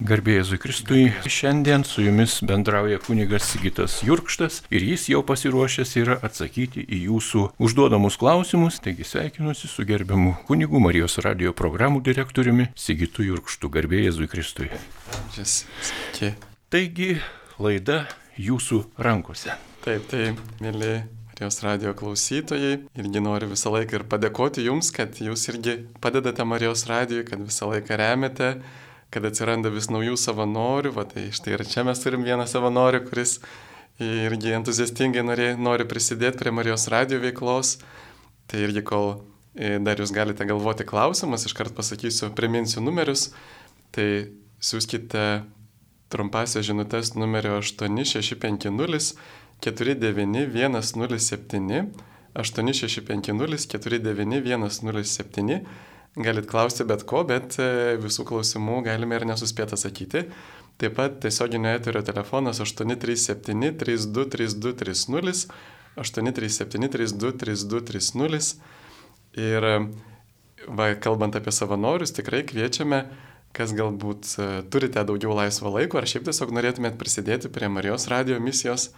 Garbėjai Jėzui Kristui, šiandien su jumis bendrauja kunigas Sigitas Jurkštas ir jis jau pasiruošęs yra atsakyti į jūsų užduodamus klausimus, taigi sveikinuosi su gerbiamu kunigu Marijos radio programų direktoriumi Sigitu Jurkštu. Garbėjai Jėzui Kristui. Sveiki. Taigi laida jūsų rankose. Taip, tai, mėly Marijos radio klausytojai, irgi noriu visą laiką ir padėkoti jums, kad jūs irgi padedate Marijos radijui, kad visą laiką remiate kad atsiranda vis naujų savanorių, va tai štai ir čia mes turim vieną savanorių, kuris irgi entuziastingai nori, nori prisidėti prie Marijos radio veiklos. Tai irgi kol e, dar jūs galite galvoti klausimas, iškart pasakysiu, priminsiu numerius, tai siūskite trumpasią žinutės numerio 8650 49107 8650 49107 Galit klausti bet ko, bet e, visų klausimų galime ir nesuspėti atsakyti. Taip pat tiesioginio eterio telefonas 837 323230, 837 323230. Ir va, kalbant apie savanorius, tikrai kviečiame, kas galbūt e, turite daugiau laisvo laiko ar šiaip tiesiog norėtumėt prisidėti prie Marijos radio misijos.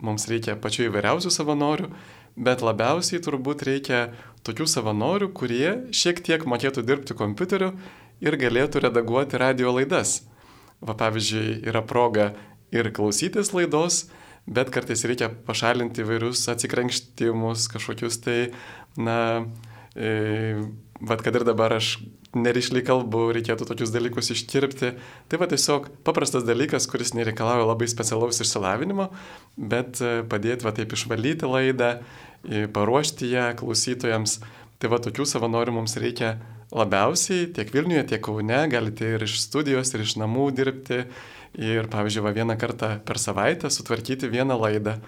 Mums reikia pačių įvairiausių savanorių bet labiausiai turbūt reikia tokių savanorių, kurie šiek tiek mokėtų dirbti kompiuteriu ir galėtų redaguoti radio laidas. Va pavyzdžiui, yra proga ir klausytis laidos, bet kartais reikia pašalinti įvairius atsikrenkštimus, kažkokius tai, na, e, vad kad ir dabar aš nerišliai kalbu, reikėtų tokius dalykus ištirpti. Tai va tiesiog paprastas dalykas, kuris nereikalauja labai specialaus išsilavinimo, bet e, padėti va taip išvalyti laidą, paruošti ją klausytojams. Tai va tokių savanorių mums reikia labiausiai tiek Vilniuje, tiek Kaune, galite ir iš studijos, ir iš namų dirbti. Ir pavyzdžiui, va vieną kartą per savaitę sutvarkyti vieną laidą,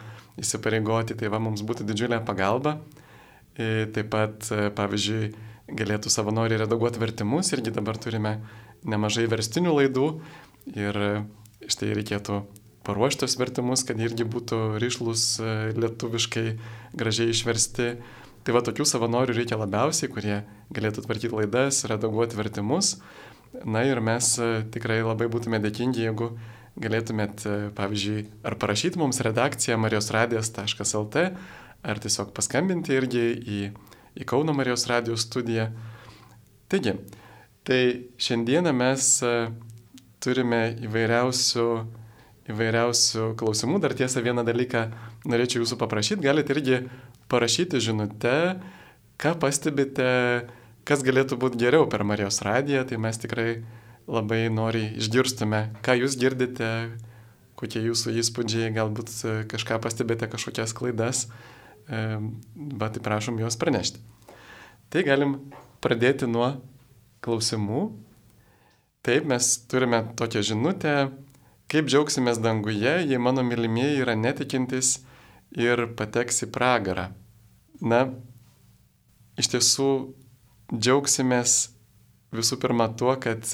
įsipareigoti, tai va mums būtų didžiulė pagalba. Ir taip pat, e, pavyzdžiui, galėtų savanoriai redaguoti vertimus, irgi dabar turime nemažai verstinių laidų ir štai reikėtų paruoštos vertimus, kad irgi būtų ryšlus e, lietuviškai gražiai išversti. Tai va tokių savanorių reikia labiausiai, kurie galėtų tvarkyti laidas, redaguoti vertimus. Na ir mes e, tikrai labai būtume dėkingi, jeigu galėtumėt, e, pavyzdžiui, ar parašyti mums redakciją marijosradijas.lt, ar tiesiog paskambinti irgi į į Kauno Marijos radijos studiją. Taigi, tai šiandieną mes turime įvairiausių, įvairiausių klausimų. Dar tiesa, vieną dalyką norėčiau jūsų paprašyti. Galite irgi parašyti žinutę, ką pastebite, kas galėtų būti geriau per Marijos radiją. Tai mes tikrai labai noriai išgirstume, ką jūs girdite, kokie jūsų įspūdžiai, galbūt kažką pastebėte, kažkokias klaidas bet tai prašom juos pranešti. Tai galim pradėti nuo klausimų. Taip, mes turime tokią žinutę, kaip džiaugsimės danguje, jei mano mylimieji yra netikintis ir pateks į pragarą. Na, iš tiesų džiaugsimės visų pirma tuo, kad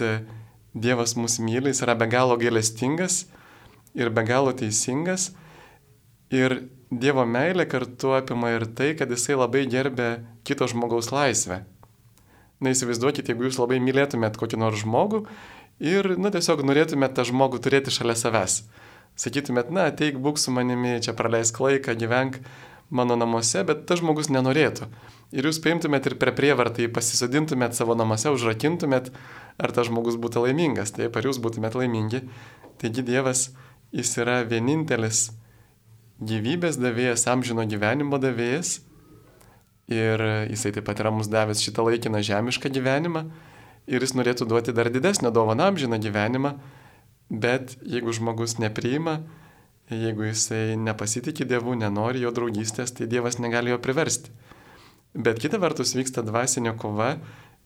Dievas mūsų myli, jis yra be galo gailestingas ir be galo teisingas. Ir Dievo meilė kartu apima ir tai, kad jisai labai gerbė kito žmogaus laisvę. Na įsivaizduokit, jeigu jūs labai mylėtumėt kokį nors žmogų ir, na, tiesiog norėtumėt tą žmogų turėti šalia savęs. Sakytumėt, na, ateik, būk su manimi, čia praleisk laiką, gyvenk mano namuose, bet tas žmogus nenorėtų. Ir jūs paimtumėt ir per prievartą jį pasisodintumėt savo namuose, užrakintumėt, ar tas žmogus būtų laimingas, taip, ar jūs būtumėt laimingi. Taigi Dievas, jis yra vienintelis gyvybės davėjas, amžino gyvenimo davėjas. Ir jisai taip pat yra mums davęs šitą laikiną žemišką gyvenimą. Ir jis norėtų duoti dar didesnę dovaną amžiną gyvenimą. Bet jeigu žmogus nepriima, jeigu jisai nepasitikė Dievu, nenori jo draugystės, tai Dievas negali jo priversti. Bet kita vertus vyksta dvasinė kova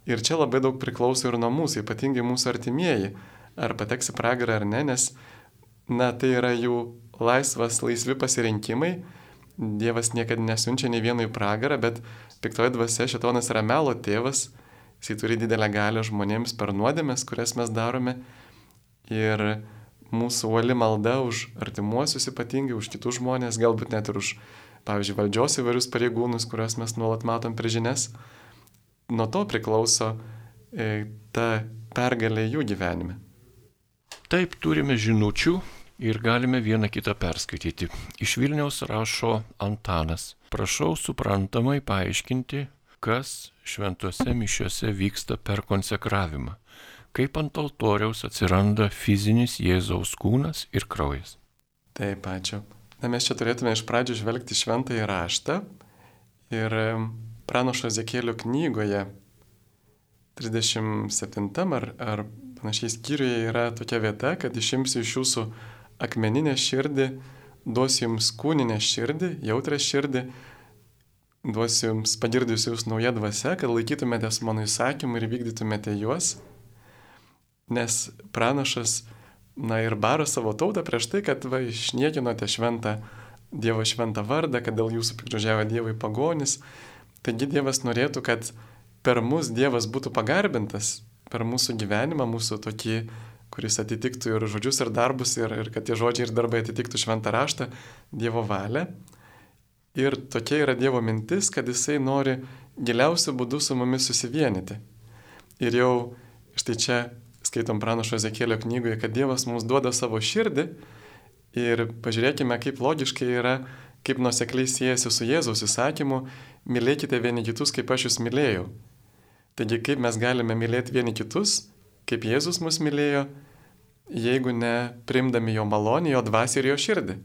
ir čia labai daug priklauso ir nuo mūsų, ypatingai mūsų artimieji. Ar pateks į pragarą ar ne, nes, na, tai yra jų laisvas, laisvi pasirinkimai. Dievas niekada nesiunčia nei vieno į pragarą, bet piktoji dvasia šitonas yra melo tėvas, jisai turi didelę galę žmonėms per nuodėmės, kurias mes darome. Ir mūsų uoli malda už artimuosius ypatingai, už kitus žmonės, galbūt net ir už, pavyzdžiui, valdžios įvairius pareigūnus, kuriuos mes nuolat matom prie žinias, nuo to priklauso e, ta pergalė jų gyvenime. Taip turime žinučių ir galime vieną kitą perskaityti. Iš Vilniaus rašo Antanas. Prašau suprantamai paaiškinti, kas šventose mišiuose vyksta per konsekravimą. Kaip ant altoriaus atsiranda fizinis Jėzaus kūnas ir kraujas. Taip, ačiū. Na, mes čia turėtume iš pradžių žvelgti šventąjį raštą ir pranašo Zekėlio knygoje 37 ar, ar panašiai skyriuje yra tokia vieta, kad išimsiu iš jūsų akmeninę širdį, duosiu jums kūninę širdį, jautrę širdį, duosiu jums pagirdysiu jūs naują dvasę, kad laikytumėtės mano įsakymų ir vykdytumėte juos, nes pranašas, na ir baro savo tautą prieš tai, kad va išniekinote šventą Dievo šventą vardą, kad dėl jūsų pikdžiažiavo Dievai pagonis. Taigi Dievas norėtų, kad per mus Dievas būtų pagarbintas, per mūsų gyvenimą, mūsų tokį kuris atitiktų ir žodžius, ir darbus, ir, ir kad tie žodžiai ir darbai atitiktų šventą raštą, Dievo valią. Ir tokia yra Dievo mintis, kad Jisai nori giliausių būdų su mumis susivienyti. Ir jau štai čia skaitom pranašo Zekėlio knygoje, kad Dievas mums duoda savo širdį ir pažiūrėkime, kaip logiškai yra, kaip nusekliai siejasi su Jėzaus įsakymu, mylėkite vieni kitus, kaip aš jūs mylėjau. Taigi, kaip mes galime mylėti vieni kitus, kaip Jėzus mus mylėjo, jeigu ne primdami jo malonį, jo dvasį ir jo širdį.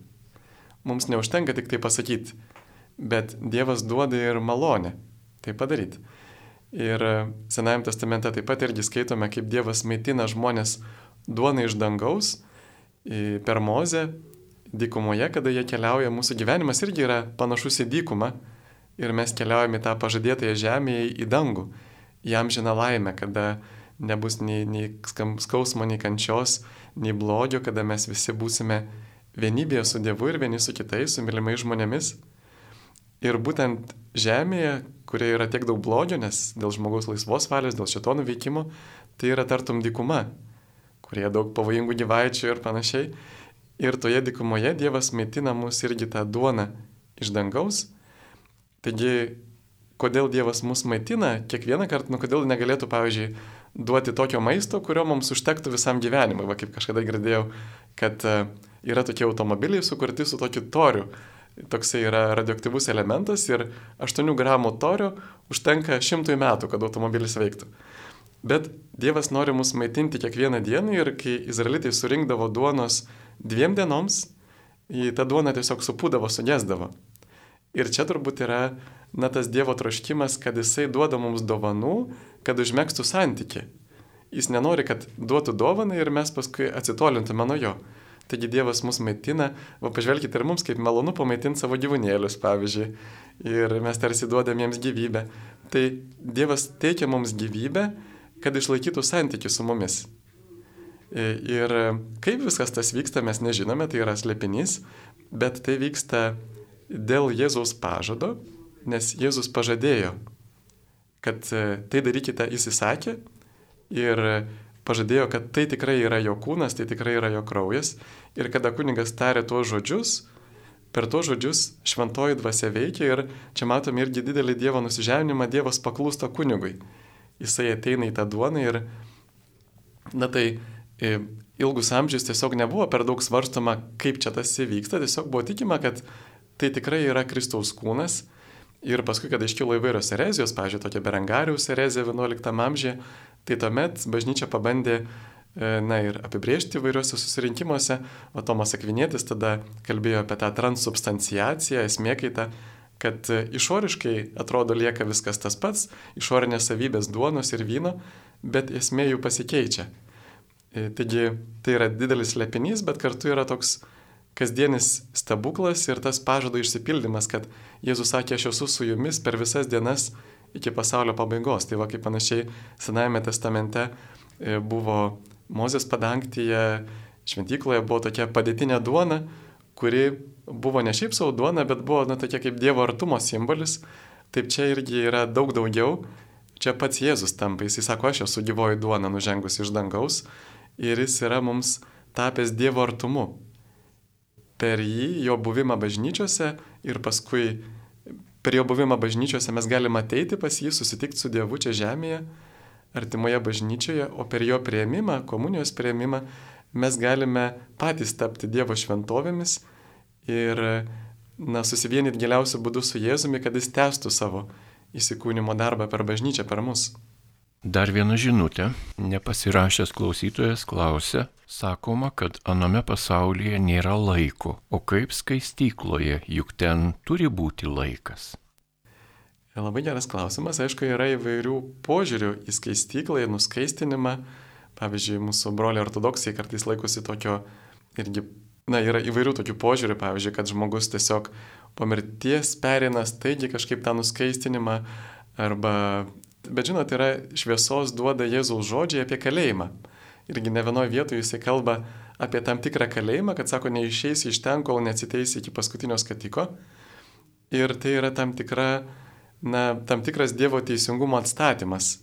Mums neužtenka tik tai pasakyti, bet Dievas duoda ir malonę tai padaryti. Ir Senajame testamente taip pat irgi skaitome, kaip Dievas maitina žmonės duona iš dangaus per mozę dykumoje, kada jie keliauja. Mūsų gyvenimas irgi yra panašus į dykumą ir mes keliaujame tą pažadėtąją žemėje į dangų, į amžiną laimę, kada nebus nei, nei skausmo, nei kančios, nei blogio, kada mes visi būsime vienybėje su Dievu ir vieni su kitais, su mylimais žmonėmis. Ir būtent žemėje, kurioje yra tiek daug blogio, nes dėl žmogaus laisvos valios, dėl šitonų veikimo, tai yra tartum dykuma, kurie daug pavojingų gyvaičių ir panašiai. Ir toje dykumoje Dievas maitina mus irgi tą duoną iš dangaus. Taigi, kodėl Dievas mus maitina, kiekvieną kartą, nu kodėl negalėtų, pavyzdžiui, duoti tokio maisto, kurio mums užtektų visam gyvenimui. Va kaip kažkada girdėjau, kad e, yra tokie automobiliai sukurti su tokiu toriu. Toksai yra radioaktyvus elementas ir 8 gramų torio užtenka šimtui metų, kad automobilis veiktų. Bet Dievas nori mus maitinti kiekvieną dieną ir kai izraelitai surinkdavo duonos dviem dienoms, į tą duoną tiesiog supūdavo, sugesdavo. Ir čia turbūt yra na, tas Dievo troškimas, kad Jisai duoda mums dovanų, kad užmėgstų santyki. Jis nenori, kad duotų dovaną ir mes paskui atsitolintume nuo jo. Taigi Dievas mus maitina, o pažvelkite ir mums, kaip malonu pamaitinti savo gyvūnėlius, pavyzdžiui. Ir mes tarsi duodam jiems gyvybę. Tai Dievas teikia mums gyvybę, kad išlaikytų santykių su mumis. Ir kaip viskas tas vyksta, mes nežinome, tai yra slėpinys, bet tai vyksta dėl Jėzaus pažado, nes Jėzus pažadėjo, kad e, tai darykite, jis įsakė ir pažadėjo, kad tai tikrai yra jo kūnas, tai tikrai yra jo kraujas. Ir kada kuningas tarė tuos žodžius, per tuos žodžius šventoji dvasia veikia ir čia matome irgi didelį Dievo nusižeminimą, Dievas paklūsta kunigui. Jisai ateina į tą duoną ir, na tai, e, ilgus amžius tiesiog nebuvo per daug svarstoma, kaip čia tas įvyksta, tiesiog buvo tikima, kad tai tikrai yra Kristaus kūnas Ir paskui, kada iškilo įvairios erezijos, pažiūrėjau, tokia Berengariaus erezija 11 amžiuje, tai tuomet bažnyčia pabandė e, na ir apibriežti įvairiuose susirinkimuose, o Tomas Akvinėtis tada kalbėjo apie tą transubstanciaciją, esmė kaitą, kad e, išoriškai atrodo lieka viskas tas pats, išorinės savybės duonos ir vyno, bet esmė jų pasikeičia. E, taigi tai yra didelis lepinys, bet kartu yra toks kasdienis stebuklas ir tas pažado išsipildymas, kad Jėzus sakė, aš esu su jumis per visas dienas iki pasaulio pabaigos. Tai va kaip panašiai Senajame testamente e, buvo Mozės padangtyje, šventykloje buvo tokia padėtinė duona, kuri buvo ne šiaip savo duona, bet buvo na, tokia kaip Dievo artumo simbolis. Taip čia irgi yra daug daugiau. Čia pats Jėzus tampa, jis sako, aš esu gyvoji duona nužengus iš dangaus ir jis yra mums tapęs Dievo artumu per jį, jo buvimą bažnyčiose ir paskui per jo buvimą bažnyčiose mes galime ateiti pas jį, susitikti su Dievu čia žemėje, artimoje bažnyčioje, o per jo prieimimą, komunijos prieimimą mes galime patys tapti Dievo šventovėmis ir na, susivienyti giliausių būdų su Jėzumi, kad jis testų savo įsikūnymo darbą per bažnyčią, per mus. Dar viena žinutė. Nepasirašęs klausytojas klausia, sakoma, kad aname pasaulyje nėra laiko, o kaip skaistykloje, juk ten turi būti laikas. Labai geras klausimas. Aišku, yra įvairių požiūrių į skaistyklą, į nuskaistinimą. Pavyzdžiui, mūsų broliai ortodoksai kartais laikosi tokio irgi, na, yra įvairių tokių požiūrių, pavyzdžiui, kad žmogus tiesiog po mirties perina staigi kažkaip tą nuskaistinimą arba Bet žinot, yra šviesos duoda Jėzaus žodžiai apie kalėjimą. Irgi ne vienoje vietoje jisai kalba apie tam tikrą kalėjimą, kad sako, neišeisi iš ten, kol neatsiteisi iki paskutinio skatiko. Ir tai yra tam, tikra, na, tam tikras Dievo teisingumo atstatymas.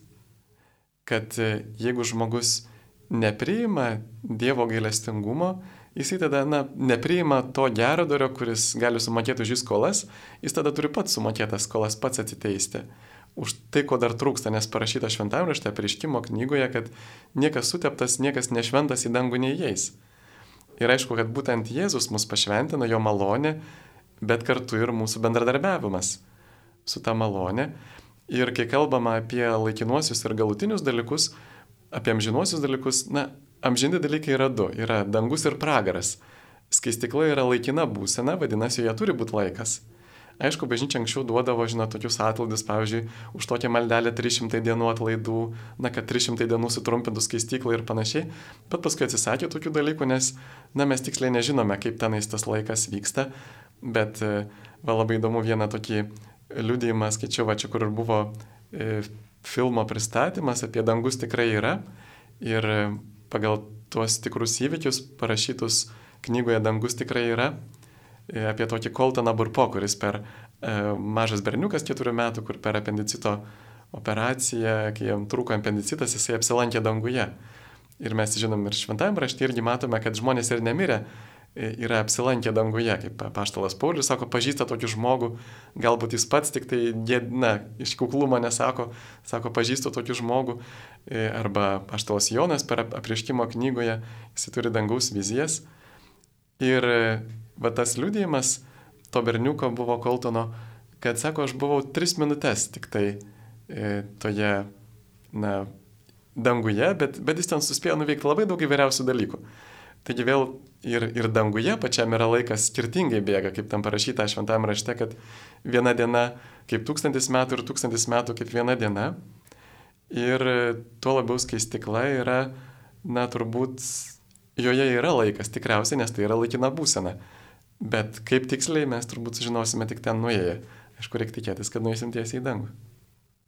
Kad e, jeigu žmogus nepriima Dievo gailestingumo, jisai tada, na, nepriima to gero dario, kuris gali sumokėti už jį skolas, jis tada turi pats sumokėtas skolas, pats atiteisti už tai, ko dar trūksta, nes parašyta šventame rašte prieškimo knygoje, kad niekas suteptas, niekas nešventas į dangų neįeis. Ir aišku, kad būtent Jėzus mus pašventino, jo malonė, bet kartu ir mūsų bendradarbiavimas su ta malonė. Ir kai kalbama apie laikinuosius ir galutinius dalykus, apie amžinuosius dalykus, na, amžini dalykai yra du - yra dangus ir pragaras. Skaistikla yra laikina būsena, vadinasi, joje turi būti laikas. Aišku, bažnyčia anksčiau duodavo, žinot, tokius atlaidus, pavyzdžiui, už tokią maldelę 300 dienų atlaidų, na, kad 300 dienų sutrumpintų skaistyklą ir panašiai, bet paskui atsisakė tokių dalykų, nes, na, mes tiksliai nežinome, kaip tenais tas laikas vyksta, bet e, va labai įdomu vieną tokį liūdėjimą skaičiau, va čia kur ir buvo e, filmo pristatymas apie dangus tikrai yra ir e, pagal tuos tikrus įvykius parašytus knygoje dangus tikrai yra apie tokį Koltoną Burpo, kuris per e, mažas berniukas keturių metų, kur per apendicito operaciją, kai jam trūko apendicitas, jisai apsilankė danguje. Ir mes žinom ir šventajame rašte irgi matome, kad žmonės ir nemirė e, yra apsilankę danguje, kaip paštalas Paulius sako, pažįsta tokį žmogų, galbūt jis pats tik tai, na, iš kuklumo nesako, sako, pažįstu tokį žmogų, e, arba paštalas Jonas per aprieškimo knygoje, jis turi dangaus vizijas. Ir va tas liūdėjimas to berniuko buvo Koltono, kad sako, aš buvau tris minutės tik tai e, toje, na, danguje, bet, bet jis ten suspėjo nuveikti labai daug įvairiausių dalykų. Taigi vėl ir, ir danguje pačiam yra laikas skirtingai bėga, kaip tam parašyta šventame rašte, kad viena diena kaip tūkstantis metų ir tūkstantis metų kaip viena diena. Ir tuo labiau skaistikla yra, na turbūt, joje yra laikas tikriausiai, nes tai yra laikina būsena. Bet kaip tiksliai mes turbūt sužinosime tik ten nuėję. Aišku, reikia tikėtis, kad nueisim tiesiai į dangų.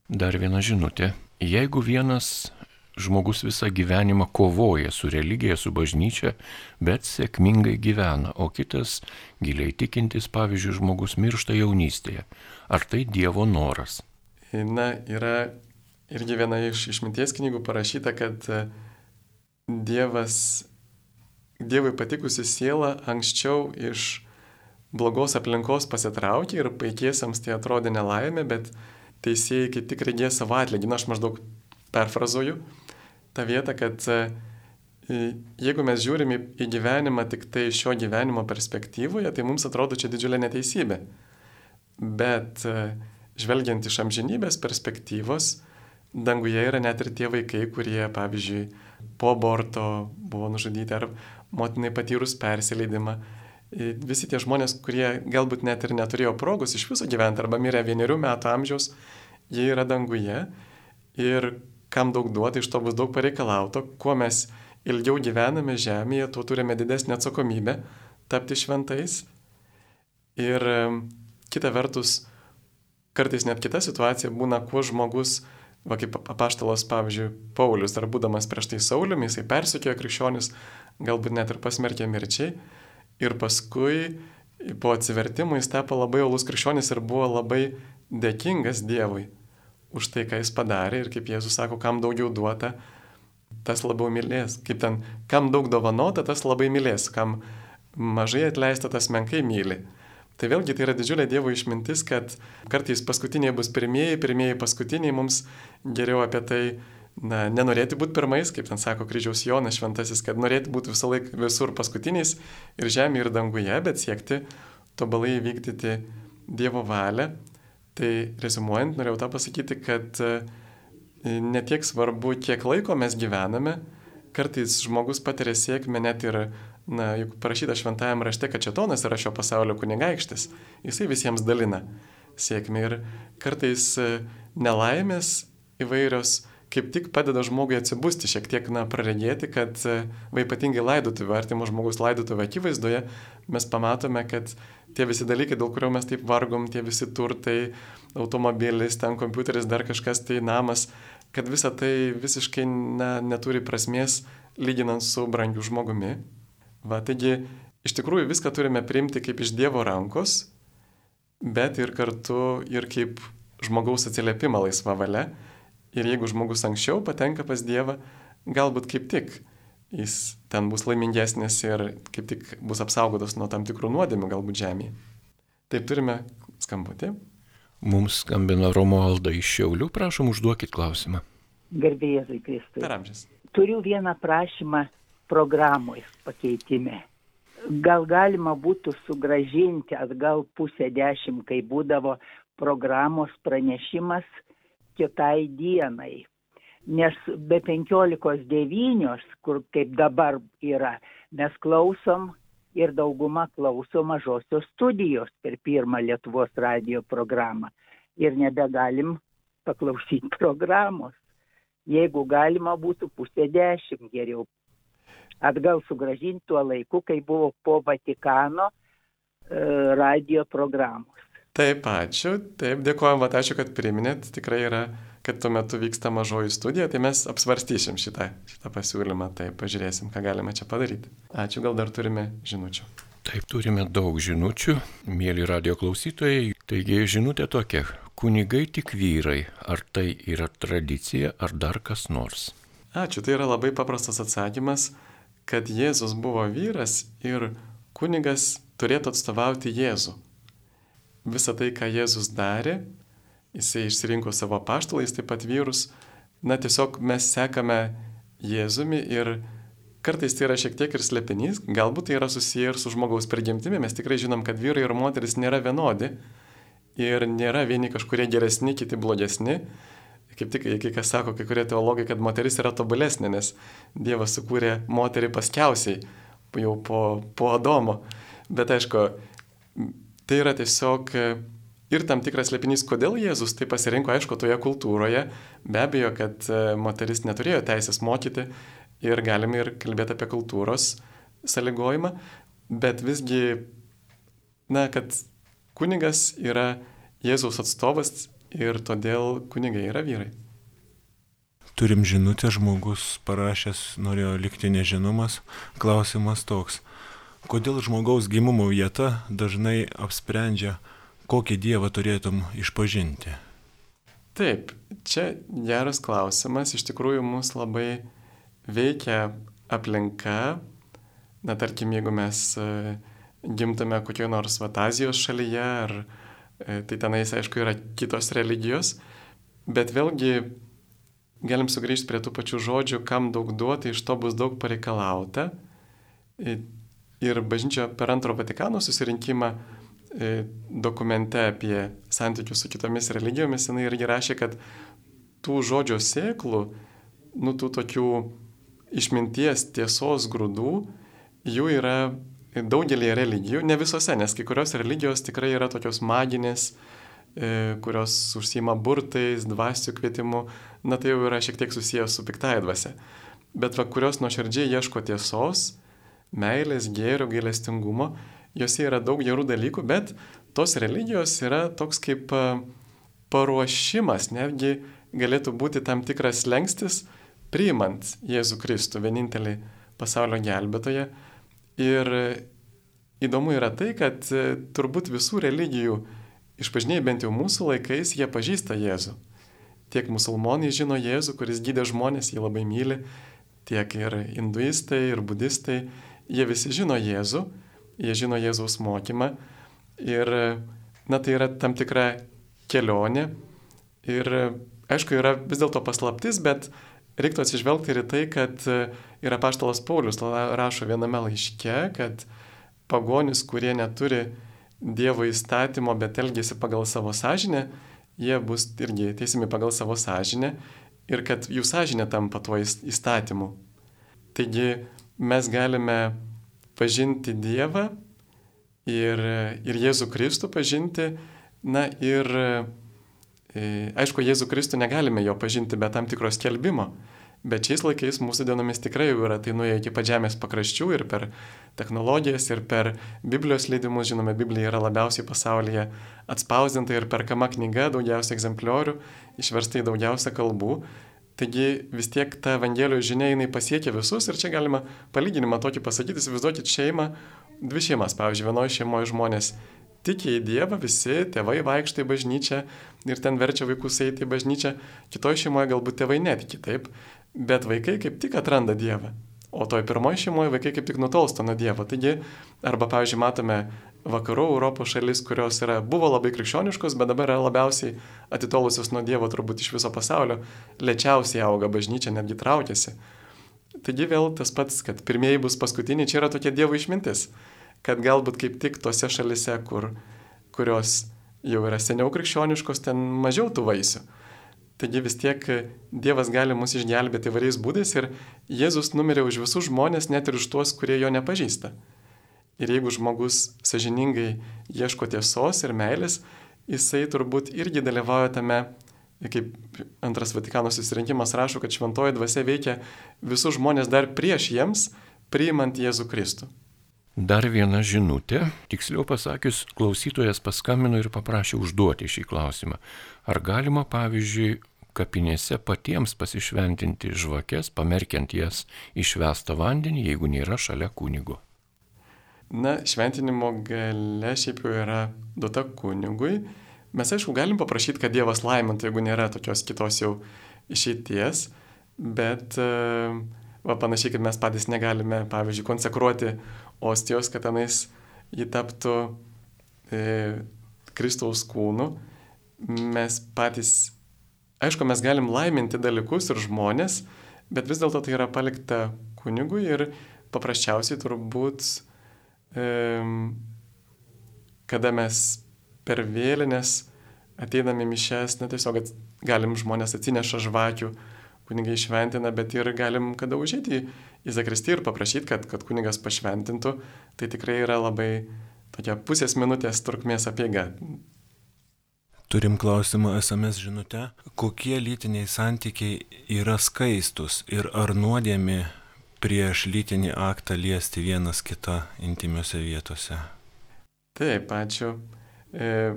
Dar viena žinutė. Jeigu vienas žmogus visą gyvenimą kovoja su religija, su bažnyčia, bet sėkmingai gyvena, o kitas giliai tikintis, pavyzdžiui, žmogus miršta jaunystėje. Ar tai Dievo noras? Na, yra irgi viena iš išminties knygų parašyta, kad Dievas Dievui patikusi siela anksčiau iš blogos aplinkos pasitraukė ir paikiesiams tai atrodė nelaimė, bet teisėjai kaip tik regėjo savo atlygį. Na, aš maždaug perfrazuoju tą vietą, kad e, jeigu mes žiūrime į gyvenimą tik tai šio gyvenimo perspektyvoje, tai mums atrodo čia didžiulė neteisybė. Bet e, žvelgiant iš amžinybės perspektyvos, danguje yra net ir tie vaikai, kurie, pavyzdžiui, po aborto buvo nužudyti ar motinai patyrus persileidimą. Visi tie žmonės, kurie galbūt net ir neturėjo progos iš viso gyventi arba mirė vienerių metų amžiaus, jie yra danguje ir kam daug duota, iš to bus daug pareikalauto, kuo mes ilgiau gyvename žemėje, tuo turime didesnį atsakomybę tapti šventais. Ir kita vertus, kartais net kita situacija būna, kuo žmogus Va kaip apaštalas, pavyzdžiui, Paulius, dar būdamas prieš tai Sauliumi, jisai persikėjo krikščionis, galbūt net ir pasmerkė mirčiai. Ir paskui po atsivertimų jis tapo labai olus krikščionis ir buvo labai dėkingas Dievui už tai, ką jis padarė ir kaip Jėzus sako, kam daugiau duota, tas labiau mylės. Kaip ten, kam daug dovanota, tas labai mylės, kam mažai atleista, tas menkai myli. Tai vėlgi tai yra didžiulė Dievo išmintis, kad kartais paskutiniai bus pirmieji, pirmieji paskutiniai, mums geriau apie tai na, nenorėti būti pirmais, kaip ten sako kryžiaus Jonas šventasis, kad norėti būti visą laiką visur paskutiniais ir žemė ir danguje, bet siekti tobalai vykdyti Dievo valią. Tai rezumuojant, norėjau tą pasakyti, kad e, netiek svarbu, kiek laiko mes gyvename, kartais žmogus patiria sėkmę net ir, na, juk parašyta šventajame rašte, kad Četonas yra šio pasaulio kunigaikštis, jisai visiems dalina sėkmę ir kartais e, nelaimės įvairios kaip tik padeda žmogui atsibusti, šiek tiek, na, praregėti, kad, e, va, ypatingai laidotuvių, artimo žmogus laidotuvių akivaizdoje, mes pamatome, kad tie visi dalykai, dėl kurio mes taip vargom, tie visi turtai, automobilis, ten kompiuteris, dar kažkas, tai namas, kad visa tai visiškai na, neturi prasmės lyginant su brangiu žmogumi. Va, taigi, iš tikrųjų viską turime priimti kaip iš Dievo rankos, bet ir kartu ir kaip žmogaus atsiliepimą laisvą valią Ir jeigu žmogus anksčiau patenka pas Dievą, galbūt kaip tik jis ten bus laimingesnis ir kaip tik bus apsaugotas nuo tam tikrų nuodėmių galbūt žemėje. Taip turime skambutį. Mums skambina Romualda iš Šiaulių, prašom užduokit klausimą. Gerbėjai Kristui. Per amžius. Turiu vieną prašymą programui pakeitime. Gal galima būtų sugražinti atgal pusę dešimt, kai būdavo programos pranešimas kitai dienai. Nes be 15.9, kur kaip dabar yra, mes klausom ir dauguma klauso mažosios studijos per pirmą Lietuvos radio programą. Ir nebegalim paklausyti programos. Jeigu galima būtų pusė dešimt geriau. Atgal sugražinti tuo laiku, kai buvo po Vatikano e, radio programos. Taip, ačiū. Taip, dėkojom, va, ačiū, kad priminėt. Tikrai yra, kad tuo metu vyksta mažoji studija, tai mes apsvarstysim šitą, šitą pasiūlymą. Taip, pažiūrėsim, ką galime čia padaryti. Ačiū, gal dar turime žinučių. Taip, turime daug žinučių, mėly radio klausytojai. Taigi, žinutė tokia. Kunigai tik vyrai. Ar tai yra tradicija, ar dar kas nors? Ačiū, tai yra labai paprastas atsakymas, kad Jėzus buvo vyras ir kunigas turėtų atstovauti Jėzų visą tai, ką Jėzus darė, jisai išsirinko savo paštalais, taip pat vyrus, na tiesiog mes sekame Jėzumi ir kartais tai yra šiek tiek ir slėpinys, galbūt tai yra susiję ir su žmogaus prigimtimi, mes tikrai žinom, kad vyrai ir moteris nėra vienodi ir nėra vieni kažkurie geresni, kiti blogesni. Kaip tik, kai kas sako, kai kurie teologai, kad moteris yra tobulesnė, nes Dievas sukūrė moterį paskiausiai, jau po, po Adomo. Bet aišku, Tai yra tiesiog e, ir tam tikras slėpinys, kodėl Jėzus tai pasirinko, aišku, toje kultūroje. Be abejo, kad e, moteris neturėjo teisės mokyti ir galime ir kalbėti apie kultūros sąlygojimą, bet visgi, na, kad kunigas yra Jėzaus atstovas ir todėl kunigai yra vyrai. Turim žinutę, žmogus parašęs norėjo likti nežinomas, klausimas toks kodėl žmogaus gimimo vieta dažnai apsprendžia, kokį dievą turėtum išpažinti? Taip, čia geras klausimas. Iš tikrųjų, mus labai veikia aplinka. Na, tarkim, jeigu mes e, gimtame kokioje nors Vatazijos šalyje, ar e, tai tenais, aišku, yra kitos religijos, bet vėlgi galim sugrįžti prie tų pačių žodžių, kam daug duoti, iš to bus daug pareikalauta. Ir bažnyčia per antro Vatikano susirinkimą e, dokumente apie santykius su kitomis religijomis, jinai irgi rašė, kad tų žodžio sėklų, nu tų tokių išminties tiesos grūdų, jų yra daugelį religijų, ne visose, nes kai kurios religijos tikrai yra tokios maginės, e, kurios užsima burtais, dvasių kvietimu, na tai jau yra šiek tiek susijęs su piktai dvasia. Bet va, kurios nuoširdžiai ieško tiesos, meilės, gėrio, gailestingumo, jose yra daug gerų dalykų, bet tos religijos yra toks kaip paruošimas, netgi galėtų būti tam tikras lengstis, priimant Jėzų Kristų, vienintelį pasaulio gelbėtoją. Ir įdomu yra tai, kad e, turbūt visų religijų išpažinėjai bent jau mūsų laikais, jie pažįsta Jėzų. Tiek musulmonai žino Jėzų, kuris gydė žmonės, jį labai myli, tiek ir hinduistai, ir budistai, jie visi žino Jėzų, jie žino Jėzaus mokymą ir, na, tai yra tam tikra kelionė ir, aišku, yra vis dėlto paslaptis, bet reiktų atsižvelgti ir į tai, kad ir apaštalas Paulius rašo viename laiške, kad pagonis, kurie neturi Dievo įstatymo, bet elgėsi pagal savo sąžinę, jie bus irgi teisimi pagal savo sąžinę ir kad jų sąžinė tampa tuo įstatymu. Taigi mes galime pažinti Dievą ir, ir Jėzų Kristų pažinti, na ir e, aišku, Jėzų Kristų negalime jo pažinti be tam tikros kelbimo, bet šiais laikais mūsų dienomis tikrai jau yra tai nuėję iki pažemės pakraščių ir per technologijas, ir per Biblijos leidimus, žinome, Biblija yra labiausiai pasaulyje atspausdinta ir perkama knyga, daugiausia egzempliorių, išversta į daugiausia kalbų. Taigi vis tiek ta Evangelijos žinia jinai pasiekia visus ir čia galima palyginimą tokį pasakyti, įsivaizduokit šeimą, dvi šeimas, pavyzdžiui, vienoje šeimoje žmonės tiki į Dievą, visi tėvai vaikštai bažnyčią ir ten verčia vaikus eiti į bažnyčią, kitoje šeimoje galbūt tėvai netiki, taip, bet vaikai kaip tik atranda Dievą. O toj pirmoji šeimoje vaikai kaip tik nutolsta nuo Dievo. Taigi, arba, pavyzdžiui, matome vakarų Europos šalis, kurios yra, buvo labai krikščioniškos, bet dabar yra labiausiai atitolusios nuo Dievo turbūt iš viso pasaulio, lėčiausiai auga bažnyčia, netgi traukiasi. Taigi vėl tas pats, kad pirmieji bus paskutiniai, čia yra tokia Dievo išmintis, kad galbūt kaip tik tose šalise, kur, kurios jau yra seniau krikščioniškos, ten mažiau tų vaisių. Taigi vis tiek Dievas gali mus išgelbėti įvairiais būdais ir Jėzus numirė už visus žmonės, net ir už tuos, kurie jo nepažįsta. Ir jeigu žmogus sažiningai ieško tiesos ir meilės, jisai turbūt irgi dalyvauja tame, kaip antras Vatikano susirinkimas rašo, kad šventoji dvasia veikia visus žmonės dar prieš jiems, priimant Jėzų Kristų. Dar viena žinutė, tiksliau pasakius, klausytojas paskambino ir paprašė užduoti šį klausimą. Ar galima, pavyzdžiui, kapinėse patiems pasišventinti žvakes, pamerkiant jas išvestą vandenį, jeigu nėra šalia kunigo? Na, šventinimo gale šiaip jau yra duota kunigui. Mes aišku galim paprašyti, kad Dievas laimintų, jeigu nėra tokios kitos jau išeities, bet e, va, panašiai, kad mes patys negalime, pavyzdžiui, konsekruoti ostijos, kad tenais jį taptų e, Kristaus kūnu. Mes patys, aišku, mes galim laiminti dalykus ir žmonės, bet vis dėlto tai yra palikta kunigui ir paprasčiausiai turbūt kada mes per vėlinės ateiname mišes, na tiesiog galim žmonės atsineša žvakių, kunigai šventina, bet ir galim kada užėti į Zakristį ir paprašyti, kad, kad kunigas pašventintų, tai tikrai yra labai tokia pusės minutės trukmės apiega. Turim klausimą SMS žinutę. Kokie lytiniai santykiai yra skaistus ir ar nuodėmi prieš lytinį aktą liesti vienas kitą intimiuose vietose. Taip, ačiū. E,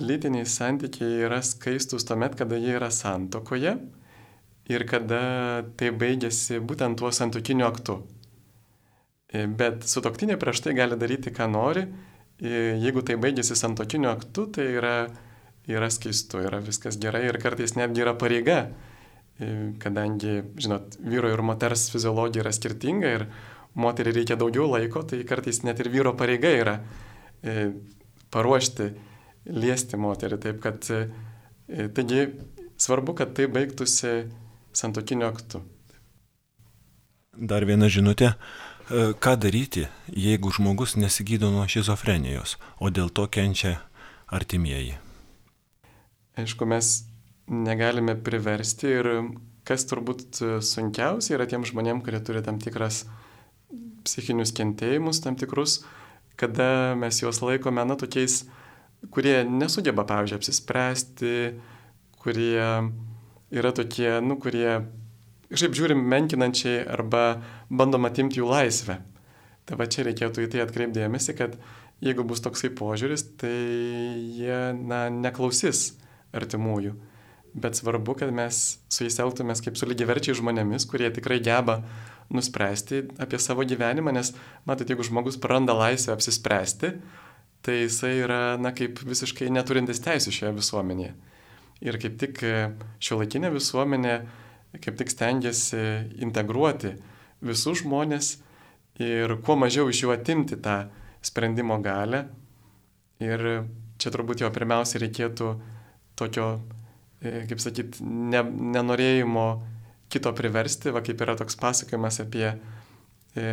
lytiniai santykiai yra skaistus tuomet, kada jie yra santokoje ir kada tai baigėsi būtent tuo santokiniu aktu. E, bet sutoktinė prieš tai gali daryti, ką nori. E, jeigu tai baigėsi santokiniu aktu, tai yra, yra skaistu, yra viskas gerai ir kartais netgi yra pareiga E, kadangi, žinot, vyro ir moters fiziologija yra skirtinga ir moteriai reikia daugiau laiko, tai kartais net ir vyro pareiga yra e, paruošti, liesti moterį. Taip kad, e, taigi, svarbu, kad tai baigtųsi santokiniu aktu. Dar viena žinutė. Ką daryti, jeigu žmogus nesigydo nuo šizofrenijos, o dėl to kenčia artimieji? Aišku, mes negalime priversti ir kas turbūt sunkiausia yra tiem žmonėm, kurie turi tam tikras psichinius kentėjimus, tam tikrus, kada mes juos laikome, na, tokiais, kurie nesugeba, pavyzdžiui, apsispręsti, kurie yra tokie, nu, kurie, kažkaip žiūrim, menkinančiai arba bandom atimti jų laisvę. Tai va čia reikėtų į tai atkreipdėmėsi, kad jeigu bus toksai požiūris, tai jie, na, neklausys artimųjų bet svarbu, kad mes su jais elgtumės kaip su lygiverčiai žmonėmis, kurie tikrai geba nuspręsti apie savo gyvenimą, nes, matot, jeigu žmogus praranda laisvę apsispręsti, tai jisai yra, na, kaip visiškai neturintis teisų šioje visuomenėje. Ir kaip tik šio laikinė visuomenė kaip tik stengiasi integruoti visus žmonės ir kuo mažiau iš jų atimti tą sprendimo galę. Ir čia turbūt jo pirmiausia reikėtų tokio E, kaip sakyt, ne, nenorėjimo kito priversti, va kaip yra toks pasakojimas apie e,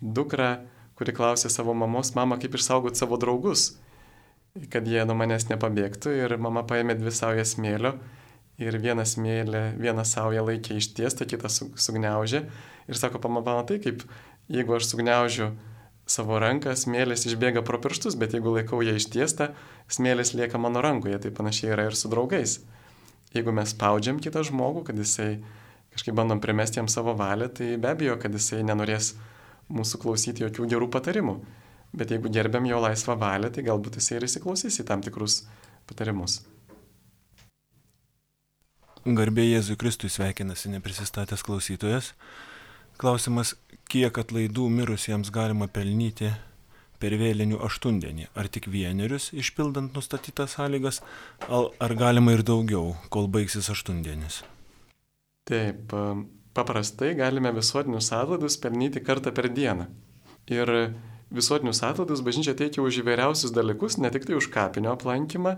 dukrą, kuri klausė savo mamos, mama, kaip išsaugoti savo draugus, kad jie nuo manęs nepabėgtų ir mama paėmė dvi saujas smėlio ir vieną smėlį, vieną saują laikė ištiestą, kitą sugniaužė ir sako, pamama, tai kaip jeigu aš sugniaužiu savo ranką, smėlis išbėga pro pirštus, bet jeigu laikau ją ištiestą, smėlis lieka mano rankoje, tai panašiai yra ir su draugais. Jeigu mes spaudžiam kitą žmogų, kad jisai kažkaip bandom primesti jam savo valią, tai be abejo, kad jisai nenorės mūsų klausyti jokių gerų patarimų. Bet jeigu gerbiam jo laisvą valią, tai galbūt jisai ir įsiklausys į tam tikrus patarimus. Garbė Jėzui Kristui sveikinasi neprisistatęs klausytojas. Klausimas, kiek atlaidų mirusiems galima pelnyti per vėlinių aštundienį? Ar tik vienerius išpildant nustatytas sąlygas, ar galima ir daugiau, kol baigsis aštundienis? Taip, paprastai galime visuotinius atlaidus pelnyti kartą per dieną. Ir visuotinius atlaidus bažnyčia teikia už įvairiausius dalykus, ne tik tai už kapinio aplankymą.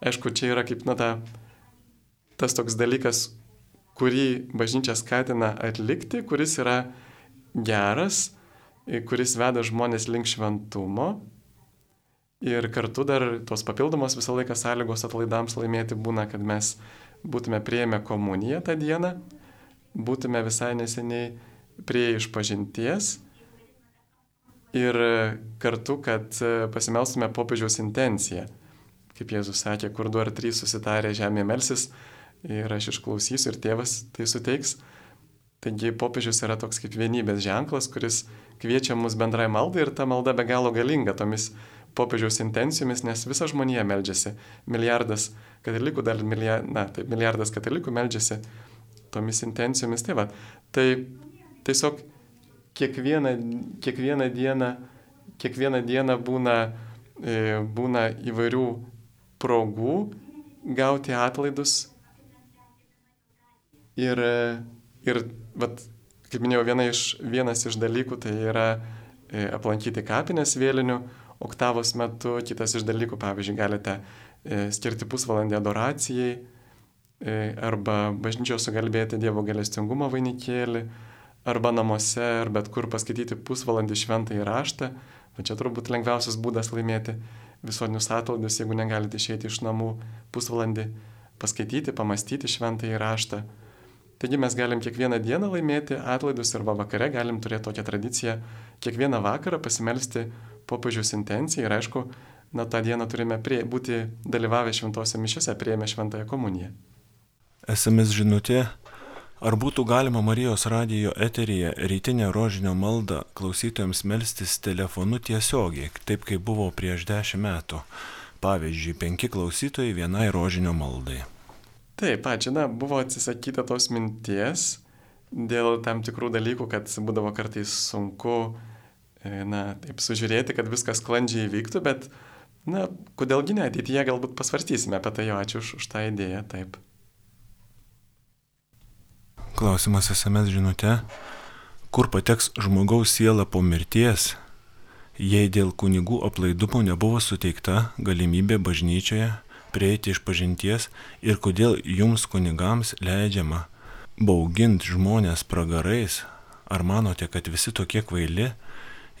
Aišku, čia yra kaip, na, ta, tas toks dalykas, kurį bažnyčia skatina atlikti, kuris yra geras, kuris veda žmonės link šventumo. Ir kartu dar tos papildomos visą laiką sąlygos atlaidams laimėti būna, kad mes būtume prieėmę komuniją tą dieną, būtume visai neseniai prie išpažinties ir kartu, kad pasimelstume popiežiaus intenciją. Kaip Jėzus sakė, kur du ar trys susitarė žemė melsis ir aš išklausysiu ir tėvas tai suteiks. Taigi popiežius yra toks kaip vienybės ženklas, kuris kviečia mus bendrai maldai ir ta malda be galo galinga tomis popiežiaus intencijomis, nes visa žmonija meldžiasi. Milijardas katalikų, dar milijardas, na, tai milijardas katalikų meldžiasi tomis intencijomis. Tai, va, tai tiesiog kiekvieną, kiekvieną, dieną, kiekvieną dieną būna, e, būna įvairių progų gauti atlaidus. Ir, ir vat, kaip minėjau, viena iš, vienas iš dalykų tai yra e, aplankyti kapinės vėlinių, oktavos metu, kitas iš dalykų, pavyzdžiui, galite e, skirti pusvalandį adoracijai e, arba bažnyčios sugalbėti Dievo galestingumo vainikėlį, arba namuose, ar bet kur paskaityti pusvalandį šventą įraštą. Va čia turbūt lengviausias būdas laimėti visuotinius atlaidus, jeigu negalite išeiti iš namų pusvalandį paskaityti, pamastyti šventą įraštą. Taigi mes galim kiekvieną dieną laimėti atlaidus arba vakare galim turėti tokią tradiciją kiekvieną vakarą pasimelsti popiežiaus intencija ir aišku, na tą dieną turime prie, būti dalyvavę šventose mišiose, prieėmę šventąją komuniją. SMS žinutė. Ar būtų galima Marijos radijo eteryje rytinę rožinio maldą klausytojams melstis telefonu tiesiogiai, taip kaip buvo prieš dešimt metų? Pavyzdžiui, penki klausytojai vienai rožinio maldai. Taip, ačiū, na, buvo atsisakyta tos minties dėl tam tikrų dalykų, kad būdavo kartais sunku E, na, taip sužiūrėti, kad viskas sklandžiai vyktų, bet, na, kodėlgi ne, ateityje galbūt pasvarstysime apie tai, jo ačiū už, už tą idėją, taip. Klausimas SMS žinute, kur pateks žmogaus siela po mirties, jei dėl kunigų aplaidumo nebuvo suteikta galimybė bažnyčioje prieiti iš pažinties ir kodėl jums kunigams leidžiama bauginti žmonės pragarais, ar manote, kad visi tokie kvaili,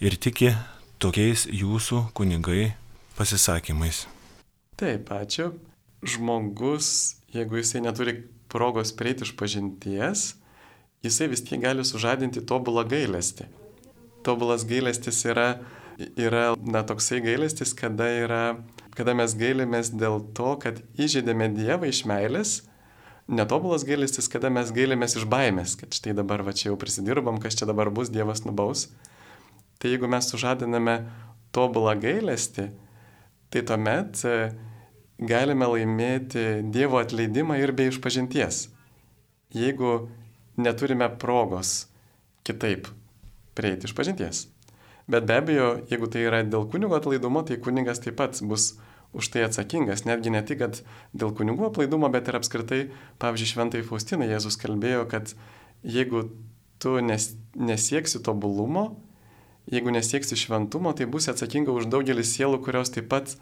ir tiki tokiais jūsų kunigai pasisakymais. Taip, ačiū. Žmogus, jeigu jisai neturi progos prieiti iš pažinties, jisai vis tiek gali sužadinti tobulą gailestį. Tobulas gailestis yra, yra na, toksai gailestis, kada, yra, kada mes gailimės dėl to, kad įžeidėme Dievą iš meilės. Netobulas gailestis, kada mes gailimės iš baimės, kad štai dabar va čia jau prisidirbam, kas čia dabar bus, Dievas nubaus. Tai jeigu mes sužadiname tobulą gailestį, tai tuomet e, galime laimėti Dievo atleidimą ir be išpažinties. Jeigu neturime progos kitaip prieiti išpažinties. Bet be abejo, jeigu tai yra dėl kunigo atlaidumo, tai kunigas taip pat bus už tai atsakingas. Netgi ne tik dėl kunigų aplaidumo, bet ir apskritai, pavyzdžiui, šventai Faustinai Jėzus kalbėjo, kad jeigu tu nes, nesieksi tobulumo, jeigu nesieksi šventumo, tai bus atsakinga už daugelį sielų, kurios taip pat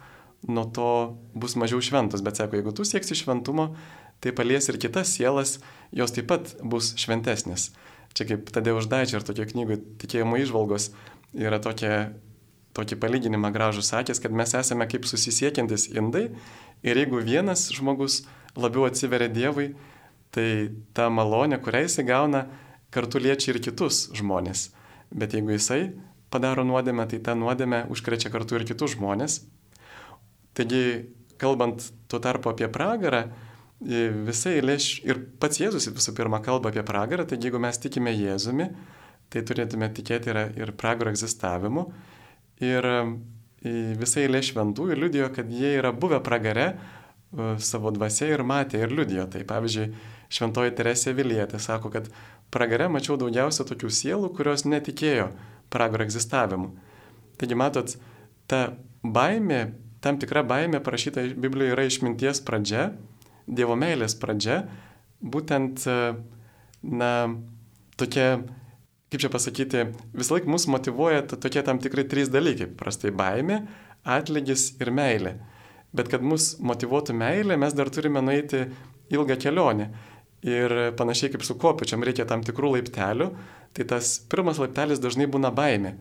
nuo to bus mažiau šventos. Bet sako, jeigu tu sieksi šventumo, tai palies ir kitas sielas, jos taip pat bus šventesnės. Čia kaip Tadė Uždaičia ir tokia knygų tikėjimo išvalgos yra tokia, tokį palyginimą gražų sakęs, kad mes esame kaip susisiekiantis indai ir jeigu vienas žmogus labiau atsiveria Dievui, tai ta malonė, kurią jisai gauna, kartu liečia ir kitus žmonės. Bet jeigu jisai padaro nuodėmę, tai ta nuodėmė užkrečia kartu ir kitus žmonės. Taigi, kalbant tuo tarpu apie pragarą, visai lėš ir pats Jėzus visų pirma kalba apie pragarą, taigi jeigu mes tikime Jėzumi, tai turėtume tikėti ir, ir pragaro egzistavimu. Ir visai lėš šventųjų liudijo, kad jie yra buvę pragare savo dvasia ir matė ir liudijo. Tai pavyzdžiui, šventoji Teresė Vilietė sako, kad pragare mačiau daugiausia tokių sielų, kurios netikėjo pragaro egzistavimu. Taigi matot, ta baimė, tam tikra baimė parašyta Biblijoje yra išminties pradžia, Dievo meilės pradžia, būtent, na, tokia, kaip čia pasakyti, visą laiką mus motivuoja tokie tam tikrai trys dalykai - prastai baimė, atlygis ir meilė. Bet kad mus motivuotų meilė, mes dar turime nueiti ilgą kelionę. Ir panašiai kaip su kopiučiam reikia tam tikrų laiptelių, tai tas pirmas laiptelis dažnai būna baimė.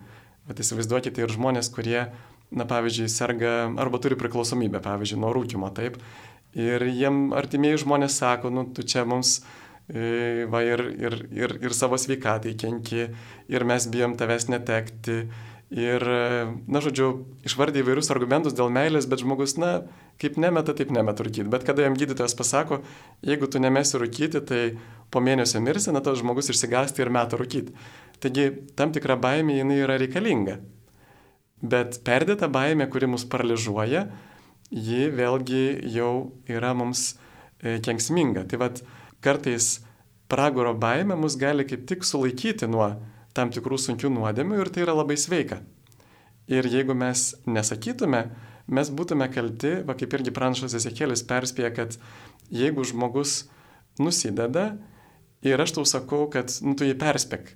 Bet įsivaizduokite ir žmonės, kurie, na pavyzdžiui, serga arba turi priklausomybę, pavyzdžiui, nuo rūkimo, taip. Ir jiem artimieji žmonės sako, nu, tu čia mums va, ir, ir, ir, ir savo sveikatai kenki, ir mes bijom tavęs netekti. Ir, na, žodžiu, išvardė įvairius argumentus dėl meilės, bet žmogus, na, kaip nemeta, taip nemeta rūkyti. Bet kada jam gydytojas pasako, jeigu tu nemesi rūkyti, tai po mėnesio mirsi, na, tas žmogus išsigasti ir meta rūkyti. Taigi, tam tikra baimė jinai yra reikalinga. Bet perdėta baimė, kuri mus paralyžuoja, ji vėlgi jau yra mums e, kenksminga. Tai vad, kartais pragaro baimė mus gali kaip tik sulaikyti nuo tam tikrų sunkių nuodėmių ir tai yra labai sveika. Ir jeigu mes nesakytume, mes būtume kalti, va kaip irgi pranašas Ezekėlis perspėja, kad jeigu žmogus nusideda ir aš tau sakau, kad nu, tu jį perspėk,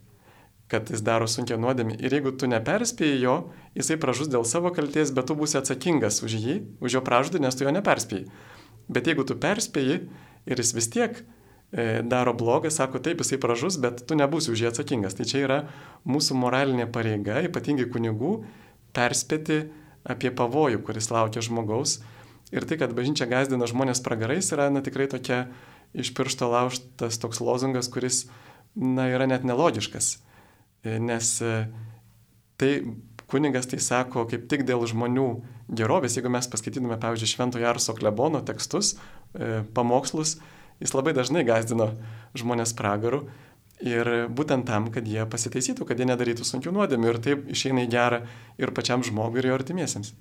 kad jis daro sunkia nuodėmė. Ir jeigu tu neperspėjai jo, jisai pražus dėl savo kalties, bet tu būsi atsakingas už jį, už jo pražudą, nes tu jo neperspėjai. Bet jeigu tu perspėjai ir jis vis tiek daro blogą, sako taip, jisai pražus, bet tu nebūsi už jį atsakingas. Tai čia yra mūsų moralinė pareiga, ypatingai kunigų, perspėti apie pavojų, kuris laukia žmogaus. Ir tai, kad bažnyčia gazdina žmonės pragarais, yra na, tikrai tokia iš piršto lauštas toks lozungas, kuris na, yra net nelogiškas. E, nes e, tai kunigas tai sako kaip tik dėl žmonių gerovės. Jeigu mes paskaitytume, pavyzdžiui, Švento Jarso klebono tekstus, e, pamokslus, jis labai dažnai gazdino žmonės pragaru. Ir būtent tam, kad jie pasitaisytų, kad jie nedarytų sunkių nuodėmių ir taip išeina į gerą ir pačiam žmogui ir jo artimiesiems.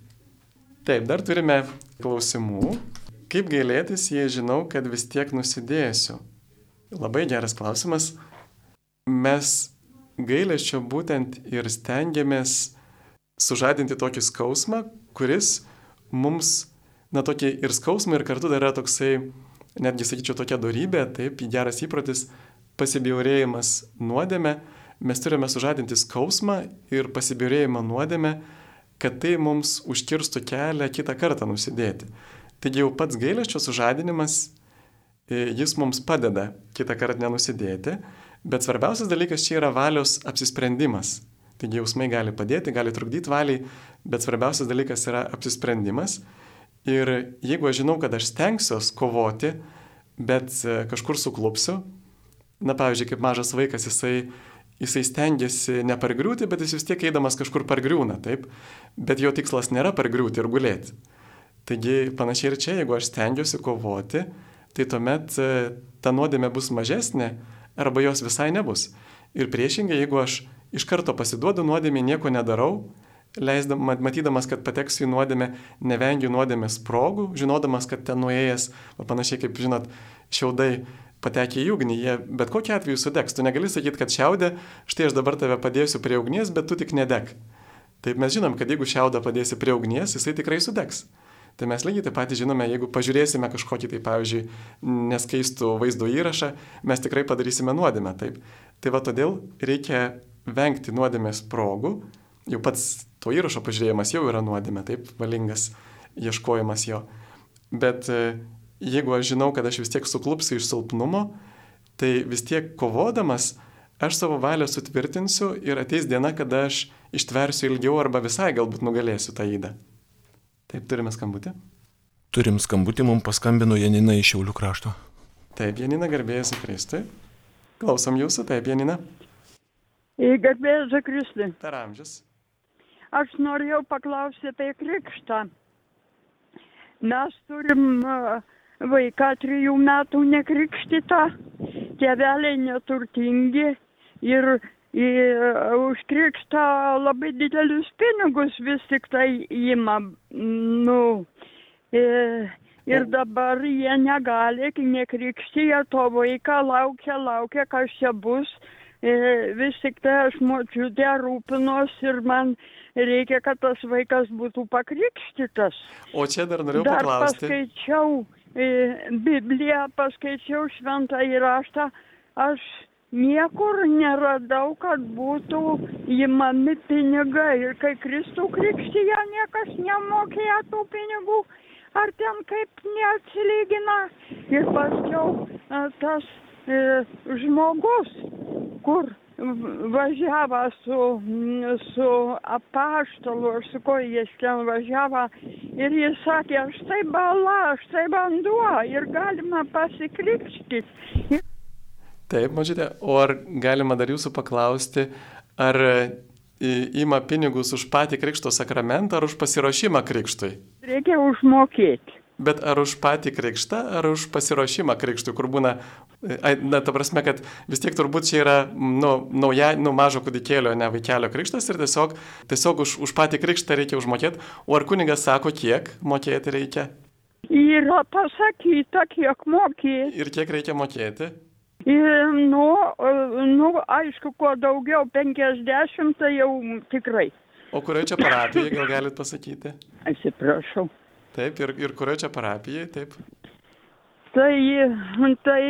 Taip, dar turime klausimų. Kaip gailėtis, jei žinau, kad vis tiek nusidėsiu? Labai geras klausimas. Mes gailėščio būtent ir stengiamės sužadinti tokį skausmą, kuris mums, na, tokį ir skausmą, ir kartu dar yra toksai, netgi sakyčiau, tokia darybė, taip, geras įprotis pasibjaurėjimas nuodėme, mes turime sužadinti skausmą ir pasibjaurėjimą nuodėme, kad tai mums užkirstų kelią kitą kartą nusidėti. Taigi jau pats gailesčio sužadinimas, e, jis mums padeda kitą kartą nenusidėti, bet svarbiausias dalykas čia yra valios apsisprendimas. Taigi jausmai gali padėti, gali trukdyti valiai, bet svarbiausias dalykas yra apsisprendimas. Ir jeigu aš žinau, kad aš stengsiuos kovoti, bet e, kažkur suklupsiu, na pavyzdžiui, kaip mažas vaikas, jisai, jisai stengiasi nepargriūti, bet jis vis tiek eidamas kažkur pargriūna, taip, bet jo tikslas nėra pargriūti ir gulėti. Taigi panašiai ir čia, jeigu aš stengiuosi kovoti, tai tuomet e, ta nuodėmė bus mažesnė arba jos visai nebus. Ir priešingai, jeigu aš iš karto pasiduodu nuodėmė, nieko nedarau, leisdam, matydamas, kad pateksiu į nuodėmę, nevengiu nuodėmės progų, žinodamas, kad ten nuėjęs, panašiai kaip žinot, šiaudai patekę į ugnį, jie bet kokiu atveju sudegs. Tu negali sakyti, kad šiaudė, štai aš dabar tave padėsiu prie ugnies, bet tu tik nedeg. Taip mes žinom, kad jeigu šiaudą padėsi prie ugnies, jisai tikrai sudegs. Tai mes lygiai taip pat žinome, jeigu pažiūrėsime kažkokį, tai pavyzdžiui, neskaistų vaizdo įrašą, mes tikrai padarysime nuodėmę. Taip. Tai va todėl reikia vengti nuodėmės progų. Jau pats to įrašo pažiūrėjimas jau yra nuodėmė, taip, valingas ieškojimas jo. Bet jeigu aš žinau, kad aš vis tiek suklupsiu iš silpnumo, tai vis tiek kovodamas aš savo valią sutvirtinsiu ir ateis diena, kada aš ištversiu ilgiau arba visai galbūt nugalėsiu tą įdą. Taip, turime skambutį. Turim skambutį, mums paskambino Janina iš Šiaulių krašto. Taip, Janina garbėjasi Kristui. Klausom jūsų, taip, Janina. Garbėjasi Kristui. Per amžius. Aš norėjau paklausyti apie krikštą. Mes turim vaiką trijų metų nekrikštytą, tėveliai neturtingi ir už krikštą labai didelius pinigus vis tik tai ima. Nu, e, ir dabar jie negali, nekrikštyje to vaiką, laukia, laukia, kas čia bus. E, vis tik tai aš močiutė rūpinos ir man reikia, kad tas vaikas būtų pakrikštytas. O čia dar norėjau dar paklausti. paskaičiau e, Bibliją, paskaičiau šventą įraštą, aš niekur neradau, kad būtų įmami pinigai. Ir kai Kristų krikštyje niekas nemokėjo tų pinigų, ar ten kaip neatsilygina. Ir paskiau e, tas e, žmogus, kur važiavo su, su apaštalu, ar su ko jis ten važiavo, ir jis sakė, štai bala, štai vanduo, ir galima pasikrikštyti. Ir Taip, mažytė, o ar galima dar jūsų paklausti, ar įima pinigus už patį krikšto sakramentą ar už pasiruošimą krikštui? reikia užmokėti. Bet ar už patį krikštą, ar už pasiruošimą krikštui, kur būna, na, ta prasme, kad vis tiek turbūt čia yra, nu, nauja, nu, mažo kūdikėlio, ne vaikelio krikštas ir tiesiog, tiesiog už, už patį krikštą reikia užmokėti, o ar kunigas sako, kiek mokėti reikia Yra pasakyta, kiek mokėti. ir kiek reikia mokėti? Ir, nu, e, nu, aišku, kuo daugiau 50, tai jau tikrai. O kurioje čia parapijoje, gal galit pasakyti? Atsiprašau. Taip, ir, ir kurioje čia parapijoje, taip. Tai, tai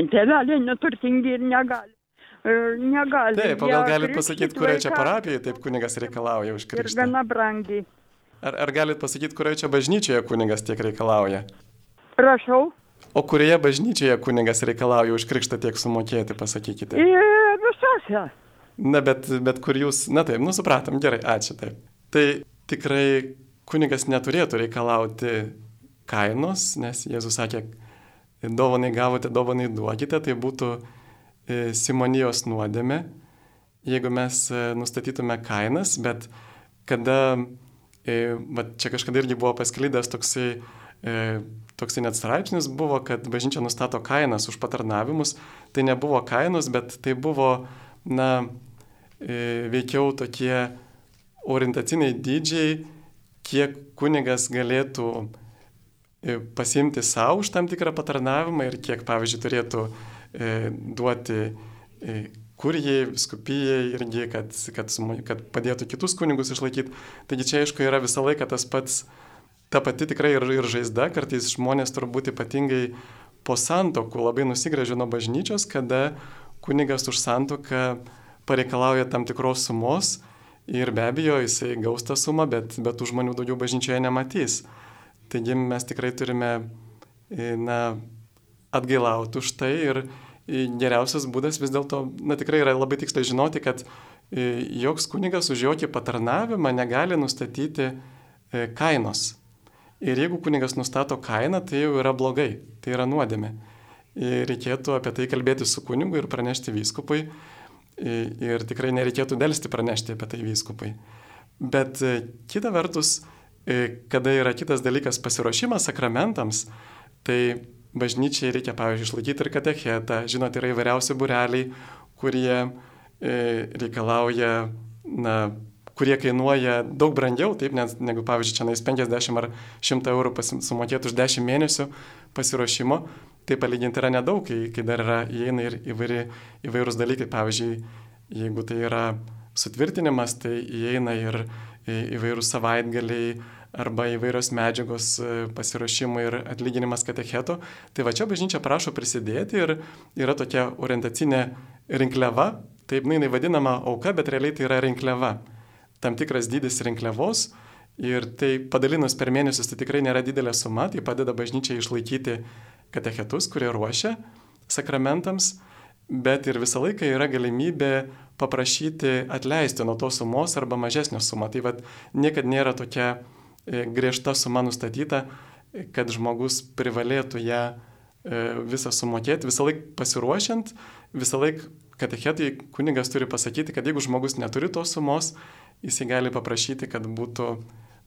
tėveliai neturtingi ir negali. E, Negali. Taip, gal galit pasakyti, kurioje čia parapijoje taip kunigas reikalauja už Ir gana brangiai. Ar, ar galit pasakyti, kurioje čia bažnyčioje kunigas tiek reikalauja? Prašau. O kurioje bažnyčioje kunigas reikalauja už krikštą tiek sumokėti, pasakykite? Ir visose. Na, bet, bet kur jūs, na taip, nu supratom, gerai, ačiū taip. Tai tikrai kunigas neturėtų reikalauti kainos, nes Jėzus sakė, dovanai gavote, dovanai duokite, tai būtų e, Simonijos nuodėme, jeigu mes e, nustatytume kainas, bet kada, e, va, čia kažkada irgi buvo pasklydęs toksai, toksai net straipsnis buvo, kad bažnyčia nustato kainas už patarnavimus, tai nebuvo kainos, bet tai buvo, na, veikiau tokie orientaciniai dydžiai, kiek kunigas galėtų e, pasimti savo už tam tikrą patarnavimą ir kiek, pavyzdžiui, turėtų e, duoti e, kurijai, skupijai irgi, kad, kad, kad padėtų kitus kunigus išlaikyti. Taigi čia, aišku, yra visą laiką tas pats, ta pati tikrai ir, ir žaizda, kartais žmonės turbūt ypatingai po santokų labai nusigrėžė nuo bažnyčios, kada kunigas už santoką pareikalauja tam tikros sumos ir be abejo jisai gaus tą sumą, bet, bet tų žmonių daugiau bažnyčioje nematys. Taigi mes tikrai turime e, na, atgailauti už tai ir e, geriausias būdas vis dėlto, na tikrai yra labai tiksliai žinoti, kad e, joks kunigas už jokį patarnavimą negali nustatyti kainos. Ir jeigu kunigas nustato kainą, tai jau yra blogai, tai yra nuodėmė. Ir reikėtų apie tai kalbėti su kunigu ir pranešti vyskupui. Ir tikrai nereikėtų dėlsti pranešti apie tai vyskupui. Bet e, kita vertus, e, kada yra kitas dalykas pasiruošimas sakramentams, tai bažnyčiai reikia, pavyzdžiui, išlaikyti ir katechetą. Žinot, yra įvairiausi bureliai, kurie e, reikalauja, na, kurie kainuoja daug brangiau, taip, negu, pavyzdžiui, čia nais 50 ar 100 eurų sumokėti už 10 mėnesių pasiruošimo. Tai palyginti yra nedaug, kai, kai dar yra įeina ir įvairi, įvairūs dalykai. Pavyzdžiui, jeigu tai yra sutvirtinimas, tai įeina ir įvairūs savaitgaliai arba įvairios medžiagos e, pasiruošimui ir atlyginimas katecheto. Tai va čia bažnyčia prašo prisidėti ir yra tokia orientacinė rinkliava, taip, na, jinai vadinama auka, bet realiai tai yra rinkliava. Tam tikras dydis rinkliavos Ir tai padalinus per mėnesius tai tikrai nėra didelė suma, tai padeda bažnyčiai išlaikyti katechetus, kurie ruošia sakramentams, bet ir visą laiką yra galimybė paprašyti atleisti nuo tos sumos arba mažesnio sumą. Tai vad niekada nėra tokia e, griežta suma nustatyta, kad žmogus privalėtų ją e, visą sumokėti, visą laiką pasiruošiant, visą laiką katechetai kunigas turi pasakyti, kad jeigu žmogus neturi tos sumos, jisai gali paprašyti, kad būtų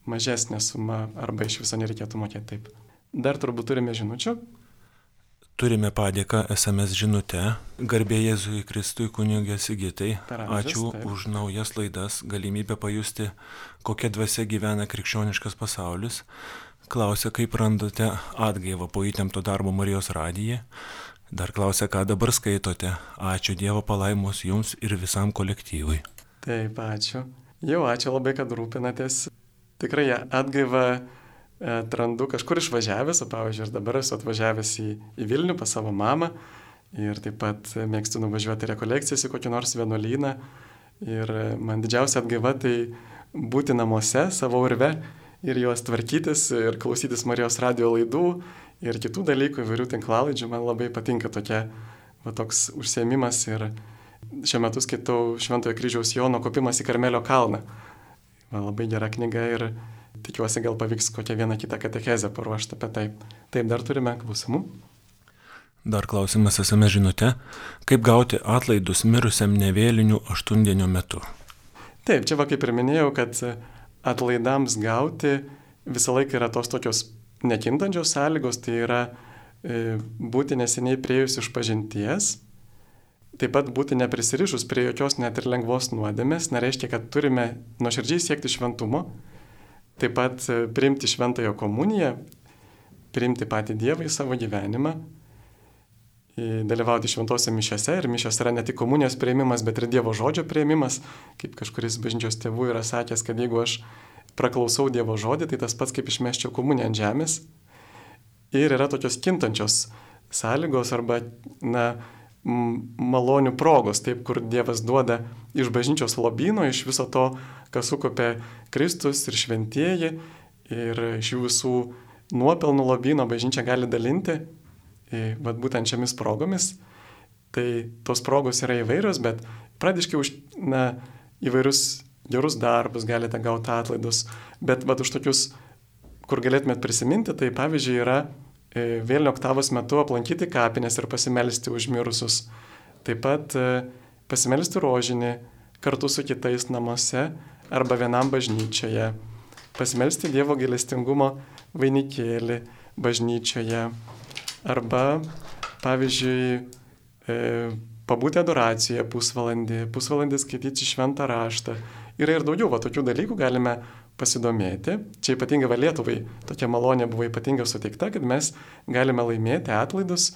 mažesnė suma arba iš viso nereikėtų mokėti taip. Dar turbūt turime žinučių. Turime padėką SMS žinutę. Garbė Jėzui Kristui kunigė Sigitai. Ačiū taip. už naujas laidas, galimybę pajusti, kokia dvasia gyvena krikščioniškas pasaulis. Klausia, kaip randate atgaivą po įtempto darbo Marijos radiją. Dar klausia, ką dabar skaitote. Ačiū Dievo palaimos jums ir visam kolektyvui. Taip, ačiū. Jau ačiū labai, kad rūpinatės. Tikrai atgaivą atrandu kažkur išvažiavęs, o pavyzdžiui, ir dabar esu atvažiavęs į, į Vilnių pas savo mamą ir taip pat mėgstu nuvažiuoti rekolekcijas į kokį nors vienuolyną. Ir man didžiausia atgaiva tai būti namuose, savo urve ir juos tvarkytis ir klausytis Marijos radio laidų ir kitų dalykų, įvairių tinklalaidžių. Man labai patinka tokia, va, toks užsiemimas ir šiuo metu skaitau Šventojo kryžiaus Jono kopimas į Karmelio kalną. Va, labai gera knyga ir tikiuosi gal pavyks kokią vieną kitą katechezę paruošti apie tai. Taip, dar turime klausimų. Dar klausimas esame žinute, kaip gauti atlaidus mirusiam nevėlinių aštundienio metu. Taip, čia va kaip ir minėjau, kad atlaidams gauti visą laiką yra tos tokios nekintančios sąlygos, tai yra e, būti neseniai priejus iš pažinties, taip pat būti neprisirišus prie jokios net ir lengvos nuodėmės, nereiškia, kad turime nuoširdžiai siekti šventumo, taip pat e, priimti šventąją komuniją, priimti patį Dievą į savo gyvenimą, dalyvauti šventose mišiose ir mišios yra ne tik komunijos prieimimas, bet ir Dievo žodžio prieimimas, kaip kažkuris bažnyčios tėvų yra sakęs, kad jeigu aš praklausau Dievo žodį, tai tas pats kaip išmeščiau komuniją ant žemės. Ir yra tokios kintančios sąlygos arba, na, malonių progos, taip, kur Dievas duoda iš bažnyčios lobino, iš viso to, kas sukopė Kristus ir šventieji, ir iš jų visų nuopelnų lobino bažnyčia gali dalinti, vad būtent šiomis progomis. Tai tos progos yra įvairios, bet pradiškai už na, įvairius gerus darbus galite gauti atlaidus, bet vad už tokius, kur galėtumėt prisiminti, tai pavyzdžiui yra vėlinio oktavos metu aplankyti kapinės ir pasimelsti už mirusius. Taip pat pasimelsti rožinį kartu su kitais namuose arba vienam bažnyčioje. Pasimelsti Dievo gailestingumo vainikėlį bažnyčioje. Arba, pavyzdžiui, e, pabūti adoracijoje pusvalandį, pusvalandį skaityti šventą raštą. Yra ir daugiau va tokių dalykų galime pasidomėti. Čia ypatingai va Lietuvai tokia malonė buvo ypatingai suteikta, kad mes galime laimėti atlaidus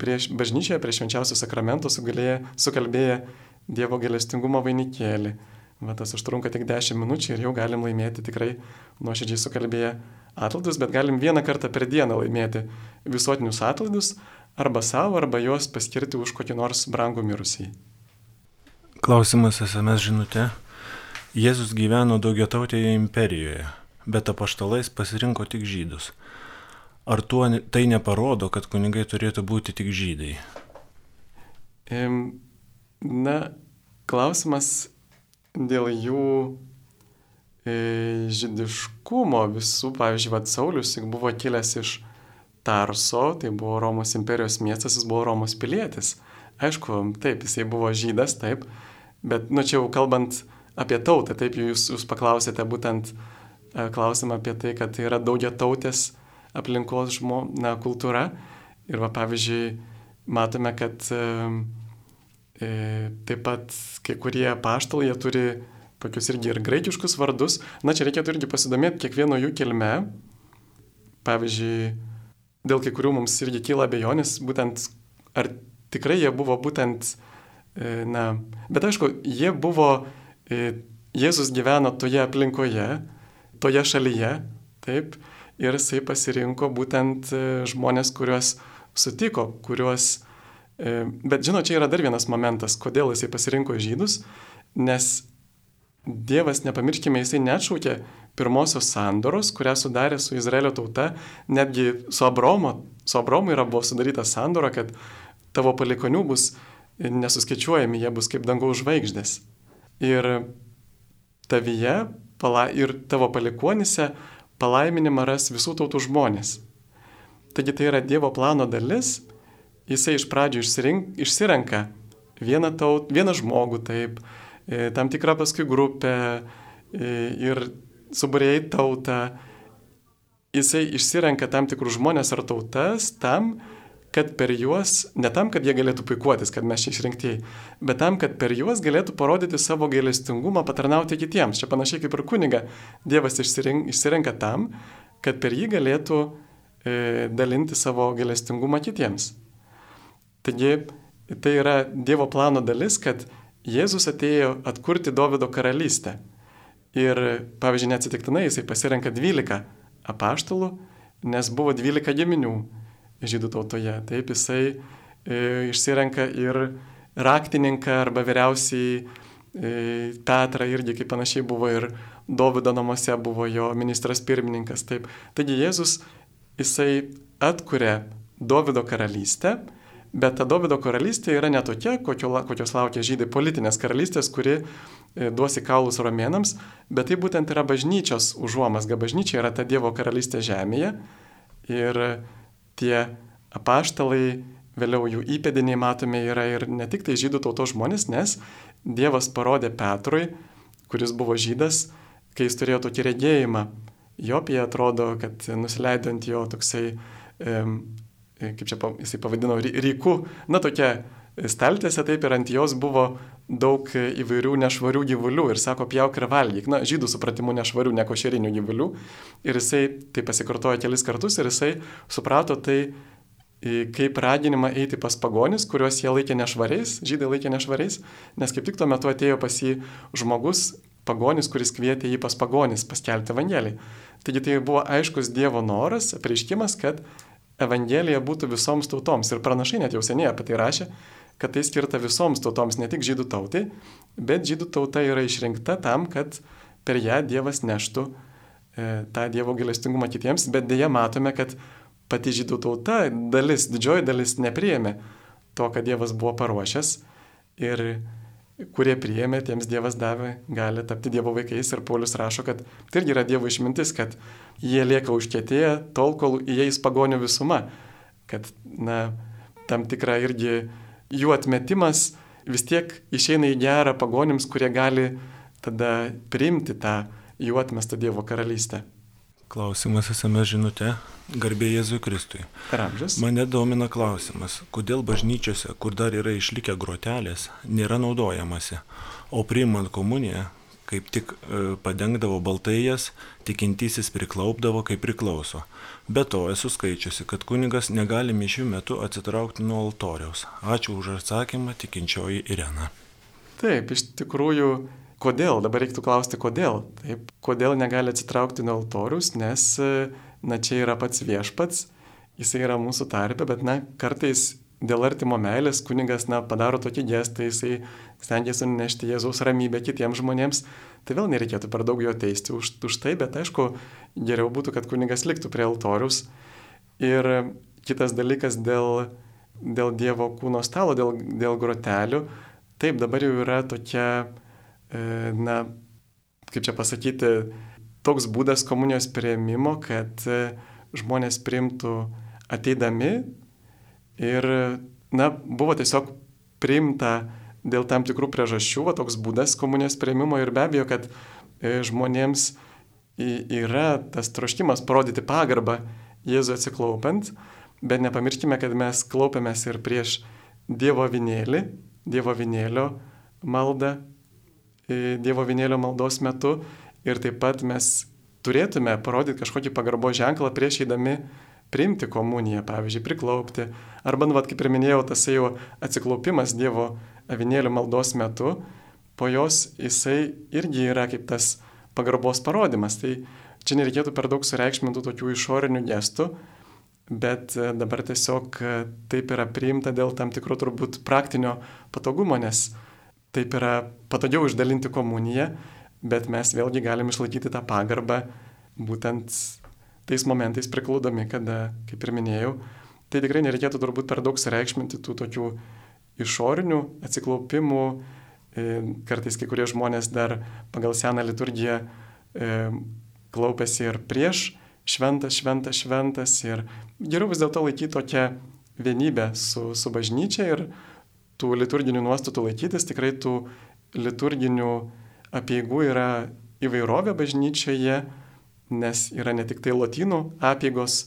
prieš bažnyčią, prieš švenčiausius sakramentus, sukalbėję Dievo galestingumo vainikėlį. Va tas užtrunka tik 10 minučių ir jau galim laimėti tikrai nuoširdžiai sukalbėję atlaidus, bet galim vieną kartą per dieną laimėti visuotinius atlaidus arba savo, arba juos paskirti už kokį nors brangų mirusį. Klausimas SMS žinutė. Jėzus gyveno daugiatautėje imperijoje, bet apaštalais pasirinko tik žydus. Ar tuo tai neparodo, kad kunigai turėtų būti tik žydai? Na, klausimas dėl jų e, žydiškumo visų, pavyzdžiui, Vat Saulis buvo kilęs iš Tarso, tai buvo Romos imperijos miestas, jis buvo Romos pilietis. Aišku, taip, jisai buvo žydas, taip, bet, nu čia jau kalbant apie tautą, taip jūs, jūs paklausėte būtent e, klausimą apie tai, kad tai yra daugia tautės aplinkos žmo, na, kultūra. Ir va, pavyzdžiui, matome, kad e, e, taip pat kai kurie paštalai, jie turi tokius irgi ir graikiškus vardus. Na, čia reikėtų irgi pasidomėti kiekvieno jų kilme. Pavyzdžiui, dėl kai kurių mums irgi kyla abejonės, būtent ar tikrai jie buvo būtent, e, na, bet aišku, jie buvo, Jėzus gyveno toje aplinkoje, toje šalyje, taip, ir jisai pasirinko būtent e, žmonės, kuriuos sutiko, kuriuos, bet žinot, čia yra dar vienas momentas, kodėl jisai pasirinko žydus, nes Dievas, nepamirškime, jisai neatšaukė pirmosios sandoros, kurią sudarė su Izraelio tauta, netgi su Abromo, su Abromu yra buvo sudaryta sandora, kad tavo palikonių bus nesuskaičiuojami, jie bus kaip dangaus žvaigždės. Ir tavyje pala, ir tavo palikonise palaiminimą ras visų tautų žmonės. Taigi tai yra Dievo plano dalis, jisai iš pradžių išsirink, išsirenka vieną, taut, vieną žmogų, taip, e, tam tikrą paskui grupę e, ir suburiai tautą. Jisai išsirenka tam tikrus žmonės ar tautas tam, kad per juos, ne tam, kad jie galėtų puikuotis, kad mes čia išrinktieji, bet tam, kad per juos galėtų parodyti savo gailestingumą, patarnauti kitiems. Čia panašiai kaip ir kuniga, Dievas išsirenka, išsirenka tam, kad per jį galėtų e, dalinti savo gailestingumą kitiems. Taigi, tai yra Dievo plano dalis, kad Jėzus atėjo atkurti Davido karalystę. Ir, pavyzdžiui, neatsitiktinai jisai pasirenka 12 apaštalų, nes buvo 12 giminių žydų tautoje. Taip jisai e, išsirenka ir raktininką arba vyriausiai e, Petrą irgi, kaip panašiai buvo ir Dovido namuose buvo jo ministras pirmininkas. Taip. Taigi Jėzus jisai atkuria Dovido karalystę, bet ta Dovido karalystė yra ne tokia, kokio, kokios laukia žydai politinės karalystės, kuri e, duosi kaulus romėnams, bet tai būtent yra bažnyčios užuomasga. Bažnyčia yra ta Dievo karalystė žemėje. Ir tie apaštalai, vėliau jų įpėdiniai matome yra ir ne tik tai žydų tautos žmonės, nes Dievas parodė Petrui, kuris buvo žydas, kai jis turėjo tokį regėjimą. Jopija atrodo, kad nusileido ant jo toksai, kaip čia jisai pavadino, rykų, na tokia staltėse taip ir ant jos buvo daug įvairių nešvarių gyvulių ir sako, pjauk ir valgyk. Na, žydų supratimu nešvarių, nekošerinių gyvulių. Ir jisai tai pasikartojo kelis kartus ir jisai suprato tai kaip raginimą eiti pas pagonis, kuriuos jie laikė nešvariais, žydai laikė nešvariais, nes kaip tik tuo metu atėjo pas jį žmogus, pagonis, kuris kvietė jį pas pagonis paskelbti Evangeliją. Taigi tai buvo aiškus Dievo noras, apreiškimas, kad Evangelija būtų visoms tautoms. Ir pranašai net jau seniai apie tai rašė, kad tai skirta visoms tautoms, ne tik žydų tautai, bet žydų tauta yra išrinkta tam, kad per ją Dievas neštų e, tą Dievo gailestingumą kitiems, bet dėja matome, kad pati žydų tauta, dalis, didžioji dalis nepriėmė to, kad Dievas buvo paruošęs ir kurie priėmė, tiems Dievas davė, gali tapti Dievo vaikais ir Paulius rašo, kad tai irgi yra Dievo išmintis, kad jie lieka užkėtėję tol, kol įeis pagonių visuma, kad, na, tam tikra irgi jų atmetimas vis tiek išeina į gerą pagonims, kurie gali tada priimti tą jų atmestą Dievo karalystę. Klausimas esame žinute, garbė Jėzui Kristui. Ramžas. Mane domina klausimas, kodėl bažnyčiose, kur dar yra išlikę grotelės, nėra naudojamasi, o priimant komuniją, kaip tik e, padengdavo baltaijas, tikintysis priklaupdavo kaip priklauso. Be to esu skaičiusi, kad kunigas negali mišių metu atsitraukti nuo altoriaus. Ačiū už atsakymą, tikinčioji Irena. Taip, iš tikrųjų, kodėl? Dabar reiktų klausti, kodėl. Taip, kodėl negali atsitraukti nuo altoriaus, nes, na, čia yra pats viešpats, jisai yra mūsų tarpe, bet, na, kartais dėl artimo meilės kunigas, na, padaro tokį gestą, jisai stengiasi nunešti Jėzaus ramybę kitiems žmonėms, tai vėl nereikėtų per daug jo teisti už, už tai, bet aišku, geriau būtų, kad kunigas liktų prie altorius. Ir kitas dalykas dėl, dėl Dievo kūno stalo, dėl, dėl grotelių, taip, dabar jau yra tokia, e, na, kaip čia pasakyti, toks būdas komunijos prieimimo, kad e, žmonės priimtų ateidami Ir, na, buvo tiesiog priimta dėl tam tikrų priežasčių, va, toks būdas komunijos prieimimo ir be abejo, kad e, žmonėms yra tas troškimas parodyti pagarbą Jėzų atsiklaupant, bet nepamirškime, kad mes klaupiamės ir prieš Dievo vinėlį, Dievo vinėlio maldą, e, Dievo vinėlio maldos metu. Ir taip pat mes turėtume parodyti kažkokį pagarbo ženklą prieš eidami priimti komuniją, pavyzdžiui, priklaupti. Arba, nu, vat, kaip ir minėjau, tas jau atsiklaupimas Dievo avinėlių maldos metu, po jos jisai irgi yra kaip tas pagarbos parodimas. Tai čia nereikėtų per daug sureikšmintų tokių išorinių gestų, bet e, dabar tiesiog e, taip yra priimta dėl tam tikro turbūt praktinio patogumo, nes taip yra patogiau išdalinti komuniją, bet mes vėlgi galim išlaikyti tą pagarbą būtent tais momentais priklaudomi, kada, kaip ir minėjau, tai tikrai nereikėtų turbūt per daug sureikšminti tų tokių išorinių atsiklaupimų, e, kartais kai kurie žmonės dar pagal seną liturgiją e, klaupiasi ir prieš šventas, šventas, šventas ir geriau vis dėlto laikyti tokią vienybę su, su bažnyčia ir tų liturginių nuostatų laikytis, tikrai tų liturginių apieigų yra įvairovė bažnyčioje, nes yra ne tik tai lotynų apieigos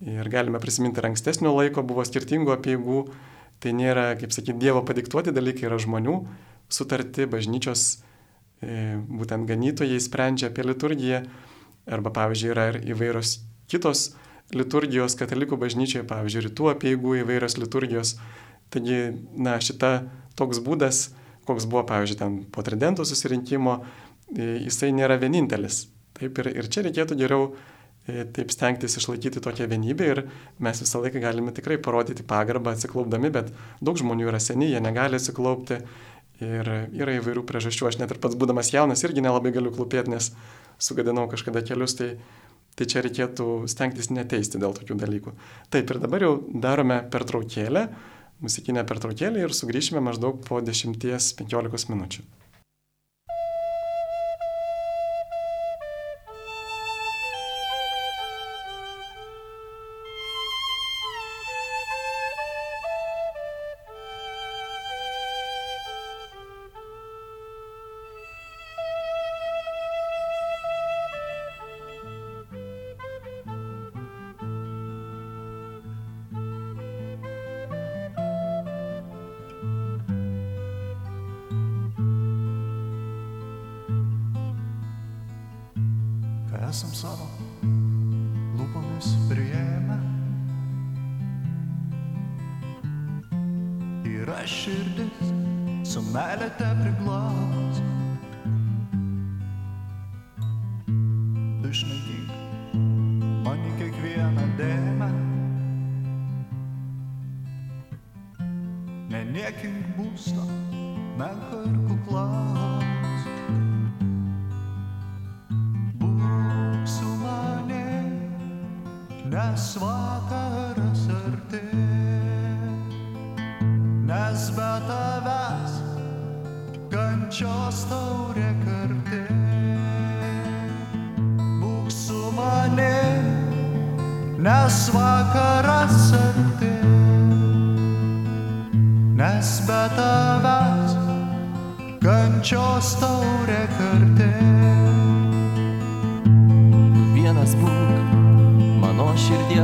ir galime prisiminti ir ankstesnio laiko buvo skirtingų apieigų, tai nėra, kaip sakyti, Dievo padiktuoti dalykai, yra žmonių sutarti, bažnyčios e, būtent ganytojai sprendžia apie liturgiją, arba pavyzdžiui yra ir įvairios kitos liturgijos katalikų bažnyčioje, pavyzdžiui, rytų apieigų įvairios liturgijos. Taigi, na, šita toks būdas, koks buvo, pavyzdžiui, ten po tridentų susirinkimo, e, jisai nėra vienintelis. Taip ir, ir čia reikėtų geriau e, taip stengtis išlaikyti tokią vienybę ir mes visą laiką galime tikrai parodyti pagarbą atsiklaupdami, bet daug žmonių yra seni, jie negali atsiklaupti ir yra įvairių priežasčių. Aš net ir pats būdamas jaunas irgi nelabai galiu klūpėti, nes sugadinau kažkada kelius, tai, tai čia reikėtų stengtis neteisti dėl tokių dalykų. Taip ir dabar jau darome pertraukėlę, muzikinę pertraukėlę ir sugrįšime maždaug po 10-15 minučių.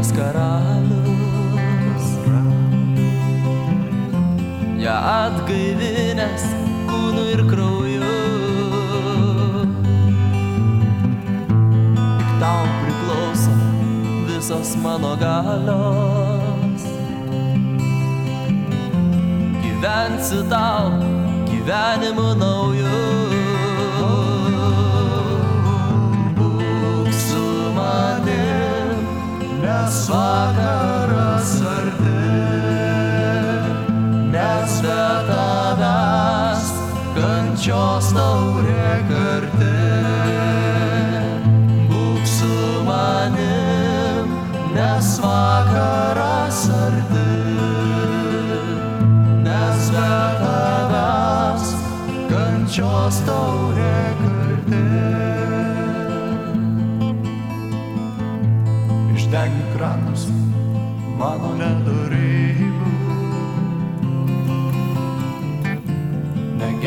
Širdies karalius. Ja atgaivinęs kūnu ir krauju. Tik tau priklauso visos mano galios. Gyvensiu tau gyvenimu nauju. Nes vakaras arti, nes be tavęs kančios taurė karti. Būk su manim, nes vakaras arti, nes be tavęs kančios taurė karti.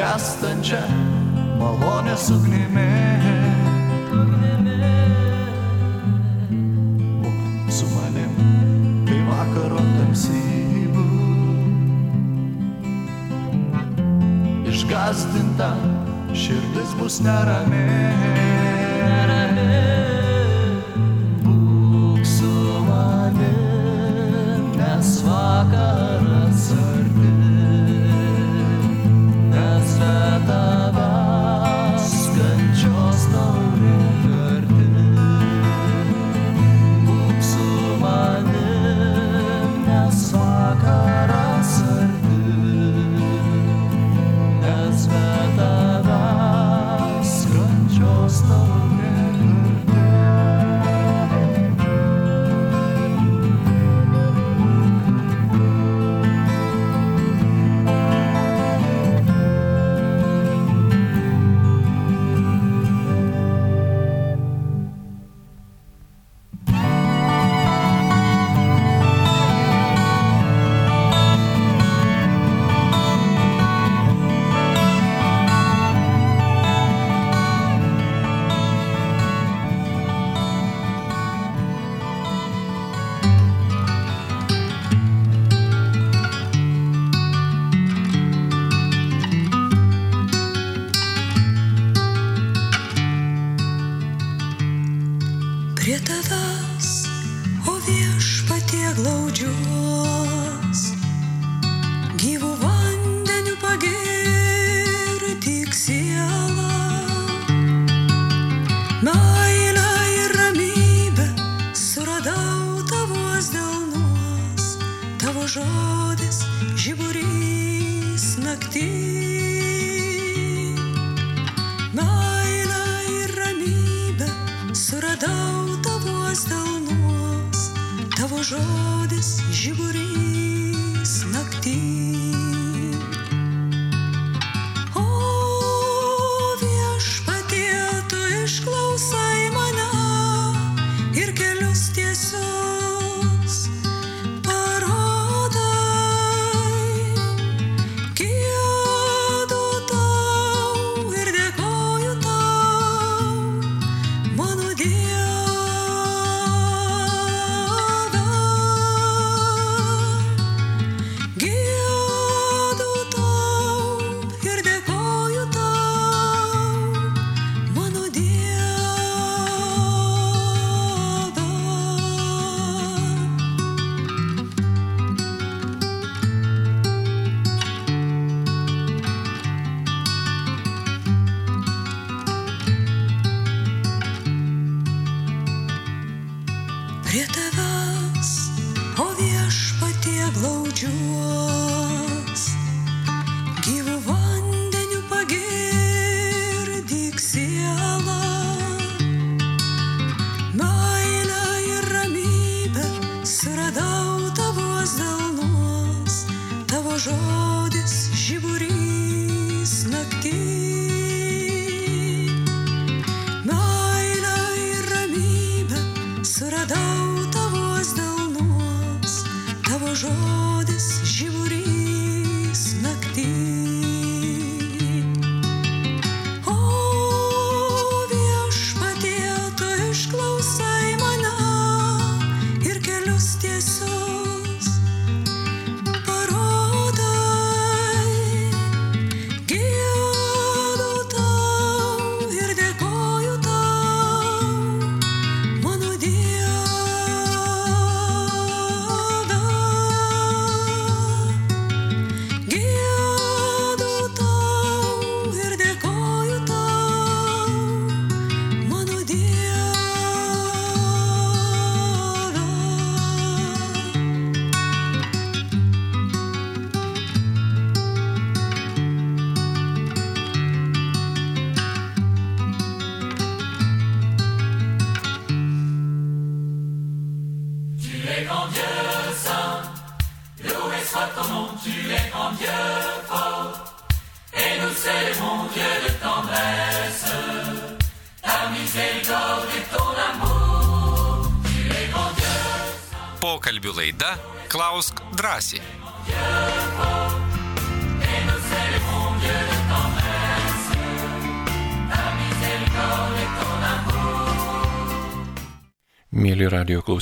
Negestančia malonės ugnimi. Būk su manim, kai vakaro tamsybių. Išgastinta širdis bus nerami. Būk su manim, nes vakaras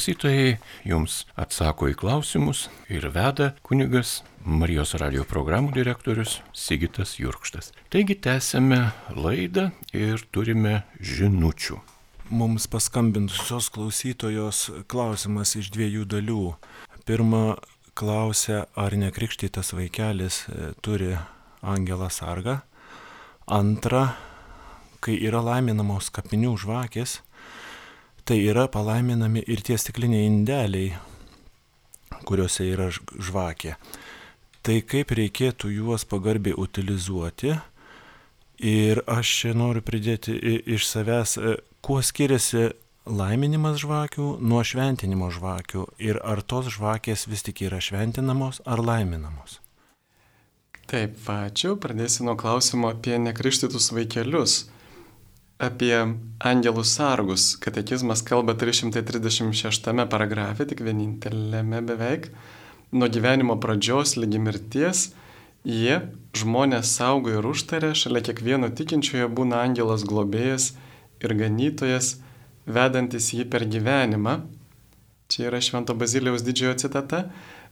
klausytojai, jums atsako į klausimus ir veda kunigas Marijos radio programų direktorius Sigitas Jurkštas. Taigi tęsėme laidą ir turime žinučių. Mums paskambintusios klausytojos klausimas iš dviejų dalių. Pirma, klausia, ar nekrikštytas vaikelis e, turi angelą sargą. Antra, kai yra laiminamos kapinių žvakės, tai yra palaiminami ir tie stikliniai indeliai, kuriuose yra žvakė. Tai kaip reikėtų juos pagarbiai utilizuoti. Ir aš čia noriu pridėti iš savęs, e, kuo skiriasi laiminimas žvakių nuo šventinimo žvakių ir ar tos žvakės vis tik yra šventinamos ar laiminamos. Taip, ačiū. Pradėsiu nuo klausimo apie nekrikštytus vaikelius. Apie angelus sargus. Katekizmas kalba 336 paragrafe, tik vienintelėme beveik. Nuo gyvenimo pradžios lygi mirties jie žmonės saugo ir užtarė, šalia kiekvieno tikinčiojo būna angelas globėjas ir ganytojas, vedantis jį per gyvenimą. Čia yra Švento Baziliaus didžiojo citata.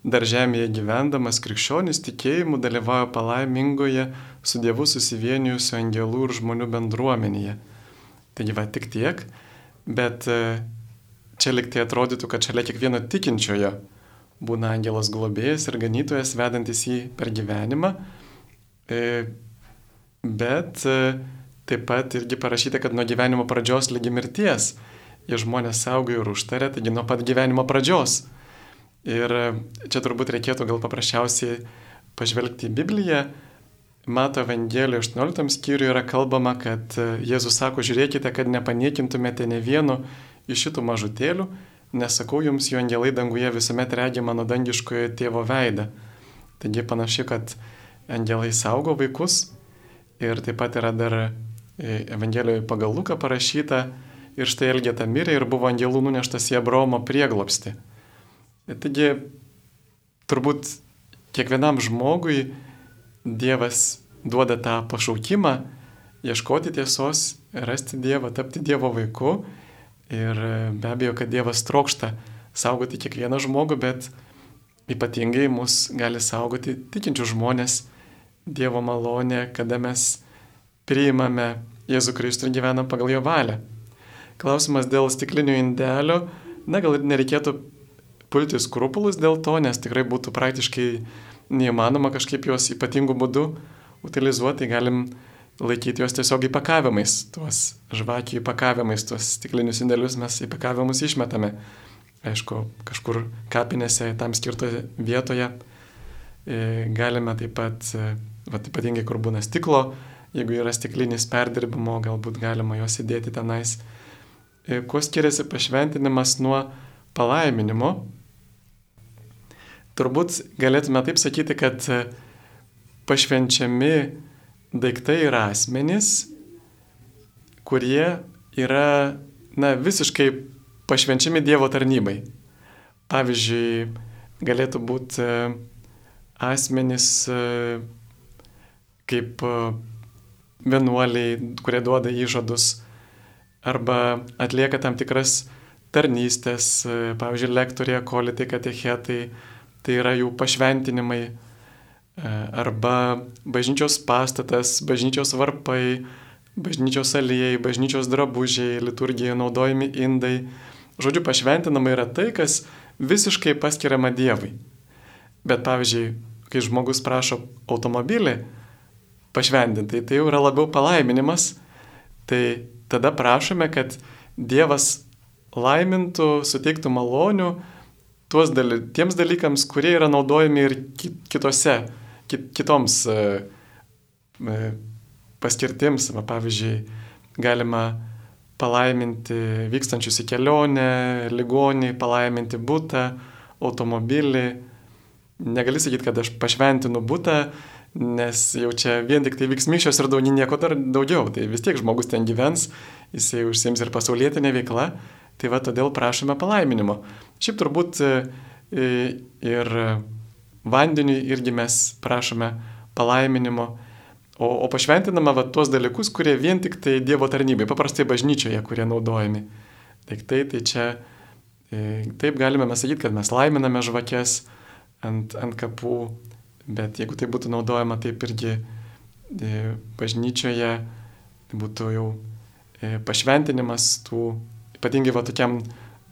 Dar žemėje gyvendamas krikščionis tikėjimu dalyvauja palaimingoje su Dievu susivienijusių angelų ir žmonių bendruomenėje. Taigi va tik tiek, bet e, čia liktai atrodytų, kad šalia kiekvieno tikinčiojo būna angelas globėjas ir ganytojas vedantis jį per gyvenimą. E, bet e, taip pat irgi parašyta, kad nuo gyvenimo pradžios lygi mirties jie žmonės saugo ir užtarė, taigi nuo pat gyvenimo pradžios. Ir čia turbūt reikėtų gal paprasčiausiai pažvelgti į Bibliją. Mato Evangelijoje 18 skyriuje yra kalbama, kad Jėzus sako, žiūrėkite, kad nepaniekintumėte ne vienu iš šitų mažutėlių, nesakau jums, jų angelai danguje visuomet regi mano dangiškojo tėvo veidą. Taigi panašiai, kad angelai saugo vaikus ir taip pat yra dar Evangelijoje pagal Luką parašyta ir štai Elgeta mirė ir buvo angelų nuneštas į Abraomo prieglopsti. Taigi turbūt kiekvienam žmogui Dievas duoda tą pašaukimą ieškoti tiesos, rasti Dievą, tapti Dievo vaiku. Ir be abejo, kad Dievas trokšta saugoti kiekvieną žmogų, bet ypatingai mus gali saugoti tikinčių žmonės. Dievo malonė, kada mes priimame Jėzų Kristų ir gyvenam pagal jo valią. Klausimas dėl stiklinių indelio, na gal ir nereikėtų pulti skrupulus dėl to, nes tikrai būtų praktiškai neįmanoma kažkaip juos ypatingų būdų utilizuoti, galim laikyti juos tiesiog įpakavimais, tuos žvakių įpakavimais, tuos stiklinius indėlius mes įpakavimus išmetame. Aišku, kažkur kapinėse tam skirtoje vietoje e, galime taip pat, e, va, ypatingai kur būna stiklo, jeigu yra stiklinis perdirbimo, galbūt galima juos įdėti tenais. E, kuo skiriasi pašventinimas nuo palaiminimo? Turbūt galėtume taip sakyti, kad pašvenčiami daiktai yra asmenys, kurie yra na, visiškai pašvenčiami Dievo tarnybai. Pavyzdžiui, galėtų būti e, asmenys e, kaip e, vienuoliai, kurie duoda įžadus arba atlieka tam tikras tarnystės, pavyzdžiui, lektoriai, akolitai, katechetai, tai yra jų pašventinimai E, arba bažnyčios pastatas, bažnyčios varpai, bažnyčios aliejai, bažnyčios drabužiai, liturgijai naudojami indai. Žodžiu, pašventinama yra tai, kas visiškai paskiriama Dievui. Bet pavyzdžiui, kai žmogus prašo automobilį pašventinti, tai jau yra labiau palaiminimas, tai tada prašome, kad Dievas laimintų, suteiktų malonių daly, tiems dalykams, kurie yra naudojami ir kitose kitoms e, e, paskirtims, pavyzdžiui, galima palaiminti vykstančius į kelionę, ligonį, palaiminti būtą, automobilį. Negali sakyti, kad aš pašventinu būtą, nes jau čia vien tik tai vyks mišios ir daug nieko dar daugiau. Tai vis tiek žmogus ten gyvens, jisai užsims ir pasaulietinė veikla, tai va todėl prašome palaiminimo. Šiaip turbūt e, ir vandeniui irgi mes prašome palaiminimo, o, o pašventiname va tuos dalykus, kurie vien tik tai Dievo tarnybai, paprastai bažnyčioje, kurie naudojami. Daiktai, tai čia e, taip galime mes sakyti, kad mes laiminame žvakes ant, ant kapų, bet jeigu tai būtų naudojama taip irgi e, bažnyčioje, tai būtų jau e, pašventinimas tų, ypatingai va tokiam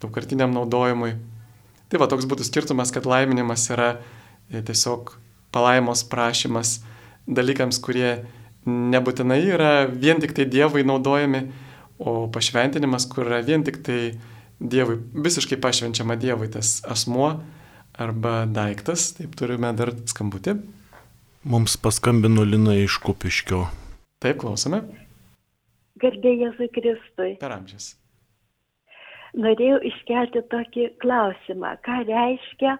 daugkartiniam naudojimui. Tai va toks būtų skirtumas, kad laiminimas yra tiesiog palaimos prašymas dalykams, kurie nebūtinai yra vien tik tai Dievui naudojami, o pašventinimas, kur yra vien tik tai Dievui, visiškai pašvenčiama Dievui tas asmuo arba daiktas. Taip turime dar skambutį. Mums paskambino Lina iš Kupiškio. Taip, klausome. Garbė Jėzui Kristui. Per amžius. Norėjau iškelti tokį klausimą. Ką reiškia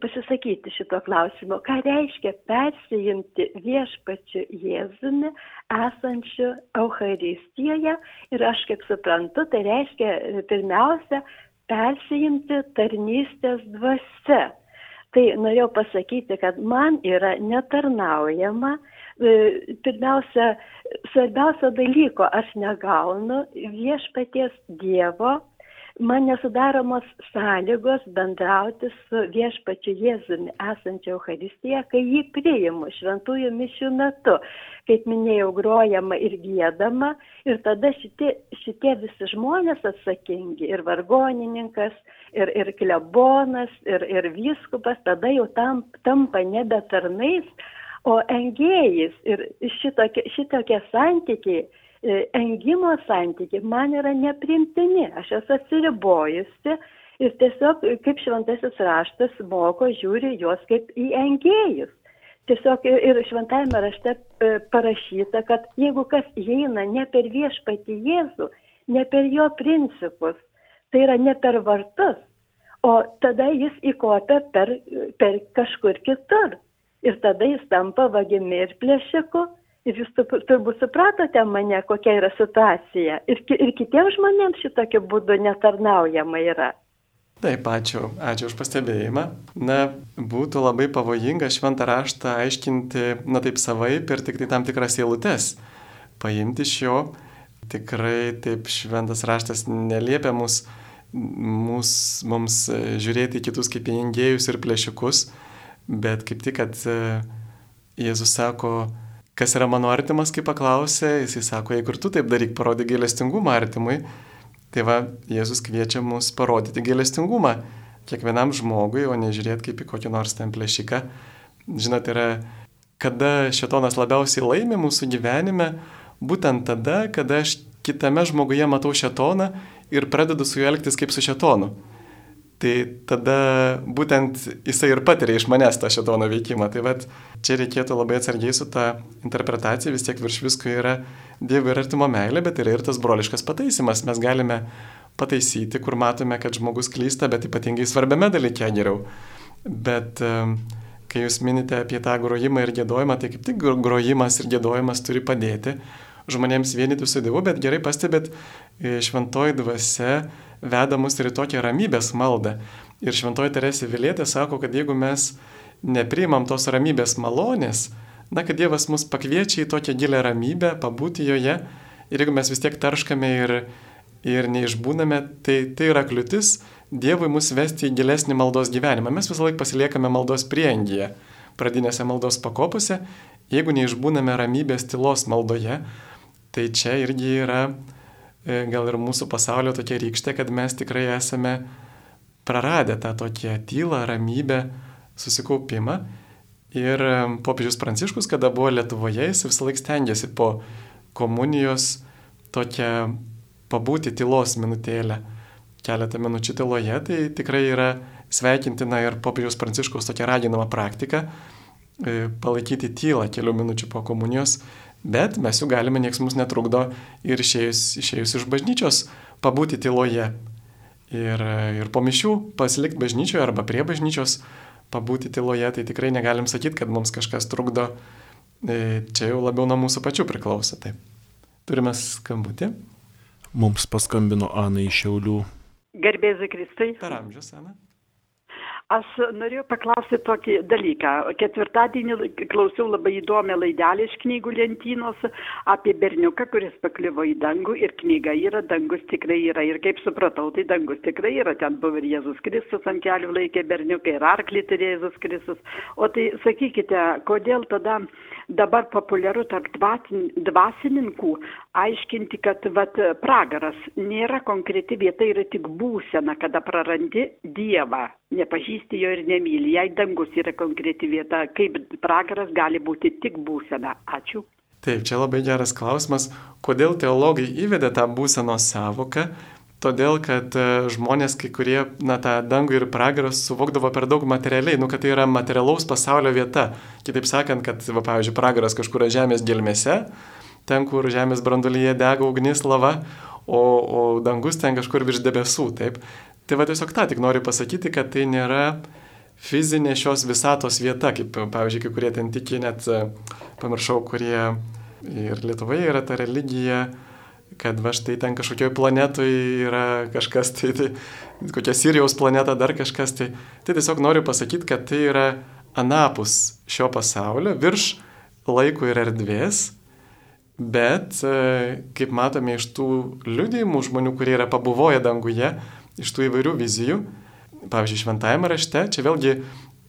pasisakyti šito klausimo. Ką reiškia persijimti viešpačiu Jėzumi esančiu Eucharistijoje ir aš kaip suprantu, tai reiškia pirmiausia persijimti tarnystės dvasia. Tai norėjau pasakyti, kad man yra netarnaujama, e, pirmiausia, svarbiausio dalyko aš negaunu viešpaties Dievo man nesudaromos sąlygos bendrauti su viešpačiu Jėzumi esančia Euharistija, kai jį priimu šventųjų mišių metu. Kaip minėjau, grojama ir gėdama ir tada šitie, šitie visi žmonės atsakingi ir vargonininkas, ir, ir klebonas, ir, ir vyskupas, tada jau tam, tampa nebe tarnais, o engėjais. Ir šitokie, šitokie santykiai engimo santykiai man yra neprimtini. Aš esu atsiribojusi ir tiesiog, kaip šventasis raštas moko, žiūri juos kaip į engėjus. Tiesiog ir šventajame rašte e, parašyta, kad jeigu kas įeina ne per viešpatį Jėzų, ne per jo principus, tai yra ne per vartus, o tada jis įkopia per, per kažkur kitur. Ir tada jis tampa vagimi ir plėšiku. Ir jūs turbūt supratote mane, kokia yra situacija. Ir, ir kitiems žmonėms šitokiu būdu netarnaujama yra. Taip, ačiū, ačiū už pastebėjimą. Na, būtų labai pavojinga šventą raštą aiškinti, na taip savaip ir tik tai tam tikras eilutes. Paimti iš jo, tikrai taip šventas raštas neliepia mus, mus, mums žiūrėti į kitus kaip į engėjus ir plėšikus, bet kaip tik, kad Jėzus sako, kas yra mano artimas, kai paklausė, jisai sako, jeigu ir tu taip daryk, parodyk gailestingumą artimui. Tai va, Jėzus kviečia mus parodyti gailestingumą kiekvienam žmogui, o nežiūrėti kaip į kokį nors ten plėšiką. Žinot, yra, kada šetonas labiausiai laimi mūsų gyvenime, būtent tada, kada aš kitame žmoguje matau šetoną ir pradedu su juo elgtis kaip su šetonu tai tada būtent jisai ir patiria iš manęs tą šetono veikimą. Tai vad, čia reikėtų labai atsargiai su tą interpretacija, vis tiek virš visko yra Dievo ir artimo meilė, bet yra ir tas broliškas pataisimas. Mes galime pataisyti, kur matome, kad žmogus klysta, bet ypatingai svarbiame dalyke geriau. Bet kai jūs minite apie tą grojimą ir gėdojimą, tai kaip tik grojimas ir gėdojimas turi padėti žmonėms vienyti su Dievu, bet gerai pastebėt, e, šventoji dvasia veda mus ir į tokią ramybės maldą. Ir šventoji Teresė Vilietė sako, kad jeigu mes nepriimam tos ramybės malonės, na, kad Dievas mus pakviečia į tokią gilę ramybę, pabūti joje, ir jeigu mes vis tiek tarškame ir, ir neišbūname, tai tai yra kliūtis Dievui mus vesti į gilesnį maldos gyvenimą. Mes visą laiką pasiliekame maldos priengyje, pradinėse maldos pakopose, jeigu neišbūname ramybės tylos maldoje, tai čia irgi yra gal ir mūsų pasaulio tokia rykštė, kad mes tikrai esame praradę tą tokią tylą, ramybę, susikaupimą. Ir e, popiežius Pranciškus, kada buvo Lietuvoje, jis visą laiką stengiasi po komunijos tokią pabūti tylos minutėlę, keletą minučių tyloje, tai tikrai yra sveikintina ir popiežiaus Pranciškaus tokia raginama praktika e, palaikyti tylą kelių minučių po komunijos Bet mes jų galime, nieks mums netrukdo ir išėjus, išėjus iš bažnyčios pabūti tyloje. Ir, ir po mišių pasilikti bažnyčioje arba prie bažnyčios pabūti tyloje, tai tikrai negalim sakyti, kad mums kažkas trukdo. E, čia jau labiau nuo mūsų pačių priklauso. Taip. Turime skambutį. Mums paskambino Ana iš Šiaulių. Garbėzai Kristai. Per amžius, Ana. Aš norėjau paklausyti tokį dalyką. Ketvirtadienį klausiau labai įdomią laidelį iš knygų lentynos apie berniuką, kuris pakliuvo į dangų ir knyga yra, dangus tikrai yra. Ir kaip supratau, tai dangus tikrai yra. Ten buvo ir Jėzus Kristus ant kelių laikė berniuką ir arklį turėjo Jėzus Kristus. O tai sakykite, kodėl tada dabar populiaru tarp dvasininkų aiškinti, kad vat, pragaras nėra konkreti vieta, yra tik būsena, kada prarandi Dievą, nepažįsti jo ir nemyli. Jei dangus yra konkreti vieta, kaip pragaras gali būti tik būsena. Ačiū. Taip, čia labai geras klausimas, kodėl teologai įvedė tą būsenos savoką, todėl kad e, žmonės kai kurie, na, tą dangų ir pragarą suvokdavo per daug materialiai, nu, kad tai yra materialaus pasaulio vieta. Kitaip sakant, kad, va, pavyzdžiui, pragaras kažkur žemės gelmėse, ten, kur žemės brandulyje dega ugnis lava, o, o dangus ten kažkur virš debesų, taip. Tai va tiesiog tą tik noriu pasakyti, kad tai nėra fizinė šios visatos vieta, kaip, pavyzdžiui, kai kurie ten tiki, net e, pamiršau, kurie ir Lietuvoje yra ta religija, kad va štai ten kažkokioj planetoje yra kažkas, tai, tai kokia Sirijos planeta, dar kažkas, tai, tai tiesiog noriu pasakyti, kad tai yra anapus šio pasaulio, virš laiko ir erdvės, bet, e, kaip matome iš tų liudijimų žmonių, kurie yra pabuvoję danguje, iš tų įvairių vizijų. Pavyzdžiui, šventajame rašte, čia vėlgi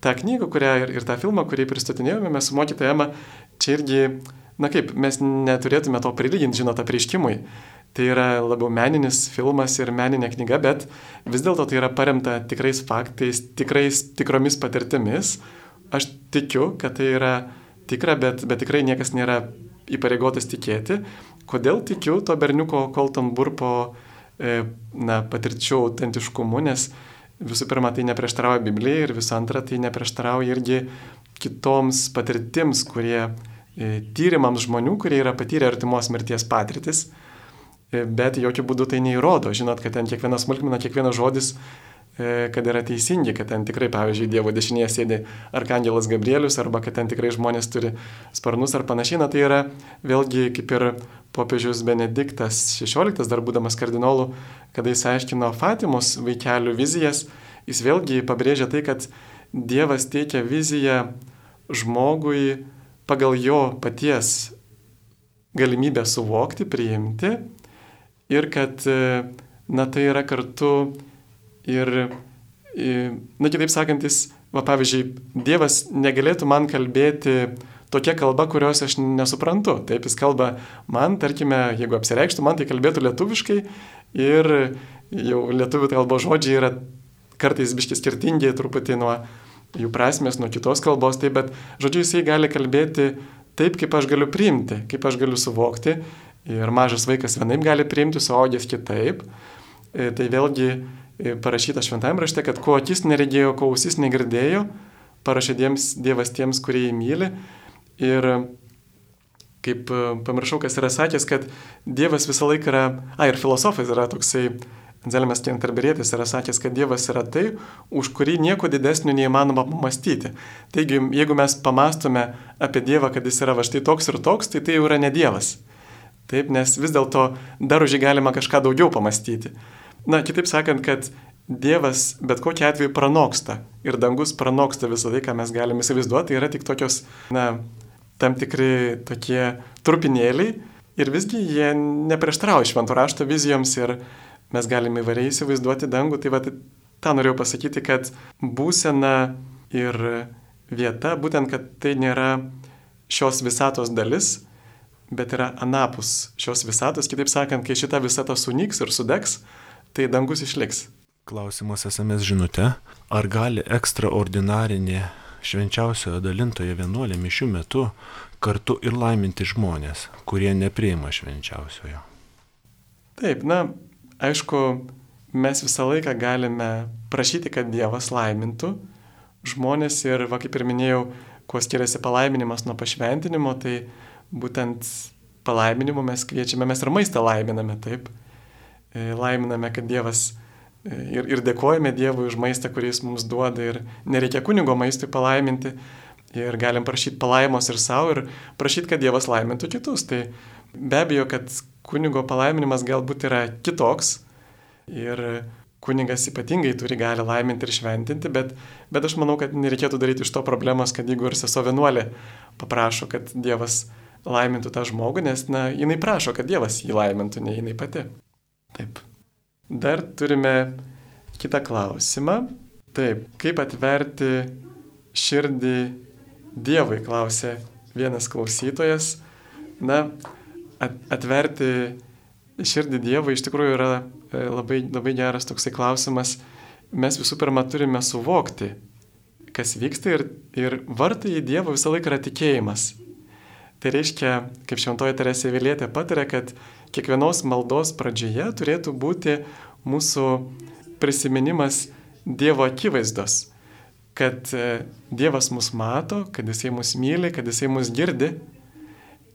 tą knygą, kurią ir, ir tą filmą, kurį pristatinėjome, mes su mokytoja Ema, čia irgi, na kaip, mes neturėtume to prilyginti, žinot, apriškimui. Tai yra labiau meninis filmas ir meninė knyga, bet vis dėlto tai yra paremta tikrais faktais, tikrais, tikromis patirtimis. Aš tikiu, kad tai yra tikra, bet, bet tikrai niekas nėra įpareigotas tikėti. Kodėl tikiu to berniuko Colton Burpo e, na, patirčių autentiškumu, nes visų pirma, tai neprieštarauja Biblijai ir visų antra, tai neprieštarauja irgi kitoms patirtims, kurie tyrimams žmonių, kurie yra patyrę artimos mirties patirtis, e, bet jokių būdų tai neįrodo. Žinot, kad ten kiekviena smulkmena, kiekvienas žodis E, kad yra teisingi, kad ten tikrai, pavyzdžiui, Dievo dešinėje sėdi Arkangelas Gabrielius, arba kad ten tikrai žmonės turi sparnus ar panašiai. Na tai yra vėlgi kaip ir popiežius Benediktas XVI, dar būdamas kardinolu, kada jis aiškino Fatimos vaikelių vizijas, jis vėlgi pabrėžia tai, kad Dievas teikia viziją žmogui pagal jo paties galimybę suvokti, priimti ir kad, na tai yra kartu Ir, na kitaip sakant, jis, va, pavyzdžiui, Dievas negalėtų man kalbėti tokia kalba, kurios aš nesuprantu. Taip jis kalba man, tarkime, jeigu apsireikštų man, tai kalbėtų lietuviškai ir jau lietuvių kalbos žodžiai yra kartais biški skirtingi truputį nuo jų prasmės, nuo kitos kalbos, taip, bet žodžiu jisai gali kalbėti taip, kaip aš galiu priimti, kaip aš galiu suvokti. Ir mažas vaikas vienaip gali priimti, suaugęs kitaip. E, tai vėlgi parašyta šventajame rašte, kad ko akis neregėjo, ko ausis negirdėjo, parašė diems, Dievas tiems, kurie jį myli. Ir kaip e, pamiršau, kas yra sakęs, kad Dievas visą laiką yra, a ir filosofas yra toksai, Anzelmas Kenterberėtis yra sakęs, kad Dievas yra tai, už kurį nieko didesnio neįmanoma pamastyti. Taigi, jeigu mes pamastome apie Dievą, kad jis yra va štai toks ir toks, tai tai jau yra ne Dievas. Taip, nes vis dėlto dar už jį galima kažką daugiau pamastyti. Na, kitaip sakant, kad Dievas bet kokiu atveju pranoksta ir dangus pranoksta visą tai, ką mes galime įsivaizduoti, yra tik tokios, na, tam tikri tokie trupinėliai ir visgi jie neprieštrauja šventų rašto vizijoms ir mes galime įvairiai įsivaizduoti dangų. Tai va, tą norėjau pasakyti, kad būsena ir vieta, būtent, kad tai nėra šios visatos dalis, bet yra anapus šios visatos. Kitaip sakant, kai šita visata sunyks ir sudegs, tai dangus išliks. Klausimas SMS žinute, ar gali ekstraordinarinė švenčiausiojo dalintoje vienuolė mišių metu kartu ir laiminti žmonės, kurie nepriima švenčiausiojo? Taip, na, aišku, mes visą laiką galime prašyti, kad Dievas laimintų žmonės ir, va kaip ir minėjau, kuo skiriasi palaiminimas nuo pašventinimo, tai būtent palaiminimu mes kviečiame, mes ir maistą laiminame, taip. E, laiminame, kad Dievas e, ir, ir dėkojame Dievui už maistą, kurį jis mums duoda ir nereikia kunigo maistui palaiminti ir galim prašyti palaimos ir savo ir prašyti, kad Dievas laimintų kitus. Tai be abejo, kad kunigo palaiminimas galbūt yra kitoks ir kunigas ypatingai turi gali laiminti ir šventinti, bet, bet aš manau, kad nereikėtų daryti iš to problemos, kad jeigu ir sesuo vienuolė paprašo, kad Dievas laimintų tą žmogų, nes, na, jinai prašo, kad Dievas jį laimintų, ne jinai pati. Taip. Dar turime kitą klausimą. Taip, kaip atverti širdį Dievui, klausė vienas klausytojas. Na, atverti širdį Dievui iš tikrųjų yra e, labai, labai geras toksai klausimas. Mes visų pirma turime suvokti, kas vyksta ir, ir vartai į Dievą visą laiką yra tikėjimas. Tai reiškia, kaip šventoji Teresė Vilietė patarė, kad kiekvienos maldos pradžioje turėtų būti mūsų prisiminimas Dievo akivaizdos, kad e, Dievas mus mato, kad Jisai mus myli, kad Jisai mus girdi.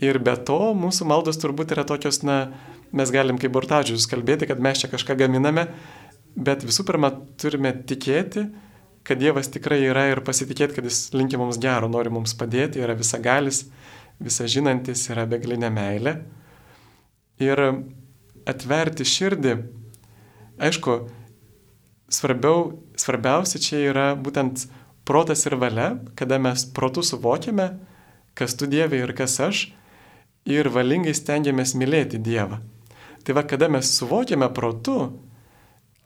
Ir be to mūsų maldos turbūt yra tokios, na, mes galim kaip burtažius kalbėti, kad mes čia kažką gaminame, bet visų pirma turime tikėti, kad Dievas tikrai yra ir pasitikėti, kad Jis linki mums gero, nori mums padėti, yra visagalis, visažinantis, yra begalinė meilė ir atverti širdį. Aišku, svarbiau, svarbiausia čia yra būtent protas ir valia, kada mes protų suvokiame, kas tu Dieve ir kas aš, ir valingai stengiamės mylėti Dievą. Tai va, kada mes suvokiame protu,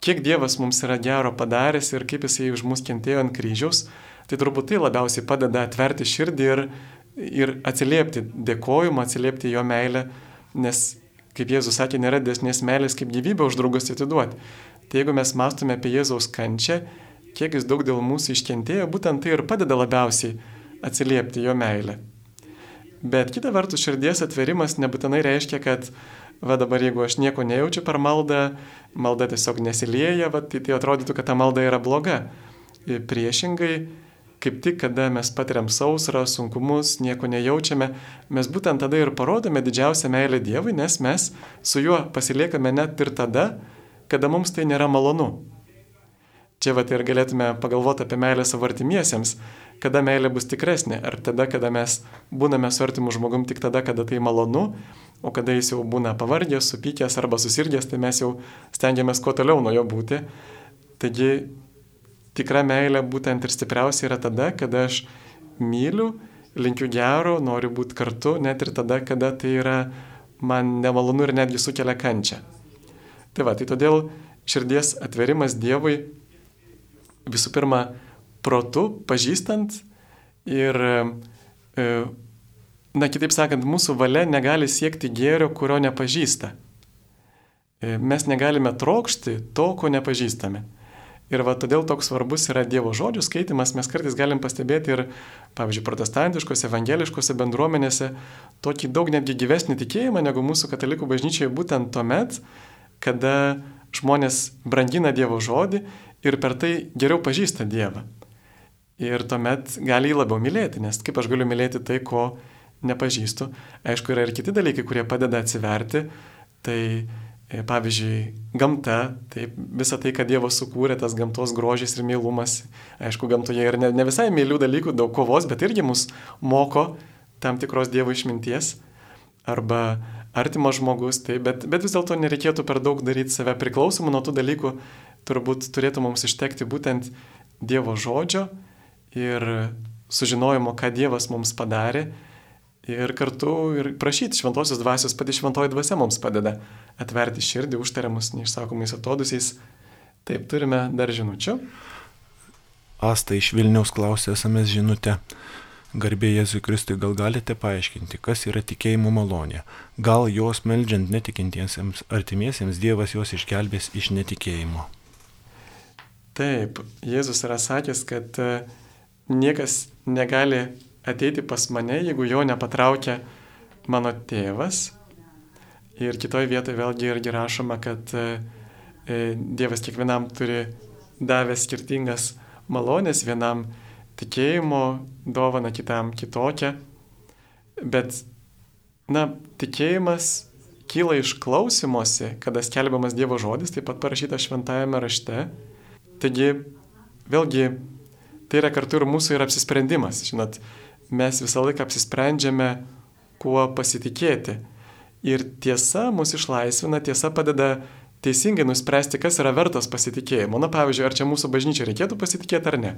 kiek Dievas mums yra gero padaręs ir kaip Jisai už mus kentėjo ant kryžiaus, tai turbūt tai labiausiai padeda atverti širdį ir, ir atsiliepti dėkojimą, atsiliepti jo meilę, nes, kaip Jėzus sakė, nėra desnės meilės kaip gyvybę už draugus atiduoti. Tai jeigu mes mąstume apie Jėzaus kančią, kiek jis daug dėl mūsų iškentėjo, būtent tai ir padeda labiausiai atsiliepti jo meilę. Bet kita vertus, širdies atverimas nebūtinai reiškia, kad va dabar jeigu aš nieko nejaučiu per maldą, malda tiesiog nesilieja, va, tai, tai atrodytų, kad ta malda yra bloga. Ir priešingai, kaip tik, kada mes patiriam sausrą, sunkumus, nieko nejaučiame, mes būtent tada ir parodome didžiausią meilę Dievui, nes mes su juo pasiliekame net ir tada, kada mums tai nėra malonu. Čia va tai ir galėtume pagalvoti apie meilę savo artimiesiems, kada meilė bus tikresnė, ar tada, kada mes būname su artimu žmogum tik tada, kada tai malonu, o kada jis jau būna pavargęs, supykęs arba susirgęs, tai mes jau stengiamės kuo toliau nuo jo būti. Taigi tikra meilė būtent ir stipriausia yra tada, kada aš myliu, linkiu gero, noriu būti kartu, net ir tada, kada tai yra man nemalonu ir netgi sukelia kančią. Tai va, tai todėl širdies atverimas Dievui visų pirma protu, pažįstant ir, e, na kitaip sakant, mūsų valia negali siekti gėrio, kurio nepažįsta. E, mes negalime trokšti to, ko nepažįstame. Ir va todėl toks svarbus yra Dievo žodžių skaitimas, mes kartais galim pastebėti ir, pavyzdžiui, protestantiškose, evangeliškose bendruomenėse tokį daug netgi gyvesnį tikėjimą negu mūsų katalikų bažnyčioje būtent tuomet, kada žmonės brangina Dievo žodį ir per tai geriau pažįsta Dievą. Ir tuomet gali jį labiau mylėti, nes kaip aš galiu mylėti tai, ko nepažįstu. Aišku, yra ir kiti dalykai, kurie padeda atsiverti. Tai e, pavyzdžiui, gamta, tai visa tai, ką Dievas sukūrė, tas gamtos grožis ir mylumas. Aišku, gamtoje yra ne, ne visai mylių dalykų, daug kovos, bet irgi mus moko tam tikros Dievo išminties. Arba artimas žmogus, tai, bet, bet vis dėlto nereikėtų per daug daryti save priklausomų nuo tų dalykų, turbūt turėtų mums ištekti būtent Dievo žodžio ir sužinojimo, ką Dievas mums padarė. Ir kartu ir prašyti šventosios dvasios, pati šventoji dvasia mums padeda atverti širdį užtariamus neišsakomais atodusiais. Taip, turime dar žinučių. Asta iš Vilniaus klausė SMS žinutę. Garbė Jėzui Kristui, gal galite paaiškinti, kas yra tikėjimo malonė? Gal jos meldžiant netikintiesiems artimiesiems Dievas juos išgelbės iš netikėjimo? Taip, Jėzus yra sakęs, kad e, niekas negali ateiti pas mane, jeigu jo nepatraukia mano tėvas. Ir kitoje vietoje vėlgi irgi rašoma, kad e, e, Dievas kiekvienam turi davęs skirtingas malonės, vienam tikėjimo dovana, kitam kitokią. Bet, na, tikėjimas kyla iš klausimuose, kada skelbiamas Dievo žodis, taip pat parašyta šventajame rašte. Taigi, vėlgi, tai yra kartu ir mūsų ir apsisprendimas. Žinot, mes visą laiką apsisprendžiame, kuo pasitikėti. Ir tiesa mus išlaisvina, tiesa padeda teisingai nuspręsti, kas yra vertas pasitikėjimo. Na, pavyzdžiui, ar čia mūsų bažnyčia reikėtų pasitikėti ar ne.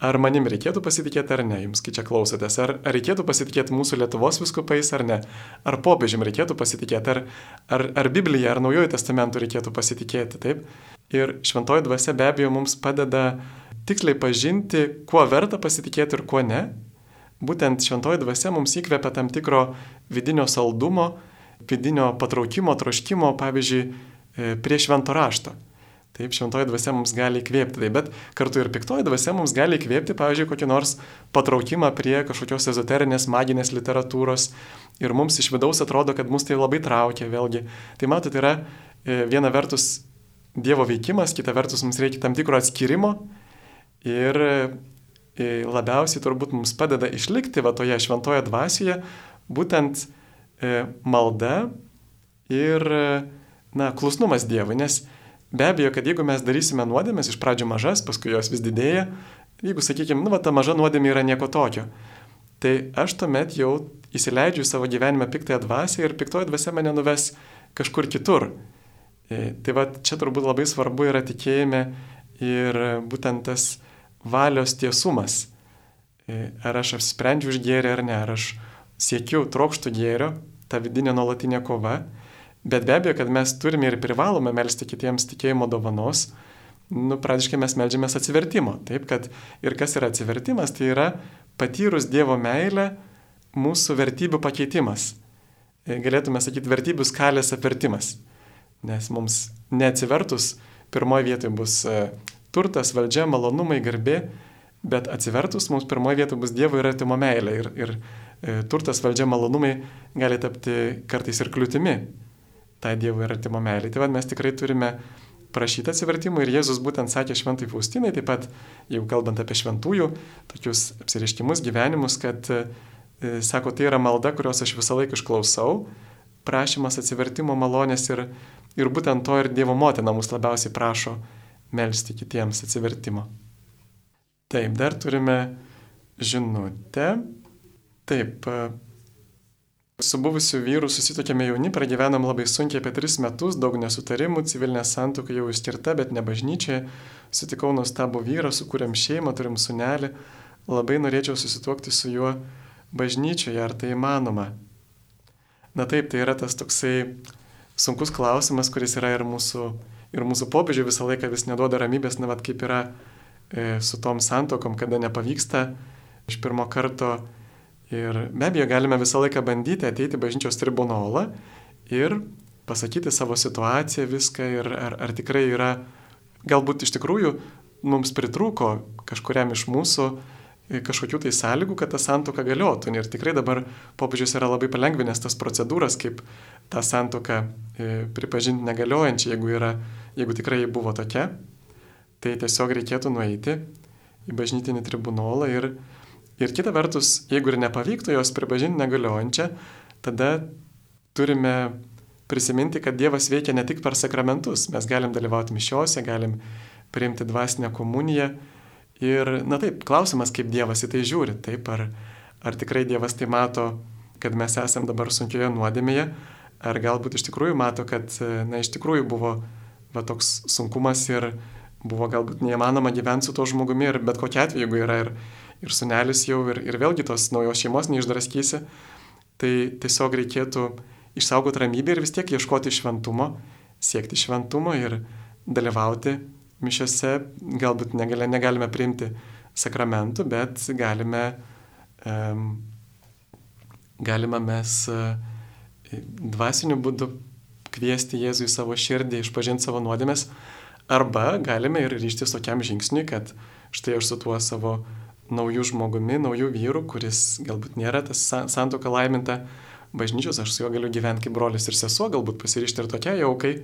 Ar manim reikėtų pasitikėti ar ne, jums kai čia klausotės, ar, ar reikėtų pasitikėti mūsų Lietuvos viskupais ar ne, ar popiežim reikėtų pasitikėti, ar, ar, ar Biblija, ar Naujojo testamento reikėtų pasitikėti, taip. Ir šventoji dvasia be abejo mums padeda tiksliai pažinti, kuo verta pasitikėti ir kuo ne. Būtent šventoji dvasia mums įkvepia tam tikro vidinio saldumo, vidinio patraukimo, troškimo, pavyzdžiui, e, prie švento rašto. Taip, šventoji dvasia mums gali įkvėpti, tai, bet kartu ir piktoji dvasia mums gali įkvėpti, pavyzdžiui, kokį nors patraukimą prie kažkokios ezoterinės, maginės literatūros ir mums iš vidaus atrodo, kad mus tai labai traukia vėlgi. Tai matote, yra e, viena vertus Dievo veikimas, kita vertus mums reikia tam tikro atskirimo ir e, labiausiai turbūt mums padeda išlikti va toje šventoje dvasioje būtent e, malda ir, na, klusnumas Dievui, nes Be abejo, kad jeigu mes darysime nuodėmės, iš pradžių mažas, paskui jos vis didėja, jeigu, sakykime, nu, va, ta maža nuodėmė yra nieko tokio, tai aš tuomet jau įsileidžiu į savo gyvenimą piktąją dvasę ir piktoji dvasia mane nuves kažkur kitur. E, tai va, čia turbūt labai svarbu yra tikėjime ir būtent tas valios tiesumas. E, ar aš apsprendžiu už gėrį ar ne, ar aš siekiu, trokštų gėrio, ta vidinė nuolatinė kova Bet be abejo, kad mes turime ir privalome melstį kitiems tikėjimo dovanos, nu, pradžiškai mes melžiamės atsivertimo. Taip, kad ir kas yra atsivertimas, tai yra patyrus Dievo meilę mūsų vertybių pakeitimas. E, galėtume sakyti vertybių skalės apvertimas. Nes mums neatsivertus, pirmoje vietoje bus e, turtas, valdžia, malonumai, garbė, bet atsivertus mums pirmoje vietoje bus Dievo ir artimo meilė. Ir, ir e, turtas, valdžia, malonumai gali tapti kartais ir kliūtimi tai Dievo ir artimo meilė. Tai vad mes tikrai turime prašyti atsivertimų ir Jėzus būtent sakė šventai Faustinai, taip pat, jeigu kalbant apie šventųjų, tokius apsireiškimus, gyvenimus, kad, e, sako, tai yra malda, kurios aš visą laiką išklausau, prašymas atsivertimo malonės ir, ir būtent to ir Dievo motina mus labiausiai prašo melstį kitiems atsivertimo. Taip, dar turime žinutę. Taip, Su buvusiu vyru susitokėme jauni, pragyvenom labai sunkiai apie tris metus, daug nesutarimų, civilinė santuoka jau išskirta, bet ne bažnyčioje. Sutikau nuostabų vyrą, sukūrėm šeimą, turim sunelį. Labai norėčiau susituokti su juo bažnyčioje, ar tai įmanoma. Na taip, tai yra tas toksai sunkus klausimas, kuris yra ir mūsų, ir mūsų popiežiui visą laiką vis neduoda ramybės, na, vad kaip yra e, su tom santokom, kada nepavyksta iš pirmo karto. Ir be abejo, galime visą laiką bandyti ateiti bažnyčios tribunolą ir pasakyti savo situaciją, viską ir ar, ar tikrai yra, galbūt iš tikrųjų mums pritrūko kažkuriam iš mūsų kažkokių tai sąlygų, kad ta santoka galiotų. Ir tikrai dabar popiežius yra labai palengvinęs tas procedūras, kaip tą santoką e, pripažinti negaliojančią, jeigu, yra, jeigu tikrai buvo tokia. Tai tiesiog reikėtų nueiti į bažnytinį tribunolą ir Ir kita vertus, jeigu ir nepavyktų jos pripažinti negaliojančią, tada turime prisiminti, kad Dievas veikia ne tik per sakramentus. Mes galim dalyvauti mišiuose, galim priimti dvasinę komuniją. Ir, na taip, klausimas, kaip Dievas į tai žiūri. Taip, ar, ar tikrai Dievas tai mato, kad mes esame dabar sunkioje nuodėmėje, ar galbūt iš tikrųjų mato, kad, na, iš tikrųjų buvo va, toks sunkumas ir buvo galbūt neįmanoma gyventi su tuo žmogumi ir bet kokia atveju, jeigu yra ir ir sunelis jau, ir, ir vėlgi tos naujos šeimos neišdraskysi. Tai tiesiog reikėtų išsaugoti ramybę ir vis tiek ieškoti šventumo, siekti šventumo ir dalyvauti mišiose. Galbūt negalime, negalime priimti sakramentų, bet galime, um, galime mes uh, dvasiniu būdu kviesti Jėzų į savo širdį, išpažinti savo nuodėmės, arba galime ir ryštis tokiam žingsniui, kad štai aš su tuo savo naujų žmogumi, naujų vyrų, kuris galbūt nėra tas santoka laiminta bažnyčios, aš su juo galiu gyventi kaip brolius ir sesuo, galbūt pasirišti ir tokia jaukai.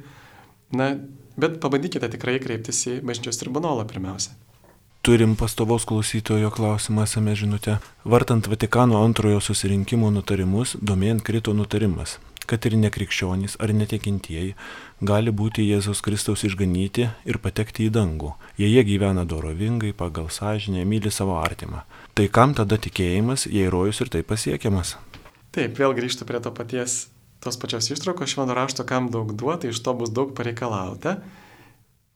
Na, bet pabandykite tikrai kreiptis į bažnyčios tribunolą pirmiausia. Turim pastovaus klausytojo klausimą esame žinutę. Vartant Vatikano antrojo susirinkimo nutarimus, domėjant krito nutarimas kad ir nekrikščionys ar netikintieji gali būti Jėzaus Kristaus išganyti ir patekti į dangų, jei jie gyvena dorovingai, pagal sąžinę, myli savo artimą. Tai kam tada tikėjimas, jei rojus ir tai pasiekiamas? Taip, vėl grįžtu prie to paties, tos pačios ištraukos, švento rašto, kam daug duota, iš to bus daug pareikalauta.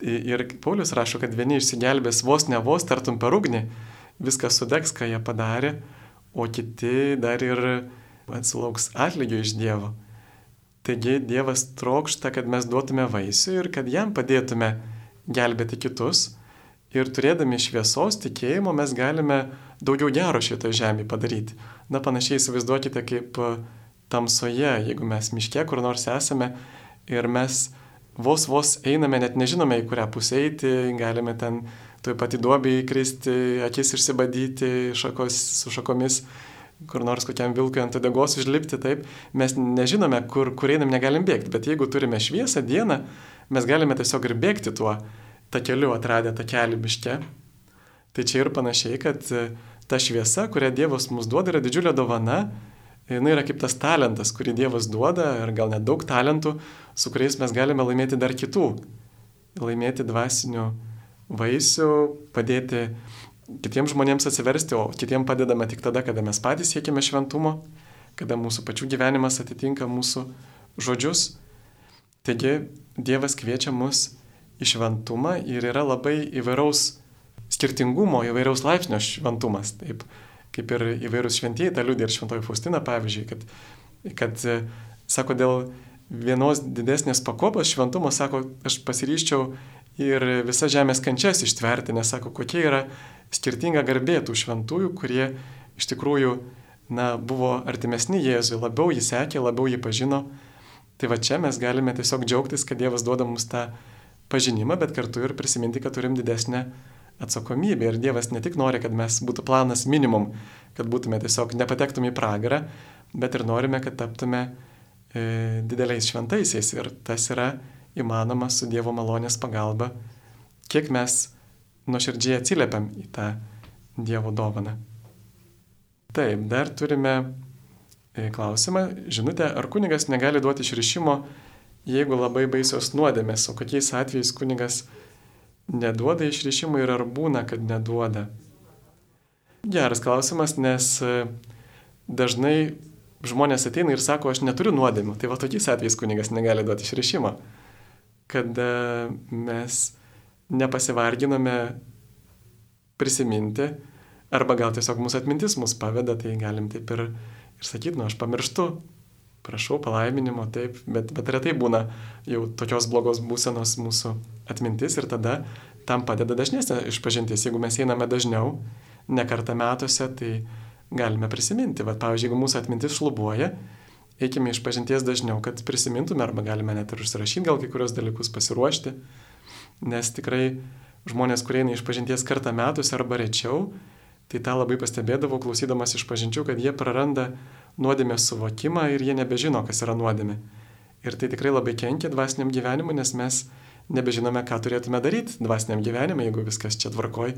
Ir Paulius rašo, kad vieni išsigelbės vos ne vos, tartum per ugnį, viskas sudegs, ką jie padarė, o kiti dar ir atsulauks atlygio iš Dievo. Taigi Dievas trokšta, kad mes duotume vaisių ir kad jam padėtume gelbėti kitus. Ir turėdami šviesos tikėjimo mes galime daugiau gero šitoje žemėje padaryti. Na panašiai įsivaizduokite kaip tamsoje, jeigu mes miške kur nors esame ir mes vos vos einame, net nežinome į kurią pusę eiti, galime ten toj pati duobį įkristi, akis išsibadyti šakos, su šakomis kur nors kokiam vilkui ant odegos užlipti, taip, mes nežinome, kur, kur einam, negalim bėgti, bet jeigu turime šviesą dieną, mes galime tiesiog ir bėgti tuo takeliu atradę takelį miške. Tai čia ir panašiai, kad ta šviesa, kurią Dievas mums duoda, yra didžiulė dovana, jinai yra kaip tas talentas, kurį Dievas duoda, ar gal net daug talentų, su kuriais mes galime laimėti dar kitų, laimėti dvasinių vaisių, padėti kitiems žmonėms atsiversti, o kitiems padedame tik tada, kada mes patys siekime šventumo, kada mūsų pačių gyvenimas atitinka mūsų žodžius. Taigi Dievas kviečia mus į šventumą ir yra labai įvairaus skirtingumo, įvairaus laipsnio šventumas. Taip, kaip ir įvairūs šventieji, tą liūdė ir šventoji Faustina, pavyzdžiui, kad, kad sako, dėl vienos didesnės pakopos šventumo, sako, aš pasiryščiau ir visą žemės kančias ištverti, nes sako, kokia yra skirtinga garbė tų šventųjų, kurie iš tikrųjų, na, buvo artimesni Jėzui, labiau jį sekė, labiau jį pažino. Tai va čia mes galime tiesiog džiaugtis, kad Dievas duoda mums tą pažinimą, bet kartu ir prisiminti, kad turim didesnę atsakomybę. Ir Dievas ne tik nori, kad mes būtų planas minimum, kad būtume tiesiog nepatektume į pragarą, bet ir norime, kad taptume e, dideliais šventaisiais. Ir tas yra įmanoma su Dievo malonės pagalba, kiek mes nuoširdžiai atsiliepiam į tą Dievo dovaną. Taip, dar turime e, klausimą, žinutę, ar kunigas negali duoti išrišimo, jeigu labai baisios nuodėmės, o kokiais atvejais kunigas neduoda išrišimo ir ar būna, kad neduoda. Geras klausimas, nes e, dažnai žmonės ateina ir sako, aš neturiu nuodėmių, tai va tokiais atvejais kunigas negali duoti išrišimo, kada mes nepasivarginame prisiminti, Arba gal tiesiog mūsų atmintis mus paveda, tai galim taip ir, ir sakyti, nu aš pamirštu, prašau palaiminimo, taip, bet, bet retai būna jau tokios blogos būsenos mūsų atmintis ir tada tam padeda dažnesnė išpažintis. Jeigu mes einame dažniau, ne kartą metuose, tai galime prisiminti. Vat, pavyzdžiui, jeigu mūsų atmintis šlubuoja, eikime iš pažinties dažniau, kad prisimintume arba galime net ir užsirašyti gal kai kurios dalykus, pasiruošti, nes tikrai žmonės, kurie eina iš pažinties kartą metuose arba rečiau, Tai tą labai pastebėdavau, klausydamas iš pažinčių, kad jie praranda nuodėmės suvokimą ir jie nebežino, kas yra nuodėmė. Ir tai tikrai labai kenkia dvasiniam gyvenimui, nes mes nebežinome, ką turėtume daryti dvasiniam gyvenimui, jeigu viskas čia tvarkoj,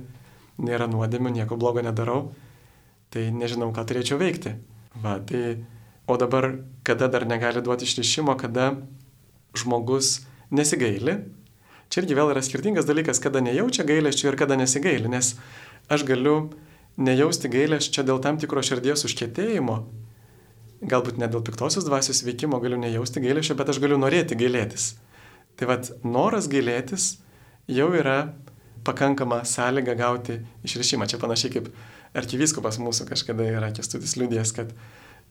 nėra nuodėmių, nieko blogo nedarau, tai nežinau, ką turėčiau veikti. Va, tai, o dabar, kada dar negali duoti išrišimo, kada žmogus nesigaili, čia irgi vėl yra skirtingas dalykas, kada nejaučia gailesčio ir kada nesigaili, nes aš galiu nejausti gailesčio dėl tam tikro širdies užkėtėjimo, galbūt ne dėl piktosios dvasios veikimo galiu nejausti gailesčio, bet aš galiu norėti gailėtis. Tai vad, noras gailėtis jau yra pakankama sąlyga gauti išrišimą. Čia panašiai kaip arkivyskupas mūsų kažkada yra kestutis liūdės, kad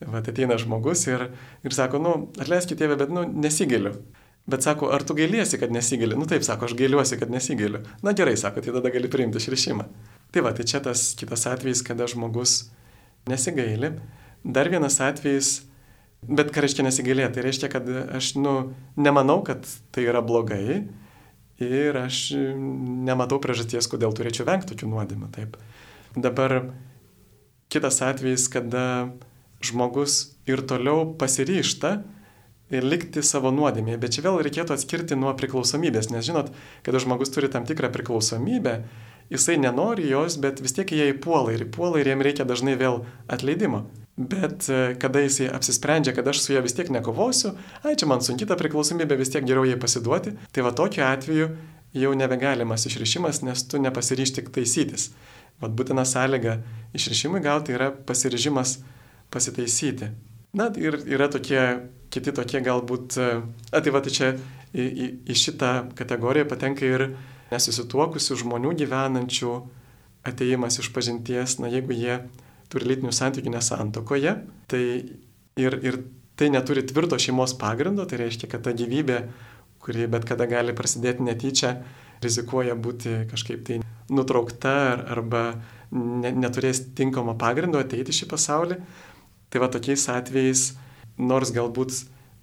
vat, ateina žmogus ir, ir sako, nu, atleiskite tėvę, bet, nu, nesigiliu. Bet sako, ar tu gailiesi, kad nesigili? Nu taip, sako, aš gailiuosi, kad nesigiliu. Na gerai, sako, tai tada gali priimti išrišimą. Tai va, tai čia tas kitas atvejis, kada žmogus nesigaili. Dar vienas atvejis, bet ką reiškia nesigailėti, tai reiškia, kad aš, nu, nemanau, kad tai yra blogai ir aš nematau priežasties, kodėl turėčiau vengti tokių nuodėmių. Taip. Dabar kitas atvejis, kada žmogus ir toliau pasiryšta ir likti savo nuodėmėje. Bet čia vėl reikėtų atskirti nuo priklausomybės, nes žinot, kada žmogus turi tam tikrą priklausomybę, jisai nenori jos, bet vis tiek jie įpuola ir įpuola ir jiem reikia dažnai vėl atleidimo. Bet e, kada jisai apsisprendžia, kad aš su ja vis tiek nekovosiu, ai čia man sunki ta priklausomybė, vis tiek geriau jai pasiduoti, tai va tokiu atveju jau nebegalimas išrišimas, nes tu nepasiryšti tik taisytis. Vat būtina sąlyga išrišimui gauti yra pasiryžimas pasitaisyti. Na ir yra tokie, kiti tokie galbūt, e, a tai va tai čia į, į, į šitą kategoriją patenka ir nesusituokusių žmonių gyvenančių ateimas iš pažinties, na jeigu jie turi lytinių santykių nesantokoje, tai ir, ir tai neturi tvirto šeimos pagrindo, tai reiškia, kad ta gyvybė, kuri bet kada gali prasidėti netyčia, rizikuoja būti kažkaip tai nutraukta arba ne, neturės tinkamo pagrindo ateiti šį pasaulį. Tai va tokiais atvejais, nors galbūt,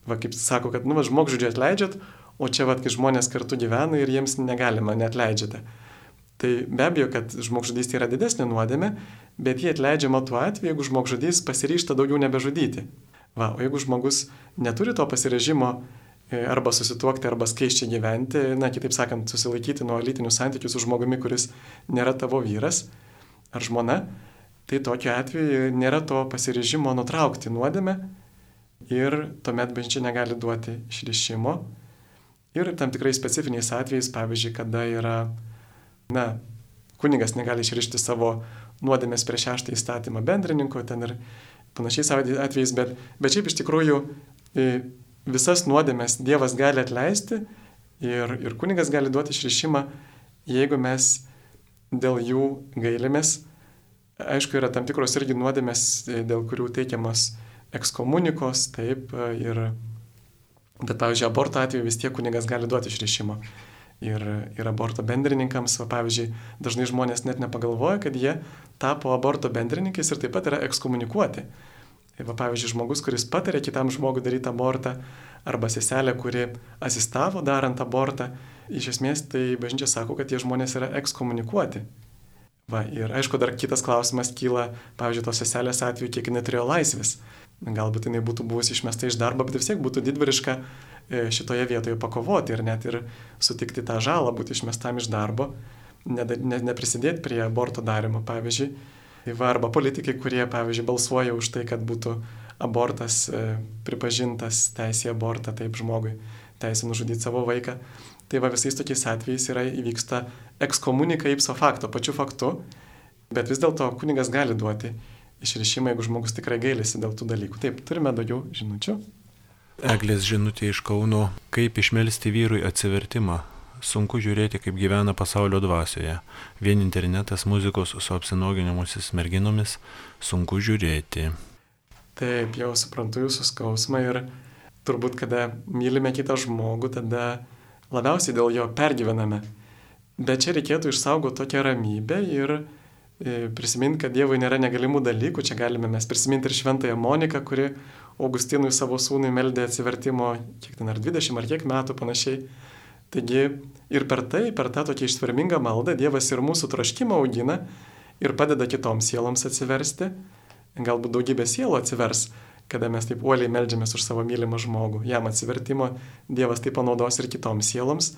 va kaip sako, kad, nu, va, žmogžudžiai atleidžiat, o čia vad, kai žmonės kartu gyvena ir jiems negalima, net leidžiate. Tai be abejo, kad žmogžudystė yra didesnė nuodėmė, bet jie atleidžiama tuo atveju, jeigu žmogžudys pasiryšta daugiau nebežudyti. Va, o jeigu žmogus neturi to pasirežimo e, arba susituokti, arba skaičiai gyventi, na, kitaip sakant, susilaikyti nuo lytinių santykių su žmogumi, kuris nėra tavo vyras ar žmona, tai tokiu atveju nėra to pasirežimo nutraukti nuodėmę ir tuomet bažnyčia negali duoti išrišimo Ir tam tikrai specifiniais atvejais, pavyzdžiui, kada yra, na, kunigas negali išrišti savo nuodėmės prieš šeštą įstatymą bendrininko, ten ir panašiais atvejais, bet, bet šiaip iš tikrųjų e, visas nuodėmės Dievas gali atleisti ir, ir kunigas gali duoti išrišimą, jeigu mes dėl jų gailimės. Aišku, yra tam tikros irgi nuodėmės, e, dėl kurių teikiamas ekskomunikos, taip, e, ir Bet, pavyzdžiui, aborto atveju vis tiek kunigas gali duoti išrišimo. Ir, ir aborto bendrininkams, va, pavyzdžiui, dažnai žmonės net nepagalvoja, kad jie tapo aborto bendrininkais ir taip pat yra ekskomunikuoti. Ir, va, pavyzdžiui, žmogus, kuris patarė kitam žmogui daryti abortą, arba seselė, kuri asistavo darant abortą, iš esmės tai bažnyčia sako, kad tie žmonės yra ekskomunikuoti. Va, ir aišku, dar kitas klausimas kyla, pavyzdžiui, tos seselės atveju, kiek jinai turėjo laisvės. Galbūt jinai būtų buvusi išmesta iš darbo, bet vis tiek būtų didviriška e, šitoje vietoje pakovoti ir net ir sutikti tą žalą būti išmestam iš darbo, ne, ne, neprisidėti prie aborto darimo, pavyzdžiui. Arba politikai, kurie, pavyzdžiui, balsuoja už tai, kad būtų abortas e, pripažintas teisė abortą, taip žmogui teisė nužudyti savo vaiką. Tai va visais tokiais atvejais yra įvyksta ekskomunika ipso fakto, pačiu faktu, bet vis dėlto kunigas gali duoti išrišimą, jeigu žmogus tikrai gailisi dėl tų dalykų. Taip, turime daugiau žinučių. Eglės žinutė iš Kauno, kaip išmelsti vyrui atsivertimą. Sunku žiūrėti, kaip gyvena pasaulio dvasioje. Vien internetas muzikos su apsinoginimusis merginomis sunku žiūrėti. Taip, jau suprantu jūsų skausmą ir turbūt, kada mylime kitą žmogų, tada labiausiai dėl jo pergyvename. Bet čia reikėtų išsaugoti tokią ramybę ir prisiminti, kad Dievui nėra negalimų dalykų. Čia galime mes prisiminti ir Šventąją Moniką, kuri Augustinui savo sūnui meldė atsivertimo, kiek ten ar 20 ar kiek metų panašiai. Taigi ir per tai, per tą tokią ištvermingą maldą Dievas ir mūsų troškimą augina ir padeda kitoms sieloms atsiversti. Galbūt daugybė sielų atsivers, kada mes taip uoliai melžiamės už savo mylimą žmogų. Jam atsivertimo Dievas tai panaudos ir kitoms sieloms.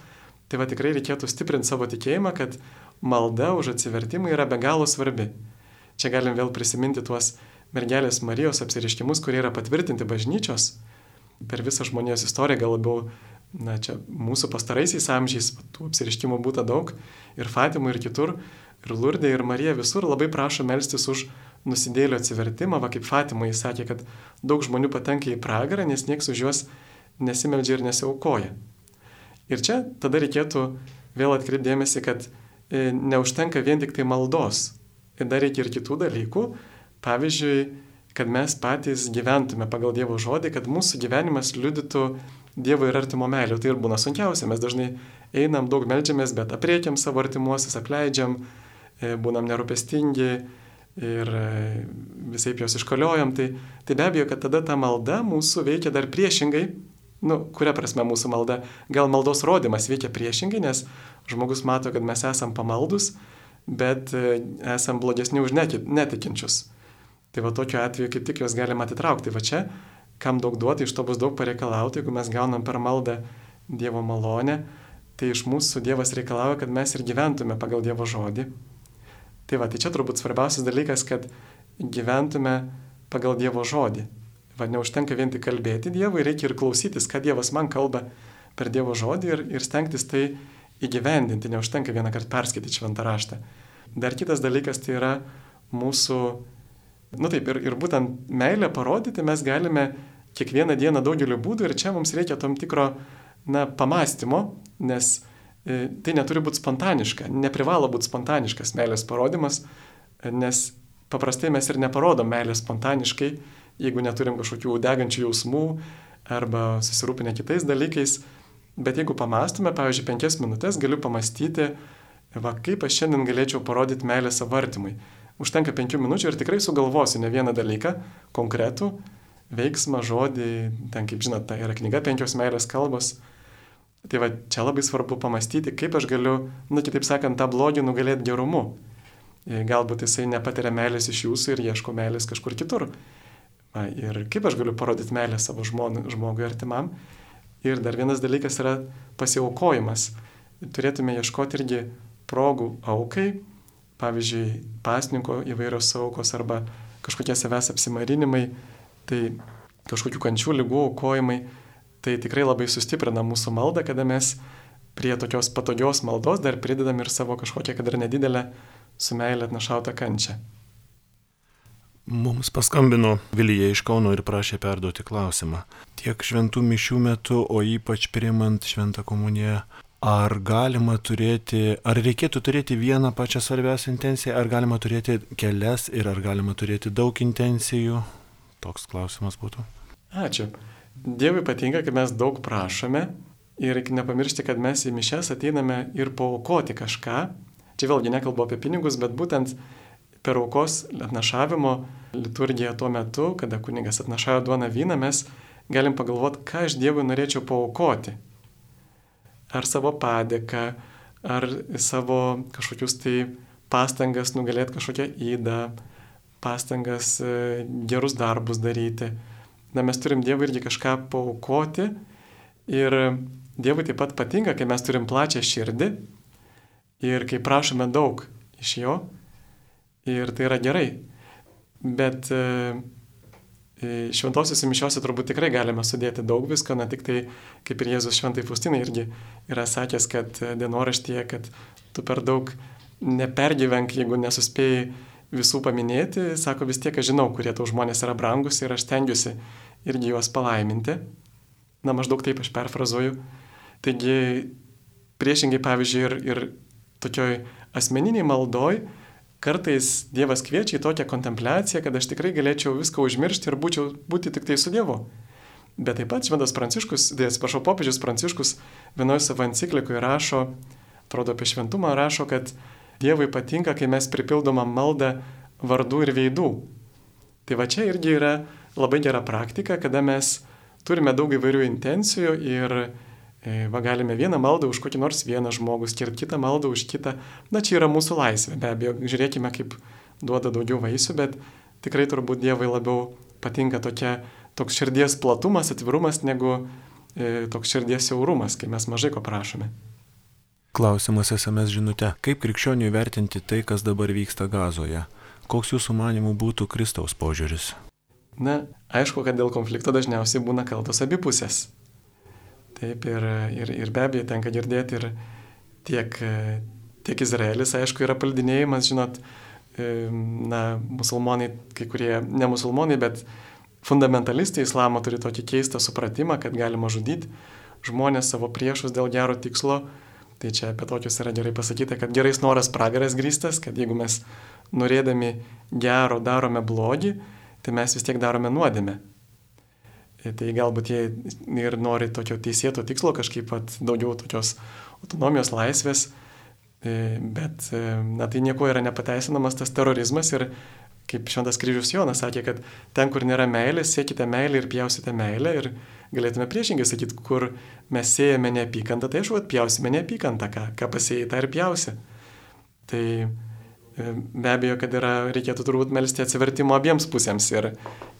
Tai va tikrai reikėtų stiprinti savo tikėjimą, kad malda už atsivertimą yra be galo svarbi. Čia galim vėl prisiminti tuos mergelės Marijos apsiriškimus, kurie yra patvirtinti bažnyčios. Per visą žmonijos istoriją gal labiau, na čia mūsų pastaraisiais amžiais tų apsiriškimų būta daug ir Fatimų ir kitur, ir Lurdė ir Marija visur labai prašo melstis už nusidėlio atsivertimą, va kaip Fatima jis sakė, kad daug žmonių patenka į pragarą, nes niekas už juos nesimeldžia ir nesiaukoja. Ir čia tada reikėtų vėl atkreipdėmėsi, kad neužtenka vien tik tai maldos. Ir dar reikia ir kitų dalykų. Pavyzdžiui, kad mes patys gyventume pagal Dievo žodį, kad mūsų gyvenimas liudytų Dievo ir artimo meilę. Tai ir būna sunkiausia. Mes dažnai einam, daug melžiamės, bet apriekiam savo artimuosius, apleidžiam, e, būnam nerūpestingi ir e, visai juos iškoliojam, tai, tai be abejo, kad tada ta malda mūsų veikia dar priešingai. Nu, kuria prasme mūsų malda? Gal maldos rodimas veikia priešingai, nes žmogus mato, kad mes esam pamaldus, bet e, esam blogesni už netikinčius. Tai va tokiu atveju kaip tik juos galima atitraukti. Va čia, kam daug duoti, iš to bus daug pareikalauti, jeigu mes gaunam per maldą Dievo malonę, tai iš mūsų Dievas reikalauja, kad mes ir gyventume pagal Dievo žodį. Tai va, tai čia turbūt svarbiausias dalykas, kad gyventume pagal Dievo žodį. Va, neužtenka vien tik kalbėti Dievui, reikia ir klausytis, ką Dievas man kalba per Dievo žodį ir, ir stengtis tai įgyvendinti, neužtenka vieną kartą perskaityti šventą raštą. Dar kitas dalykas tai yra mūsų, nu taip, ir, ir būtent meilę parodyti mes galime kiekvieną dieną daugeliu būdų ir čia mums reikia tam tikro, na, pamastymo, nes E, tai neturi būti spontaniška, neprivalo būti spontaniškas meilės parodimas, nes paprastai mes ir neparodom meilės spontaniškai, jeigu neturim kažkokių degančių jausmų arba susirūpinę kitais dalykais. Bet jeigu pamastume, pavyzdžiui, penkias minutės, galiu pamastyti, va, kaip aš šiandien galėčiau parodyti meilę savo artimui. Užtenka penkių minučių ir tikrai sugalvosiu ne vieną dalyką, konkretų, veiksmą, žodį, ten kaip žinot, tai yra knyga penkios meilės kalbos, Tai va čia labai svarbu pamastyti, kaip aš galiu, nu kitaip sakant, tą blogį nugalėti gerumu. Galbūt jisai nepatiria meilės iš jūsų ir ieško meilės kažkur kitur. Ir kaip aš galiu parodyti meilę savo žmon, žmogui artimam. Ir dar vienas dalykas yra pasiaukojimas. Turėtume ieškoti irgi progų aukai, pavyzdžiui, pasninko įvairios aukos arba kažkokie savęs apsimarinimai, tai kažkokių kančių lygų aukojimai tai tikrai labai sustiprina mūsų maldą, kada mes prie tokios patogios maldos dar pridedam ir savo kažkokią, kad ir nedidelę, su meilė atnašautą kančią. Mums paskambino Vilija iš Kauno ir prašė perduoti klausimą. Tiek šventų mišių metu, o ypač priimant šventą komuniją, ar galima turėti, ar reikėtų turėti vieną pačią svarbiausią intenciją, ar galima turėti kelias ir ar galima turėti daug intencijų? Toks klausimas būtų. Ačiū. Dievui patinka, kai mes daug prašome ir reikia nepamiršti, kad mes į mišes ateiname ir paukoti kažką. Čia vėlgi nekalbu apie pinigus, bet būtent per aukos atnašavimo liturgiją tuo metu, kada kunigas atnašavo duoną vyną, mes galim pagalvoti, ką aš Dievui norėčiau paukoti. Ar savo padėką, ar savo kažkokius tai pastangas nugalėti kažkokią įdą, pastangas e, gerus darbus daryti. Na, mes turim Dievui irgi kažką paukoti ir Dievui taip pat patinka, kai mes turim plačią širdį ir kai prašome daug iš Jo ir tai yra gerai. Bet e, e, šventosiuose mišiuose turbūt tikrai galime sudėti daug visko, ne tik tai, kaip ir Jėzus šventai Faustinai irgi yra sakęs, kad dienoraštyje, kad tu per daug nepergyvenk, jeigu nesuspėjai visų paminėti, sako vis tiek aš žinau, kurie tau žmonės yra brangus ir aš stengiuosi irgi juos palaiminti. Na, maždaug taip aš perfrazuoju. Taigi, priešingai, pavyzdžiui, ir, ir tokioj asmeniniai maldoj, kartais Dievas kviečia į tokią kontempliaciją, kad aš tikrai galėčiau viską užmiršti ir būčiau, būti tik tai su Dievu. Bet taip pat Šventas Pranciškus, tai atsiprašau, popiežius Pranciškus vienoje savo enciklikoje rašo, atrodo apie šventumą, rašo, kad Dievui patinka, kai mes pripildomą maldą vardų ir veidų. Tai va čia irgi yra labai gera praktika, kada mes turime daug įvairių intencijų ir va galime vieną maldą už kokį nors vieną žmogų skirti, kitą maldą už kitą. Na čia yra mūsų laisvė, be abejo, žiūrėkime, kaip duoda daugiau vaisių, bet tikrai turbūt Dievui labiau patinka tokia, toks širdies platumas, atvirumas, negu e, toks širdies siaurumas, kai mes mažai ko prašome. Klausimas SMS žinute. Kaip krikščioniui vertinti tai, kas dabar vyksta gazoje? Koks jūsų manimų būtų Kristaus požiūris? Na, aišku, kad dėl konflikto dažniausiai būna kaltos abipusės. Taip ir, ir, ir be abejo tenka girdėti ir tiek, tiek Izraelis, aišku, yra paldinėjimas, žinot, na, musulmonai, kai kurie ne musulmonai, bet fundamentalistai islamo turi tokį keistą supratimą, kad galima žudyti žmonės savo priešus dėl gero tikslo Tai čia apie tokius yra gerai pasakyta, kad gerais noras pragaras grįstas, kad jeigu mes norėdami gero darome blogį, tai mes vis tiek darome nuodėmę. Tai galbūt jie ir nori tokio teisėto tikslo, kažkaip pat daugiau tokios autonomijos laisvės, e, bet e, na, tai nieko yra nepateisinamas tas terorizmas ir kaip Šventas kryžius Jonas sakė, kad ten, kur nėra meilės, siekite meilę ir pjausite meilę. Ir galėtume priešingai sakyti, kur mes siejame neapykantą, tai aišku, pjausime neapykantą, ką, ką pasėjai, tą ir pjausi. Tai be abejo, kad yra, reikėtų turbūt melstį atsivertimo abiems pusėms ir,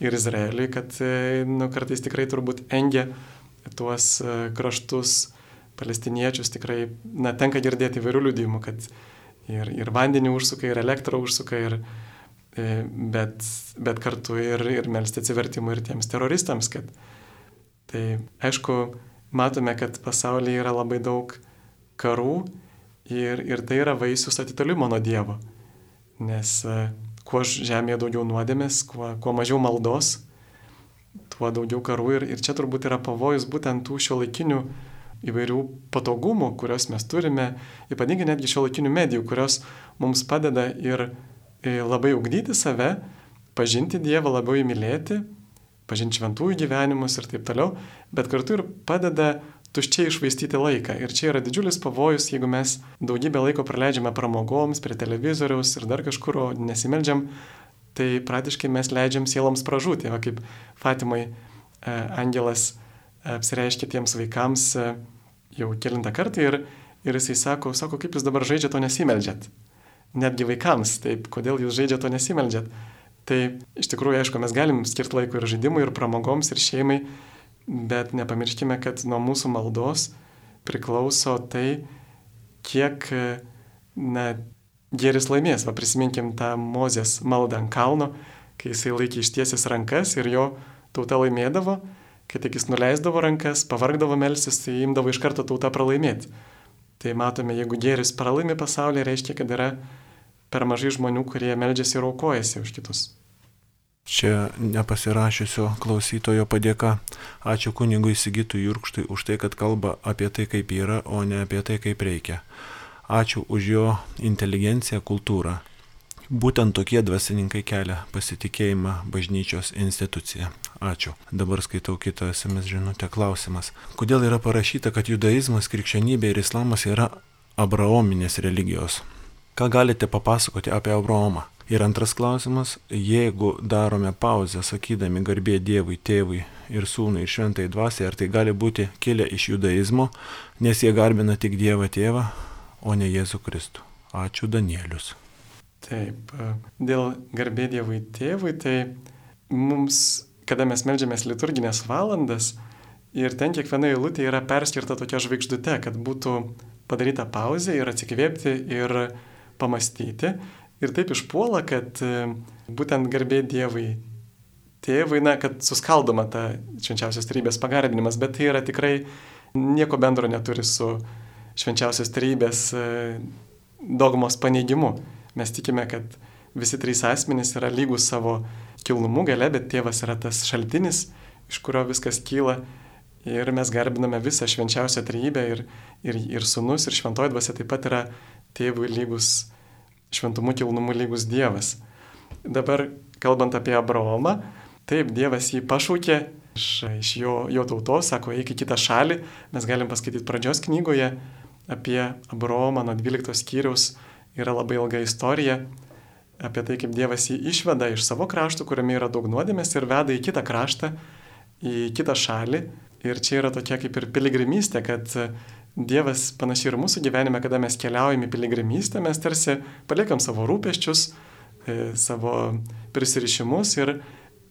ir Izraeliui, kad e, nu, kartais tikrai turbūt engia tuos e, kraštus palestiniečius, tikrai, na, tenka girdėti įvairių liudymų, kad ir, ir vandenį užsuka, ir elektrą užsuka, ir, E, bet, bet kartu ir, ir melstį atsivertimą ir tiems teroristams, kad tai aišku, matome, kad pasaulyje yra labai daug karų ir, ir tai yra vaisius atitolimo nuo Dievo. Nes e, kuo žemėje daugiau nuodėmės, kuo, kuo mažiau maldos, tuo daugiau karų ir, ir čia turbūt yra pavojus būtent tų šio laikinių įvairių patogumų, kuriuos mes turime, ypatingai netgi šio laikinių medijų, kurios mums padeda ir E, labai ugdyti save, pažinti Dievą, labiau įmylėti, pažinti šventųjų gyvenimus ir taip toliau, bet kartu ir padeda tuščiai išvaistyti laiką. Ir čia yra didžiulis pavojus, jeigu mes daugybę laiko praleidžiame pramogoms, prie televizoriaus ir dar kažkur, o nesimeldžiam, tai praktiškai mes leidžiam sieloms pražūti. Va kaip Fatimai e, angelas e, apsireiškia tiems vaikams jau kilintą kartą ir, ir jisai sako, sako, kaip jūs dabar žaidžiate, o nesimeldžiat netgi vaikams, taip, kodėl jūs žaidžiate, o nesimeldžiat. Tai iš tikrųjų, aišku, mes galim skirti laiko ir žaidimui, ir pramogoms, ir šeimai, bet nepamirškime, kad nuo mūsų maldos priklauso tai, kiek, na, geris laimės. Va prisiminkim tą Mozės maldą ant kalno, kai jisai laikė ištiesęs rankas ir jo tauta laimėdavo, kai tik jis nuleisdavo rankas, pavargdavo melsis, tai imdavo iš karto tauta pralaimėti. Tai matome, jeigu gėris pralaimi pasaulyje, reiškia, kad yra per mažai žmonių, kurie meldžiasi ir aukojasi už kitus. Čia nepasirašysio klausytojo padėka. Ačiū kunigui Sigitui Jurkštui už tai, kad kalba apie tai, kaip yra, o ne apie tai, kaip reikia. Ačiū už jo inteligenciją, kultūrą. Būtent tokie dvasininkai kelia pasitikėjimą bažnyčios institucija. Ačiū. Dabar skaitau kitą SMS žinutę klausimas. Kodėl yra parašyta, kad judaizmas, krikščionybė ir islamas yra abraominės religijos? Ką galite papasakoti apie Abraomą? Ir antras klausimas, jeigu darome pauzę sakydami garbė Dievui, tėvui ir sūnui ir šventai dvasiai, ar tai gali būti kilę iš judaizmo, nes jie garbina tik Dievą tėvą, o ne Jėzų Kristų. Ačiū Danielius. Taip, dėl garbė Dievui tėvui, tai mums, kada mes melžiamės liturginės valandas ir ten kiekviena eilutė yra perskirta tokia žvaigždute, kad būtų padaryta pauzė ir atsikvėpti ir pamastyti. Ir taip išpuola, kad būtent garbė Dievui tėvui, na, kad suskaldoma ta švenčiausios tarybės pagarbinimas, bet tai yra tikrai nieko bendro neturi su švenčiausios tarybės dogmos paneigimu. Mes tikime, kad visi trys asmenys yra lygus savo kilnumu gale, bet tėvas yra tas šaltinis, iš kurio viskas kyla. Ir mes garbiname visą švenčiausią trejybę ir, ir, ir sunus, ir šventoji dvasia taip pat yra tėvui lygus, šventumu kilnumu lygus Dievas. Dabar, kalbant apie Abraomą, taip, Dievas jį pašaukė iš, iš jo, jo tautos, sako, eik į kitą šalį. Mes galim paskaityti pradžios knygoje apie Abraomą nuo 12 skyriaus yra labai ilga istorija apie tai, kaip Dievas jį išveda iš savo krašto, kuriame yra daug nuodėmės ir veda į kitą kraštą, į kitą šalį. Ir čia yra tokia kaip ir piligrimystė, kad Dievas panašiai ir mūsų gyvenime, kada mes keliaujame į piligrimystę, mes tarsi paliekam savo rūpeščius, savo prisirišimus ir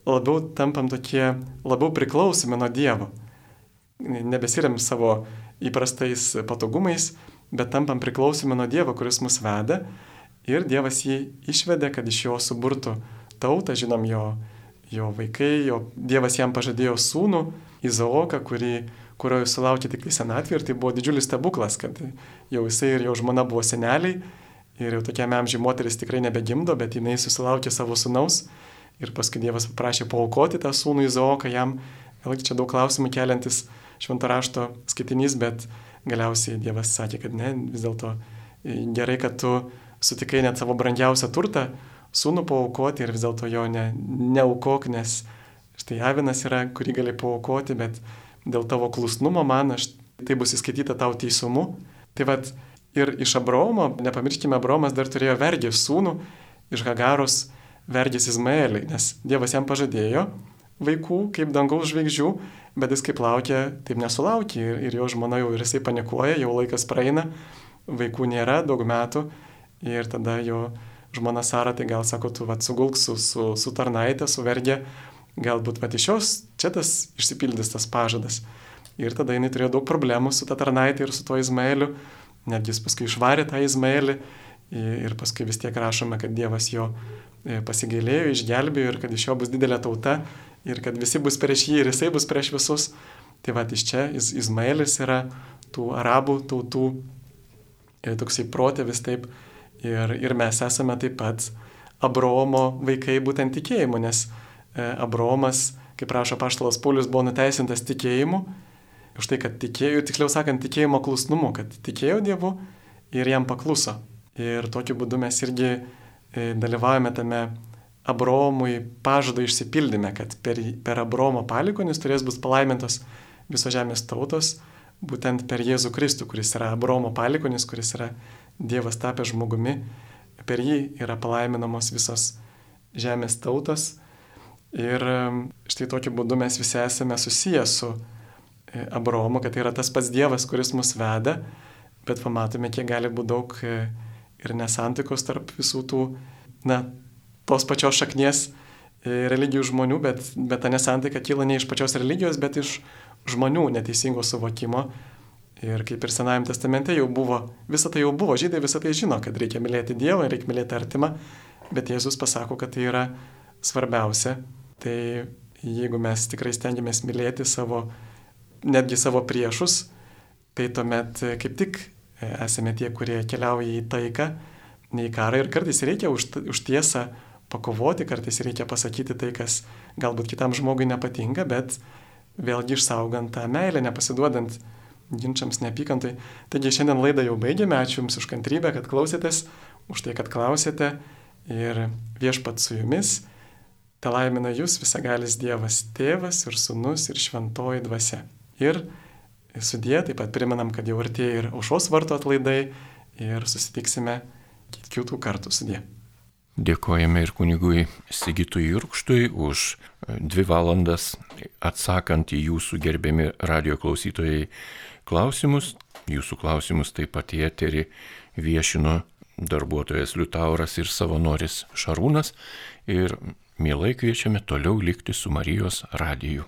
labiau tampam tokie, labiau priklausomi nuo Dievo. Nebesiriam savo įprastais patogumais, bet tampam priklausomi nuo Dievo, kuris mus veda. Ir Dievas jį išvedė, kad iš jo suburtų tautą, žinom, jo, jo vaikai, jo, Dievas jam pažadėjo sūnų, Izaoką, kurį, kurio jis sulaukė tik tai senatvė ir tai buvo didžiulis stebuklas, kad jau jisai ir jo žmona buvo seneliai ir jau tokiame amžiai moteris tikrai nebegimdo, bet jinai susilaukė savo sunaus ir paskui Dievas paprašė paukoti tą sūnų Izaoką jam, vėlgi čia daug klausimų keliantis švento rašto skaitinys, bet galiausiai Dievas sakė, kad ne, vis dėlto gerai, kad tu sutikai net savo brangiausią turtą, sūnų paukoti ir vis dėlto jo ne, neaukok, nes štai avinas yra, kurį gali paukoti, bet dėl tavo klusnumo man aš, tai bus įskaityta tau teisumu. Tai vad ir iš Abromo, nepamirškime, Abromas dar turėjo vergės sūnų, iš Hagaros vergės Izmaelį, nes Dievas jam pažadėjo vaikų kaip dangaus žvaigždžių, bet jis kaip laukia, taip nesulaukė ir, ir jo žmona jau ir jisai panikuoja, jau laikas praeina, vaikų nėra daug metų ir tada jo žmona Sara tai gal sako, tu vad sugulk su, su, su tarnaitė, su vergė, galbūt pat iš jos čia tas išsipildys tas pažadas. Ir tada jinai turėjo daug problemų su ta tarnaitė ir su tuo Izmaeliu, netgi jis paskui išvarė tą Izmaelį ir paskui vis tiek rašome, kad Dievas jo pasigailėjo, išgelbėjo ir kad iš jo bus didelė tauta ir kad visi bus prieš jį ir jisai bus prieš visus. Tai va, iš čia Iz Izmaelis yra tų arabų tautų toksai protėvis taip ir, ir mes esame taip pat Abraomo vaikai būtent tikėjimu, nes Abraomas, kaip rašo paštalas Paulius, buvo nuteisintas tikėjimu, už tai, kad tikėjo, tiksliau sakant, tikėjimo klusnumu, kad tikėjo Dievu ir jam pakluso. Ir tokiu būdu mes irgi dalyvaujame tame Abraomui pažado išsipildyme, kad per, per Abraomo palikonis turės bus palaimintos viso žemės tautos, būtent per Jėzų Kristų, kuris yra Abraomo palikonis, kuris yra Dievas tapęs žmogumi, per jį yra palaiminamos visos žemės tautos. Ir štai tokiu būdu mes visi esame susiję su Abraomu, kad tai yra tas pats Dievas, kuris mus veda, bet pamatome, kiek gali būti daug ir nesantikos tarp visų tų, na, tos pačios šaknies religijų žmonių, bet, bet ta nesantaika kyla ne iš pačios religijos, bet iš žmonių neteisingo suvokimo. Ir kaip ir Senajame testamente jau buvo, visą tai jau buvo, žydai visą tai žino, kad reikia mylėti Dievą, reikia mylėti artimą, bet Jėzus pasako, kad tai yra svarbiausia. Tai jeigu mes tikrai stengiamės mylėti savo, netgi savo priešus, tai tuomet kaip tik esame tie, kurie keliauja į taiką, ne į karą ir kartais reikia už, už tiesą pakovoti, kartais reikia pasakyti tai, kas galbūt kitam žmogui nepatinka, bet vėlgi išsaugant tą meilę, nepasiduodant ginčiams, neapykantai. Taigi šiandien laidą jau baigėme, ačiū Jums už kantrybę, kad klausėtės, už tai, kad klausėte ir viešpat su jumis. Te laimina jūs visagalis Dievas, tėvas ir sunus ir šventoji dvasia. Ir sudė, taip pat primenam, kad jau artėja ir aušos varto atlaidai ir susitiksime kitų kartų sudė. Dėkojame ir kunigui Sigitui Jurkštui už dvi valandas atsakant į jūsų gerbiami radio klausytojai klausimus. Jūsų klausimus taip pat į eterį viešino darbuotojas Liutauras ir savanoris Šarūnas. Ir mielai kviečiame toliau likti su Marijos radiju.